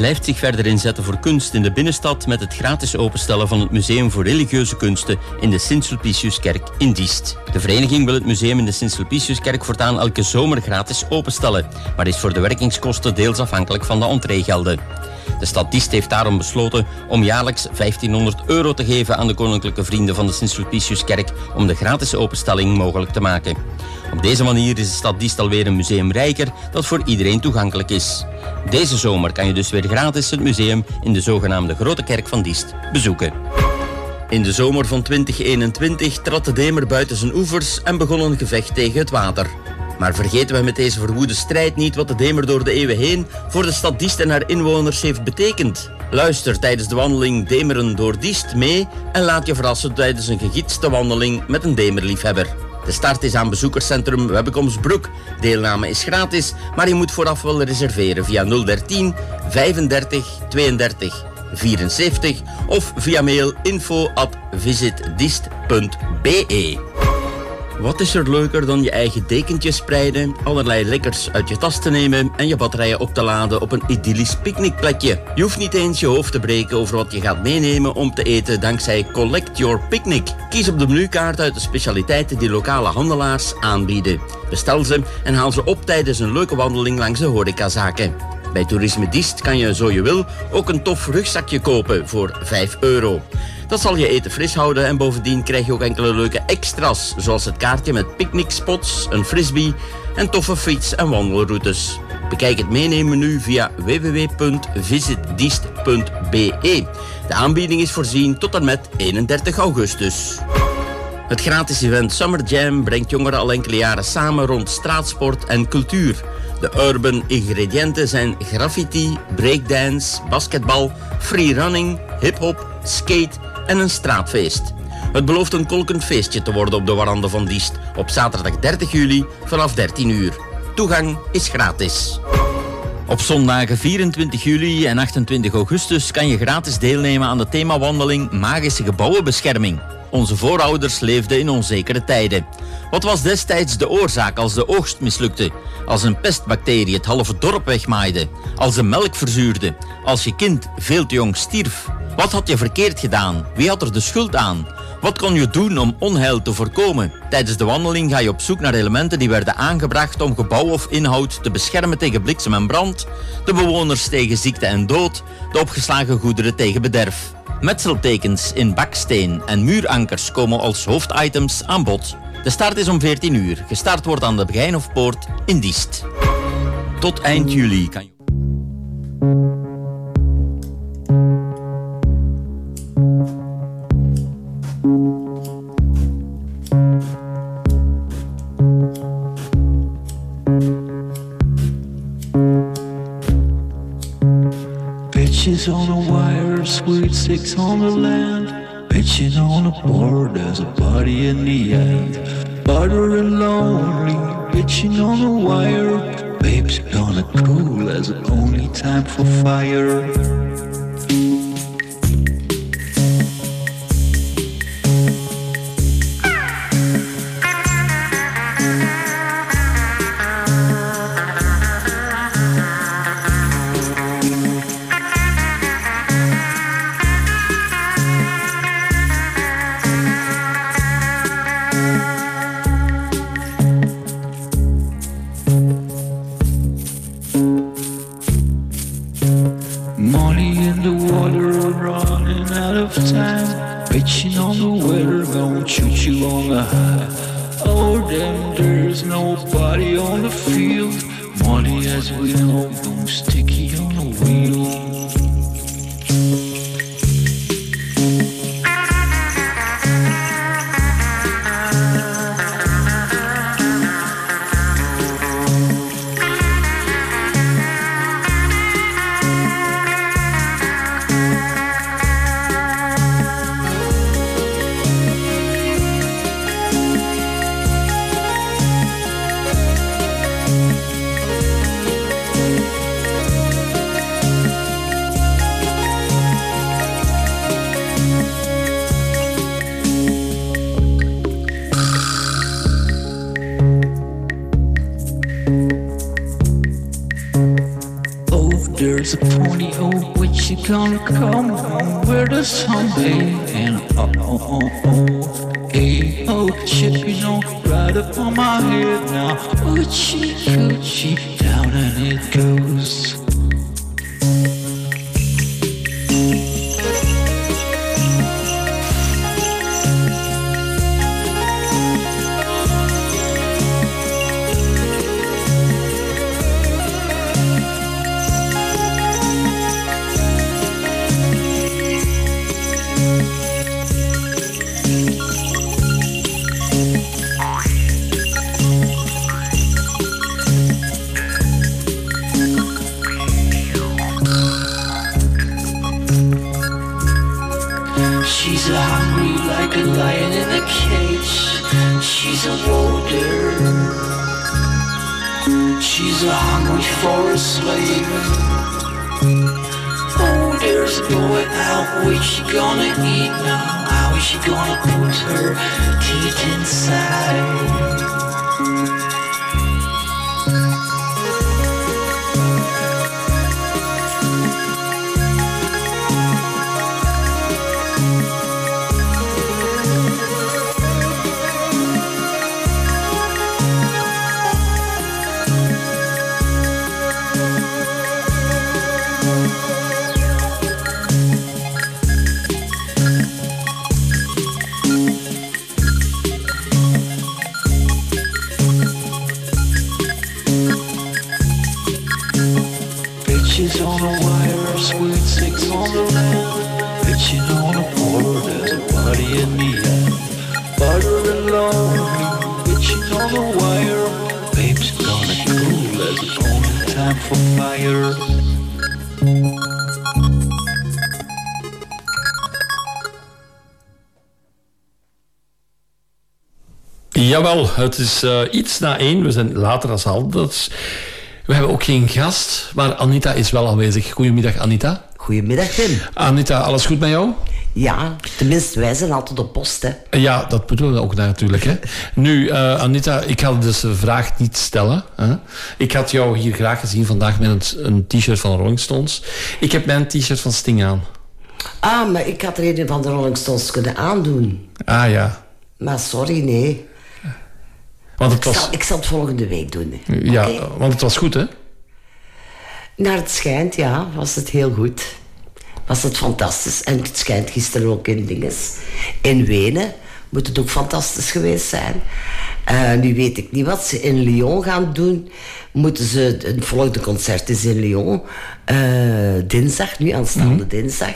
Blijft zich verder inzetten voor kunst in de binnenstad met het gratis openstellen van het Museum voor Religieuze Kunsten in de Sint-Sulpiciuskerk in Diest. De vereniging wil het museum in de Sint-Sulpiciuskerk voortaan elke zomer gratis openstellen, maar is voor de werkingskosten deels afhankelijk van de entreegelden. De stad Diest heeft daarom besloten om jaarlijks 1500 euro te geven aan de koninklijke vrienden van de Sint-Sulpiciuskerk om de gratis openstelling mogelijk te maken. Op deze manier is de stad Diest alweer een museum rijker dat voor iedereen toegankelijk is. Deze zomer kan je dus weer gratis het museum in de zogenaamde Grote Kerk van Diest bezoeken. In de zomer van 2021 trad de Demer buiten zijn oevers en begon een gevecht tegen het water. Maar vergeten we met deze verwoede strijd niet wat de Demer door de eeuwen heen voor de stad Diest en haar inwoners heeft betekend. Luister tijdens de wandeling Demeren door Diest mee en laat je verrassen tijdens een gegidste wandeling met een Demerliefhebber. De start is aan bezoekerscentrum Webbekomsbroek. Deelname is gratis, maar je moet vooraf wel reserveren via 013 35 32 74 of via mail info. Wat is er leuker dan je eigen dekentje spreiden, allerlei lekkers uit je tas te nemen en je batterijen op te laden op een idyllisch picknickplekje? Je hoeft niet eens je hoofd te breken over wat je gaat meenemen om te eten dankzij Collect Your Picnic. Kies op de menukaart uit de specialiteiten die lokale handelaars aanbieden. Bestel ze en haal ze op tijdens een leuke wandeling langs de horecazaken. Bij Toerisme Diest kan je, zo je wil, ook een tof rugzakje kopen voor 5 euro. Dat zal je eten fris houden en bovendien krijg je ook enkele leuke extra's, zoals het kaartje met picknickspots, een frisbee en toffe fiets- en wandelroutes. Bekijk het meeneemmenu via www.visitdiest.be. De aanbieding is voorzien tot en met 31 augustus. Het gratis event Summer Jam brengt jongeren al enkele jaren samen rond straatsport en cultuur. De urban ingrediënten zijn graffiti, breakdance, basketbal, freerunning, hip-hop, skate en een straatfeest. Het belooft een kolkend feestje te worden op de warande van Diest op zaterdag 30 juli vanaf 13 uur. Toegang is gratis. Op zondagen 24 juli en 28 augustus kan je gratis deelnemen aan de themawandeling Magische Gebouwenbescherming. Onze voorouders leefden in onzekere tijden. Wat was destijds de oorzaak als de oogst mislukte? Als een pestbacterie het halve dorp wegmaaide? Als de melk verzuurde? Als je kind veel te jong stierf? Wat had je verkeerd gedaan? Wie had er de schuld aan? Wat kon je doen om onheil te voorkomen? Tijdens de wandeling ga je op zoek naar elementen die werden aangebracht om gebouw of inhoud te beschermen tegen bliksem en brand, de bewoners tegen ziekte en dood, de opgeslagen goederen tegen bederf. Metseltekens in baksteen en muurankers komen als hoofditems aan bod. De start is om 14 uur. Gestart wordt aan de Begijnhofpoort in Diest. Tot eind juli kan je... Bitches on the wire, sweet six on the land. Bitching on the board, there's a body in the end. Butter and lonely, bitching on the wire. Babes gonna cool, there's only time for fire. Het is eh, iets na één. We zijn later als altijd. We hebben ook geen gast, maar Anita is wel aanwezig. Goedemiddag, Anita. Goedemiddag, Tim. Anita, alles goed met jou? Ja, tenminste, wij zijn altijd op post, hè. Ja, dat moeten we ook natuurlijk. Hè. Nu, eh, Anita, ik ga dus de vraag niet stellen. Hè. Ik had jou hier graag gezien vandaag met een, een t-shirt van Rolling Stones. Ik heb mijn t-shirt van Sting aan. Ah, maar ik had er een van de Rolling Stones kunnen aandoen. Ah ja, Maar sorry, nee. Want het Ik zal, ik zal het volgende week doen. ja, want het was goed, hè? Naar het schijnt, ja, was het heel goed. Was het fantastisch. En het schijnt gisteren ook in dinges. In Wenen moet het ook fantastisch geweest zijn. Eh, nu weet ik niet wat ze in Lyon gaan doen. Moeten ze, het volgende concert is in Lyon. eh, dinsdag, nu aanstaande dinsdag.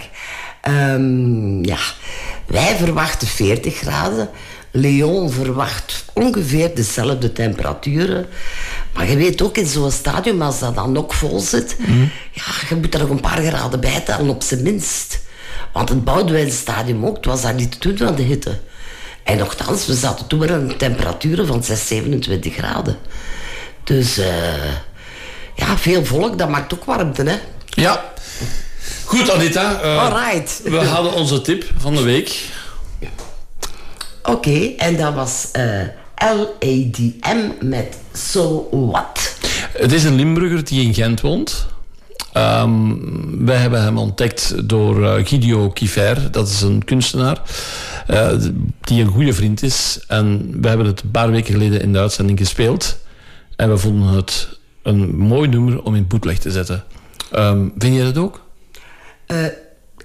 Ehm, ja, wij verwachten 40 graden. Lyon verwacht ongeveer dezelfde temperaturen. Maar je weet ook in zo'n stadion, als dat dan ook vol zit, ja, je moet er nog een paar graden bij tellen, op zijn minst. Want het Boudewijnstadion ook, het was daar niet te doen van de hitte. En nogthans, we zaten toen maar aan temperaturen van 6, 27 graden. Dus eh, ja, veel volk, dat maakt ook warmte, hè? Ja. Goed, Anita. eh, Alright. We hadden onze tip van de week. Oké, en dat was eh, LADM met So What. Het is een Limburger die in Gent woont. Ehm, wij hebben hem ontdekt door eh, Guido Kifer. Dat is een kunstenaar eh, die een goede vriend is. En we hebben het een paar weken geleden in de uitzending gespeeld. En we vonden het een mooi nummer om in bootleg te zetten. Ehm, vind je dat ook?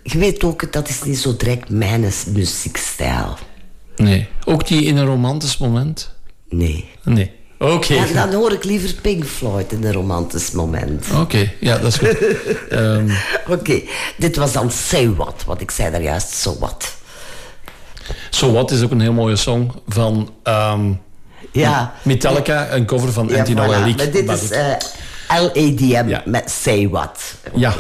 Je weet ook, dat is niet zo direct mijn muziekstijl. Nee. Ook die in een romantisch moment? Nee. Nee. Oké. Dan hoor ik liever Pink Floyd in een romantisch moment. Oké, ja, dat is goed. Ehm, Oké, dit was dan Say What, wat ik zei daar juist, So What. so What is ook een heel mooie song van ehm, Ja. Metallica, een cover van Ja, Antino voilà. Elick. Maar dit Maar is goed. eh, LADM Ja. met Say What. Ja,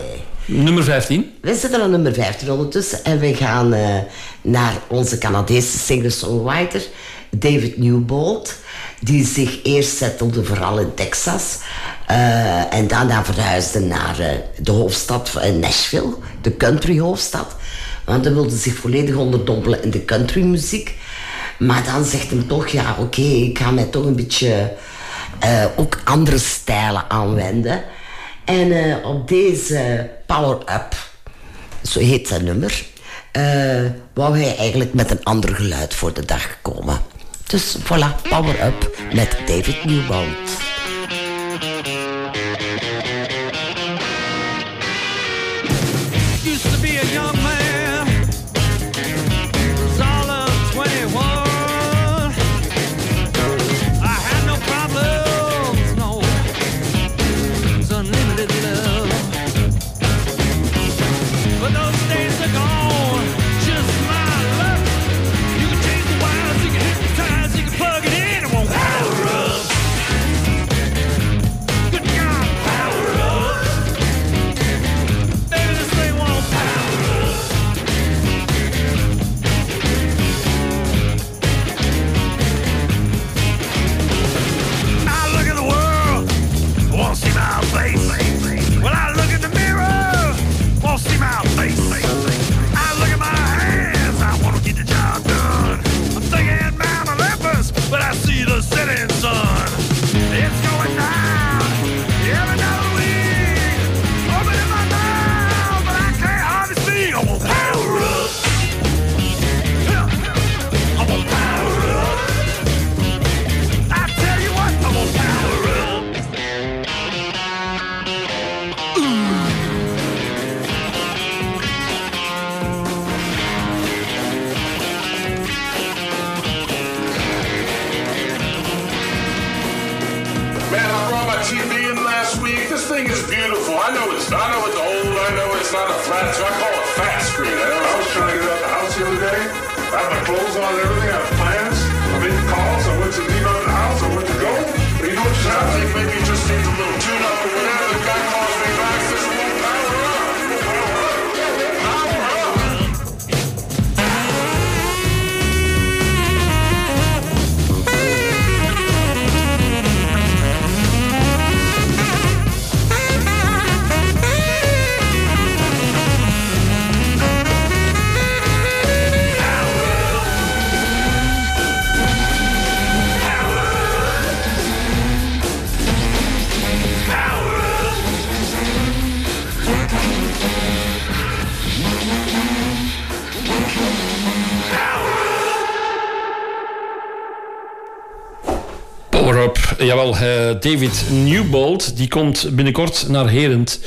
nummer 15. We zitten aan nummer 15 ondertussen en we gaan eh, naar onze Canadese singer-songwriter David Newbold, die zich eerst settelde vooral in Texas eh, en daarna verhuisde naar eh, de hoofdstad van Nashville, de country-hoofdstad. Want hij wilde zich volledig onderdompelen in de countrymuziek. Maar dan zegt hem toch, ja oké, ik ga mij toch een beetje ook andere stijlen aanwenden. En op deze Power Up, zo heet zijn nummer, eh, wou hij eigenlijk met een ander geluid voor de dag komen. Dus voilà, Power Up met David Newbold. Clothes on everything. Power Up. Jawel, eh, David Newbold, die komt binnenkort naar Herent.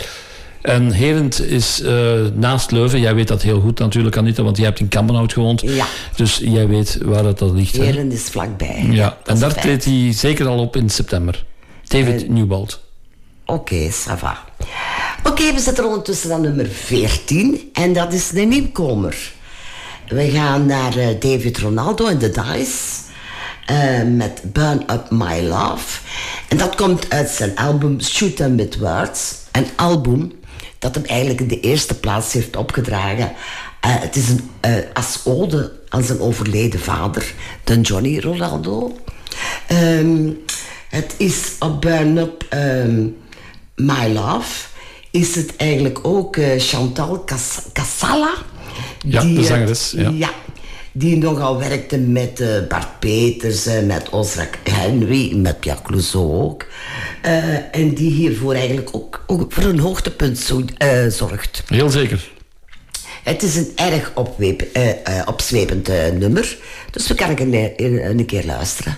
En Herent is eh, naast Leuven. Jij weet dat heel goed natuurlijk, Anita, want jij hebt in Kampenhout gewoond. Ja. Dus jij weet waar dat, dat ligt. hè? Heren is vlakbij. Ja, Dat en daar treedt hij zeker al op in september. David Eh, Newbold. Oké, ça va. Oké, we zitten ondertussen aan nummer 14. En dat is de nieuwkomer. We gaan naar David Ronaldo en de Dice. Eh, met Burn Up My Love. En dat komt uit zijn album Shoot 'em With Words. Een album dat hem eigenlijk in de eerste plaats heeft opgedragen. Eh, het is een, eh, als ode aan zijn overleden vader, de Johnny Ronaldo. Ehm, het is op Burn Up ehm, My Love. Is het eigenlijk ook Chantal Cas- Casala? Ja, de eh, zangeres, ja. Die nogal werkte met eh, Bart Peters, met Ozrak Henry, met Pierre Clouseau ook. Eh, en die hiervoor eigenlijk ook, ook voor een hoogtepunt zo, eh, zorgt. Heel zeker. Het is een erg opweep, opzwepend nummer. Dus we kunnen een, een, een keer luisteren.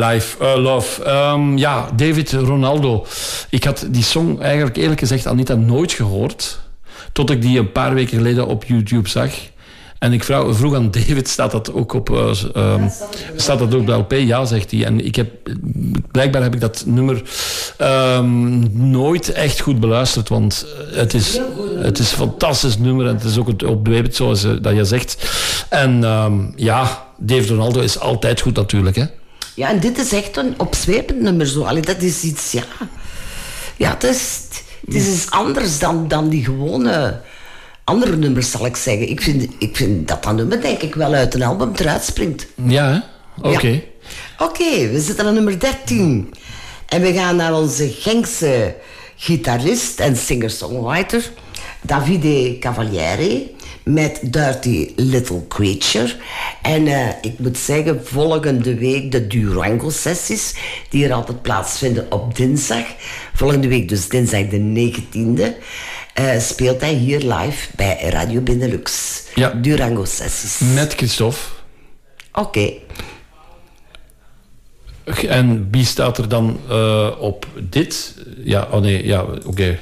My Life, uh, Love. Ehm, ja, David Ronaldo. Ik had die song eigenlijk eerlijk gezegd al niet aan nooit gehoord. Tot ik die een paar weken geleden op YouTube zag. En ik vroeg, vroeg aan David, staat dat ook op, eh, ehm, staat dat ook op de LP? Ja, zegt hij. En ik heb, blijkbaar heb ik dat nummer ehm, nooit echt goed beluisterd, want het is, het is een fantastisch nummer en het is ook het opdwepend zoals eh, dat je zegt. En ja, David Ronaldo is altijd goed natuurlijk, hè? Ja, en dit is echt een opzwepend nummer zo. Allee, dat is iets, ja... Ja, het is, het is iets anders dan, dan die gewone andere nummers, zal ik zeggen. Ik vind, ik vind dat dat nummer, denk ik, wel uit een album eruit springt. Ja? Oké. Ja. Oké, we zitten aan nummer 13. En we gaan naar onze Genkse gitarist en singer-songwriter Davide Cavalieri met Dirty Little Creature. En eh, ik moet zeggen, volgende week de Durango-sessies, die er altijd plaatsvinden op dinsdag. Volgende week, dus dinsdag de 19e, eh, speelt hij hier live bij Radio Benelux. Ja. Durango-sessies. Met Christophe. Oké. En wie staat er dan eh, op dit? Ja, oh nee, ja, oké.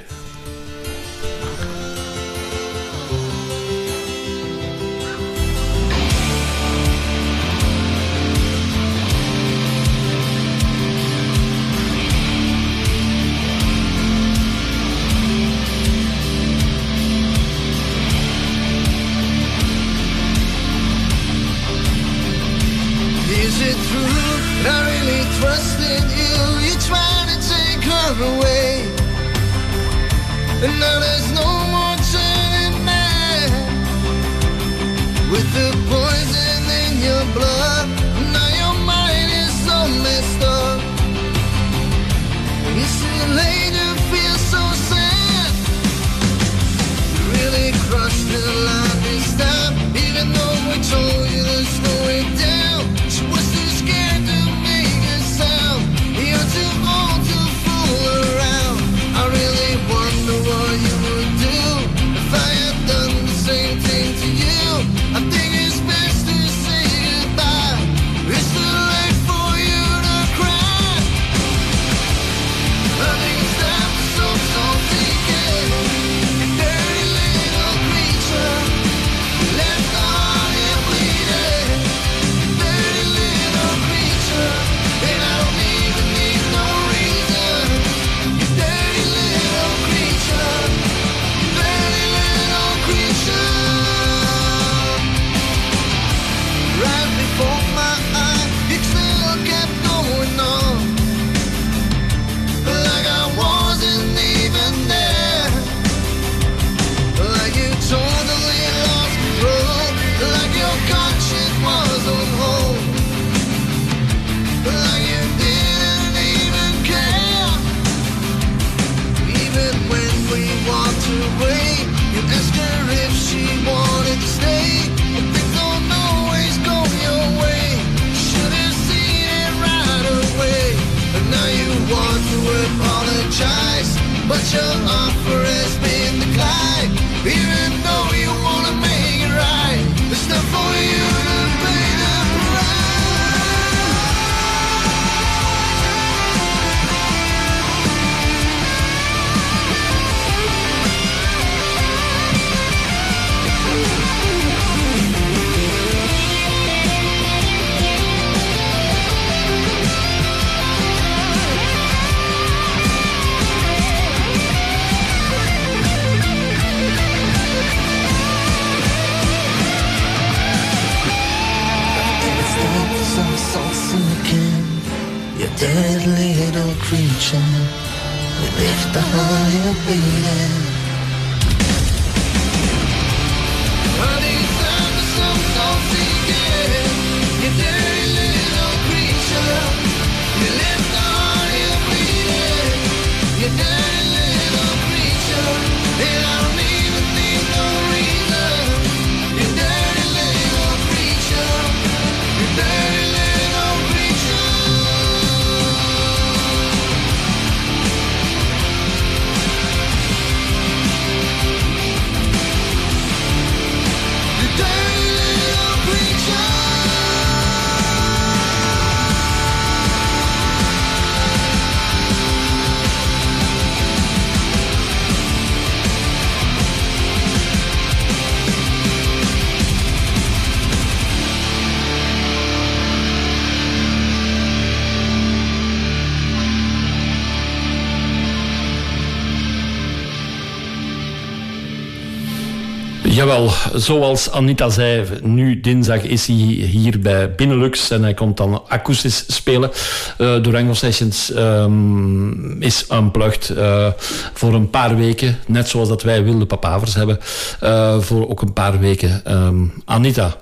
Zoals Anita zei, nu dinsdag is hij hier bij Benelux en hij komt dan akoestisch spelen. Eh Durango Sessions ehm, is unplugged eh voor een paar weken, net zoals dat wij Wilde Papavers hebben, eh, voor ook een paar weken. Ehm, Anita,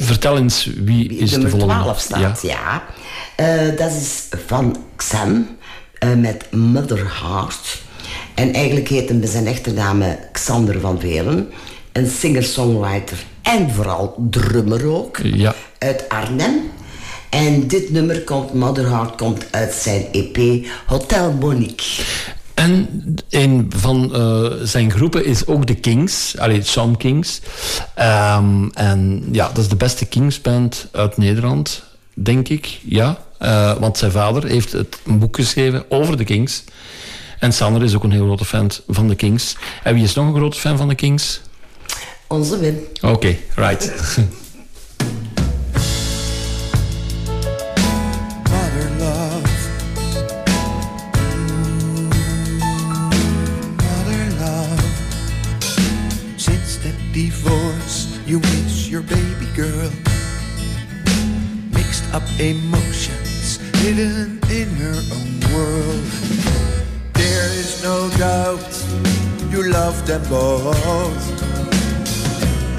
vertel eens wie is de nummer volgende? 12 staat, ja. Eh, dat is van eh, met Mother Heart. En eigenlijk heet hem bij zijn echte naam Xander van Velen. Een singer-songwriter en vooral drummer ook. Ja. Uit Arnhem. En dit nummer komt, Mother Heart, komt uit zijn EP Hotel Monique. En een van eh, zijn groepen is ook de Kings, allee, Some Kings. Ehm, en ja, dat is de beste Kingsband uit Nederland, denk ik. Ja, Eh, want zijn vader heeft het, een boek geschreven over de Kings. En Sander is ook een heel grote fan van de Kings. En wie is nog een grote fan van de Kings? Onze Wim. Oké, right. mother love. Mother love. Since that divorce, you miss your baby girl. Mixed up emotions hidden in her own world. Is no doubt you love them both.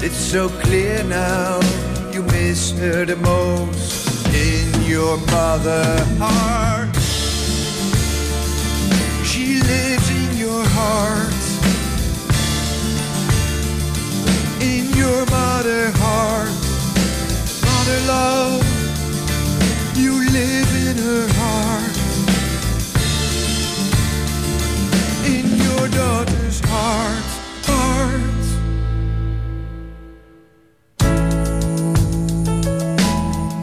It's so clear now you miss her the most in your mother heart. She lives in your heart. In your mother heart. Mother love, you live in her heart. Daughter's heart. Heart.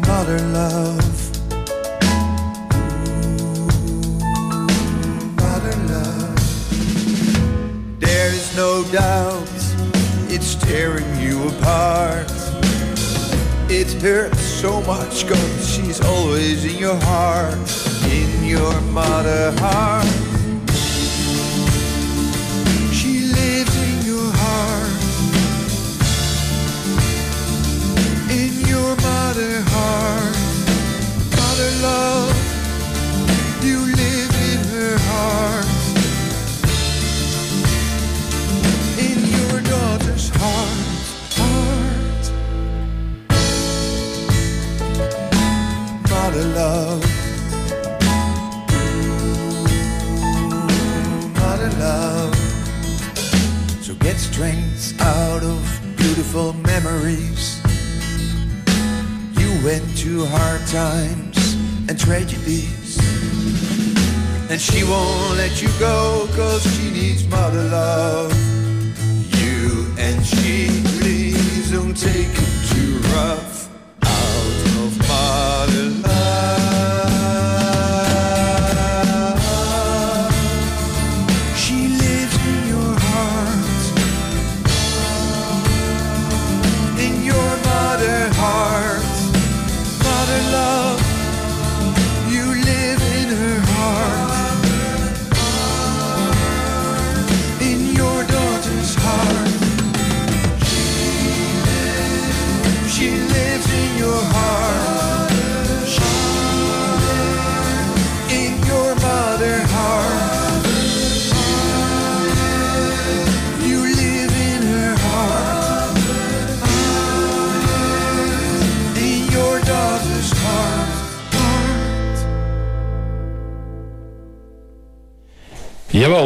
mother love. Mother love. There is no doubt it's tearing you apart. It hurts so much cause she's always in your heart, in your mother heart. Mother heart. Mother love, you live in her heart. In your daughter's heart, heart. Mother love. Mother love. So get strength out of beautiful memories. Went through hard times and tragedies. And she won't let you go cause she needs mother love. You and she, please don't take it too rough.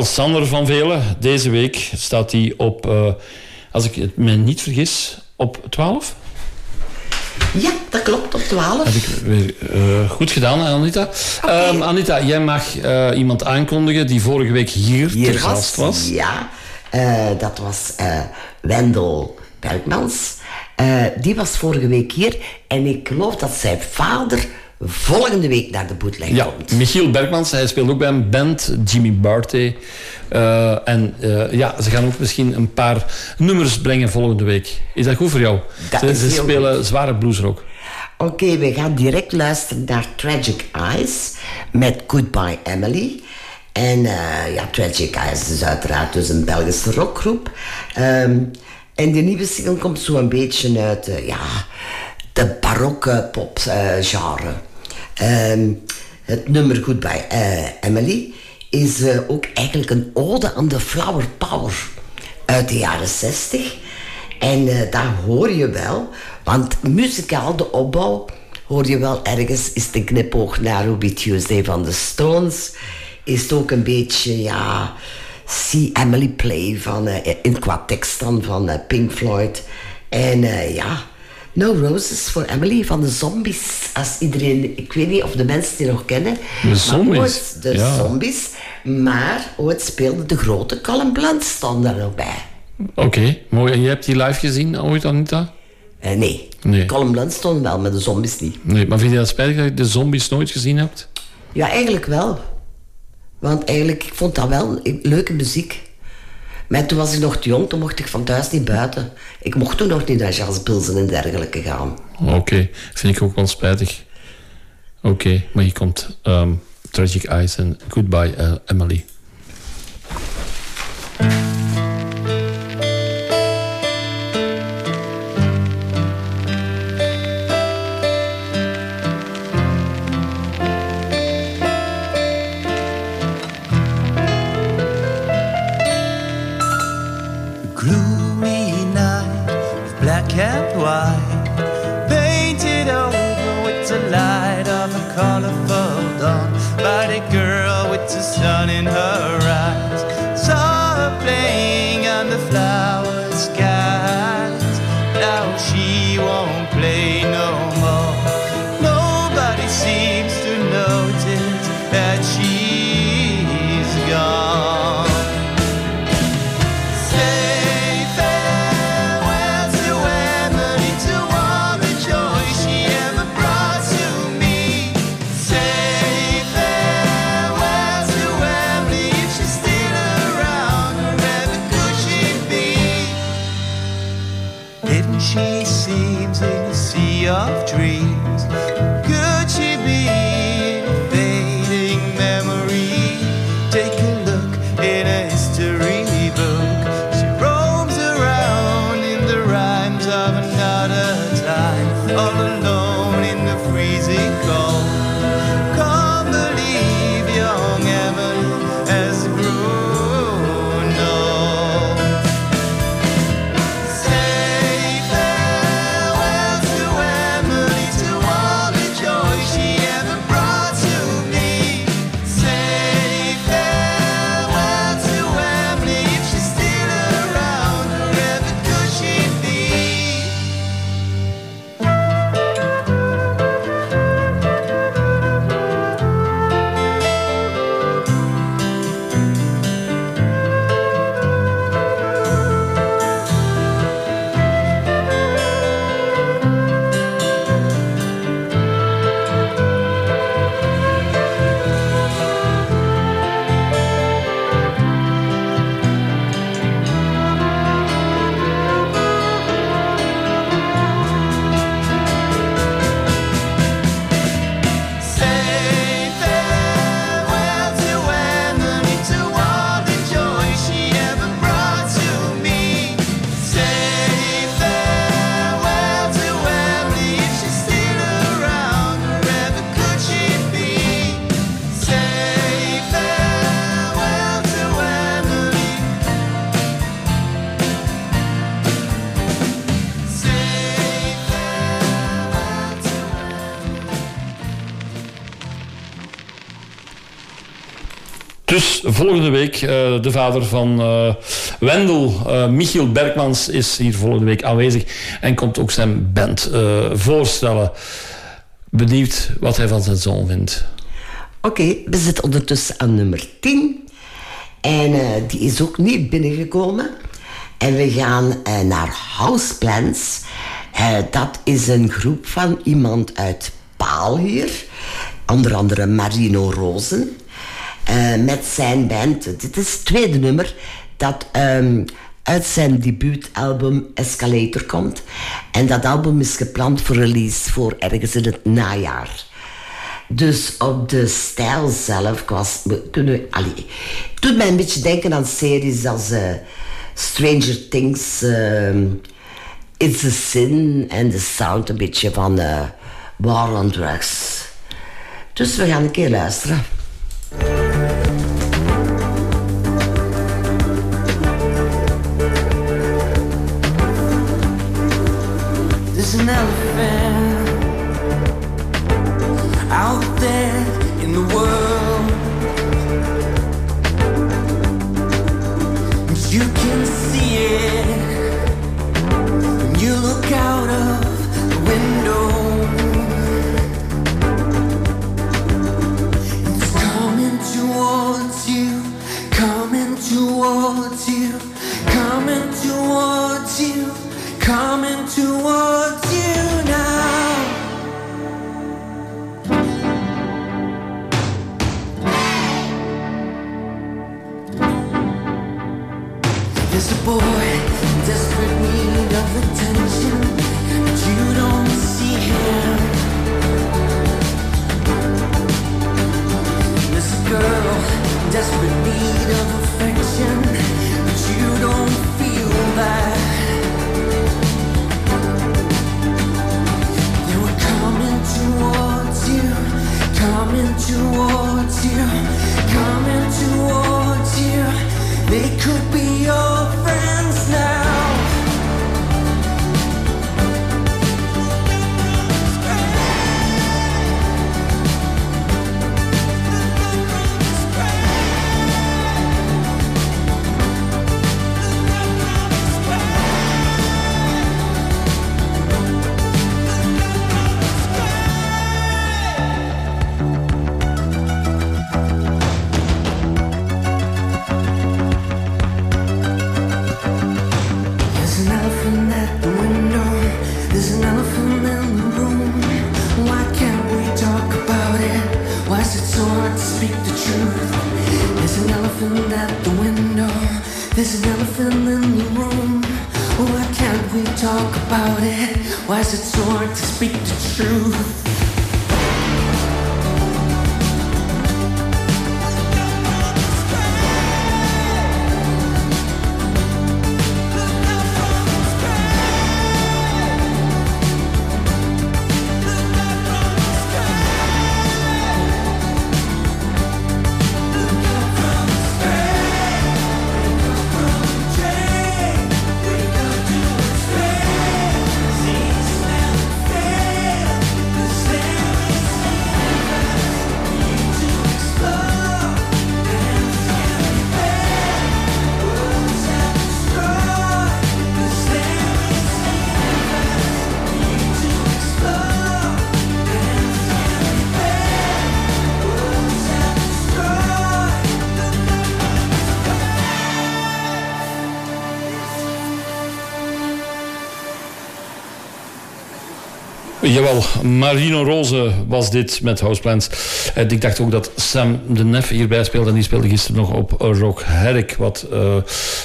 Sander van Velen. Deze week staat hij op, eh, als ik het me niet vergis, op 12. Ja, dat klopt, op 12. Heb ik weer eh, goed gedaan, Anita. Ehm, Anita, jij mag eh, iemand aankondigen die vorige week hier, Hier te gast was. Ja, dat was Wendel Bergmans. Die was vorige week hier. En ik geloof dat zijn vader volgende week naar de bootleg Ja, komt. Michiel Bergmans, hij speelt ook bij een band, Jimmy Barty. Eh, en eh, ja, ze gaan ook misschien een paar nummers brengen volgende week. Is dat goed voor jou? Dat ze ze spelen zware bluesrock. Oké, we gaan direct luisteren naar Tragic Eyes met Goodbye Emily. En eh, ja, Tragic Eyes is uiteraard dus een Belgische rockgroep. Ehm, en die nieuwe single komt zo een beetje uit ja, de barokke pop eh, genre. Ehm, het nummer Goodbye eh, Emily is eh, ook eigenlijk een ode aan de flower power uit de jaren 60. En eh, daar hoor je wel, want muzikaal, de opbouw, hoor je wel ergens, is de knipoog naar Ruby Tuesday van de Stones. Is het ook een beetje, ja, See Emily Play van, in qua tekst dan van Pink Floyd. En ja, No Roses voor Emily van de Zombies. Als iedereen, ik weet niet of de mensen die nog kennen. De Zombies, ooit de ja. Zombies. Maar ooit speelde de grote Colin Blunt stond daar nog bij. Oké, mooi. En je hebt die live gezien ooit, Anita? Eh, nee. Nee. Colin Blunt stond wel, maar de zombies niet. Nee, maar vind je dat spijtig dat je de zombies nooit gezien hebt? Ja, eigenlijk wel. Want eigenlijk, ik vond dat wel leuke muziek. Maar toen was ik nog te jong, toen mocht ik van thuis niet buiten. Ik mocht toen nog niet naar jazzpilsen en dergelijke gaan. Oké, vind ik ook wel spijtig. Oké, maar hier komt ehm, Tragic Eyes en Goodbye eh, Emily. Volgende week, eh, de vader van eh, Wendel, eh, Michiel Bergmans, is hier volgende week aanwezig en komt ook zijn band voorstellen. Benieuwd wat hij van zijn zoon vindt. Oké, we zitten ondertussen aan nummer 10. En die is ook niet binnengekomen. En we gaan naar Houseplants. Dat is een groep van iemand uit Paal hier. Onder andere Marino Rozen. Eh, met zijn band. Dit is het tweede nummer dat ehm, uit zijn debuutalbum Escalator komt. En dat album is gepland voor release voor ergens in het najaar. Dus op de stijl zelf was, we kunnen, allee, het doet mij een beetje denken aan series als eh, Stranger Things, ehm, It's a Sin en de sound een beetje van eh, War on Drugs. Dus we gaan een keer luisteren. Elephant in the room. Why can't we talk about it? Why is it so hard to speak the truth? Marino Rose was dit met Houseplants. En ik dacht ook dat Sam de Nef hierbij speelde. En die speelde gisteren nog op Rock Herk. Wat eh,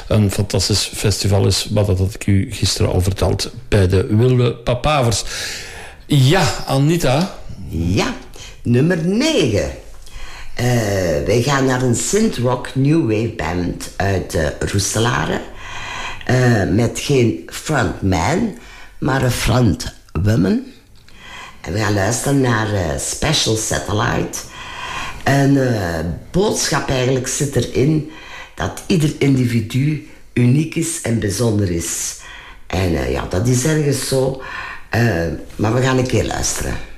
een fantastisch festival is. Wat dat had ik u gisteren al verteld bij de Wilde Papavers. Ja, Anita. Ja, nummer 9. wij gaan naar een synth-rock new wave band uit uh. Eh, met geen frontman, maar een frontwoman. En we gaan luisteren naar eh, Special Satellite. Een eh, boodschap eigenlijk zit erin dat ieder individu uniek is en bijzonder is. En eh, ja, dat is ergens zo. Maar we gaan een keer luisteren.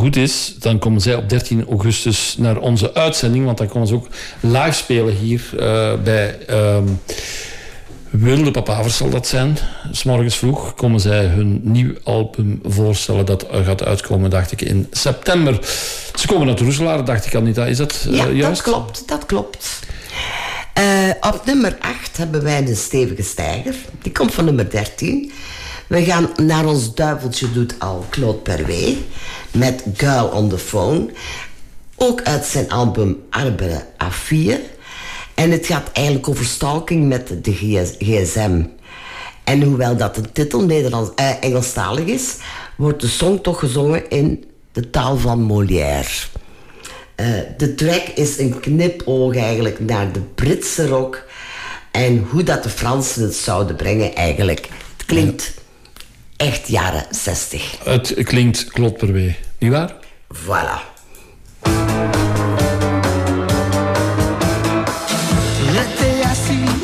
Goed is, dan komen zij op 13 augustus naar onze uitzending. Want dan komen ze ook live spelen hier eh, bij ehm Wilde Papavers zal dat zijn. S morgens vroeg komen zij hun nieuw album voorstellen. Dat gaat uitkomen, dacht ik, in september. Ze komen naar Roeselaar, dacht ik, Anita. Is dat eh, Ja, dat juist? klopt, dat klopt. Eh, op nummer 8 hebben wij een stevige stijger. Die komt van nummer 13. We gaan naar ons duiveltje doet al Claude Perwee met Girl on the Phone. Ook uit zijn album Arbere A4. En het gaat eigenlijk over stalking met de GS gsm. En hoewel dat de titel Nederlands, eh, Engelstalig is, wordt de song toch gezongen in de taal van Molière. Eh, de track is een knipoog eigenlijk naar de Britse rock en hoe dat de Fransen het zouden brengen eigenlijk. Het klinkt echt jaren 60. Het klinkt Claude Perwee, niet waar? Voilà. J'étais assis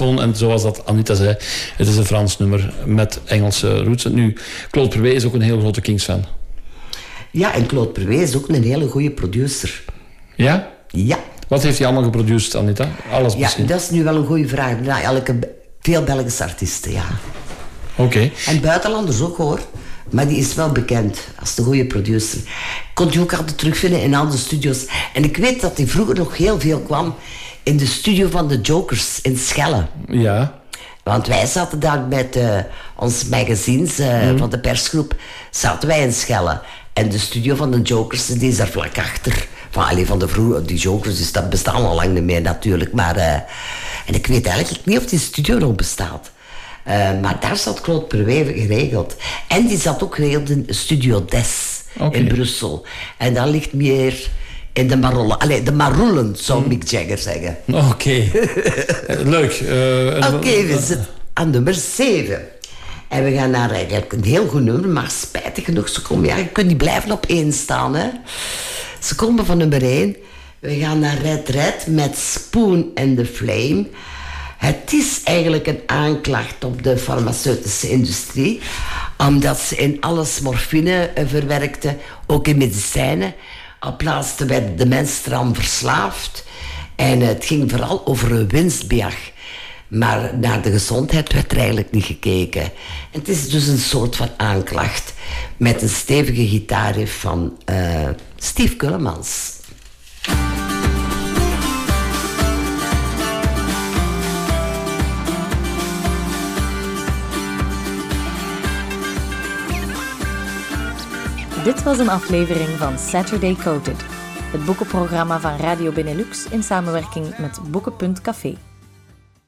En zoals dat Anita zei, het is een Frans nummer met Engelse roots. Nu, Claude Purwee is ook een heel grote Kings-fan. Ja, en Claude Perwee is ook een hele goede producer. Ja? Ja. Wat heeft hij allemaal geproduceerd, Anita? Alles Ja, misschien? dat is nu wel een goede vraag. Nou, elke, veel Belgische artiesten, ja. Oké. En buitenlanders ook hoor. Maar die is wel bekend als de goede producer. Kon je ook altijd terugvinden in andere studio's. En ik weet dat hij vroeger nog heel veel kwam in de studio van de Jokers in Schelle. Ja. Want wij zaten daar met eh onze magazines eh, Mhm. van de persgroep, zaten wij in Schelle. En de studio van de Jokers, die is daar vlak achter. Van, allee, van de vroege, die Jokers, dus dat bestaan al lang niet meer natuurlijk. Maar, eh, en ik weet eigenlijk niet of die studio nog bestaat. Maar daar zat Claude Perwee geregeld. En die zat ook geregeld in Studio Des in Brussel. En dat ligt meer in de Marollen. Allee, de Maroelen, zou Mhm. Mick Jagger zeggen. Oké. Leuk. Eh, en- Oké, we zitten aan nummer 7. En we gaan naar eigenlijk een heel goed nummer, maar spijtig genoeg, ze komen, ja, je kunt niet blijven op één staan, hè. Ze komen van nummer 1. We gaan naar Red Red met Spoon and the Flame. Het is eigenlijk een aanklacht op de farmaceutische industrie, omdat ze in alles morfine eh, verwerkte, ook in medicijnen. Op laatste werden de mensen eraan verslaafd. En het ging vooral over een winstbejag. Maar naar de gezondheid werd er eigenlijk niet gekeken. En het is dus een soort van aanklacht met een stevige gitaarriff van eh, Steve Kullemans. Dit was een aflevering van Saturday Coated, het boekenprogramma van Radio Benelux in samenwerking met Boeken.café.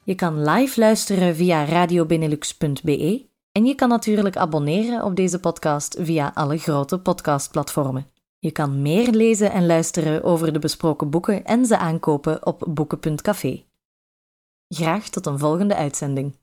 Je kan live luisteren via radiobenelux.be en je kan natuurlijk abonneren op deze podcast via alle grote podcastplatformen. Je kan meer lezen en luisteren over de besproken boeken en ze aankopen op Boeken.café. Graag tot een volgende uitzending.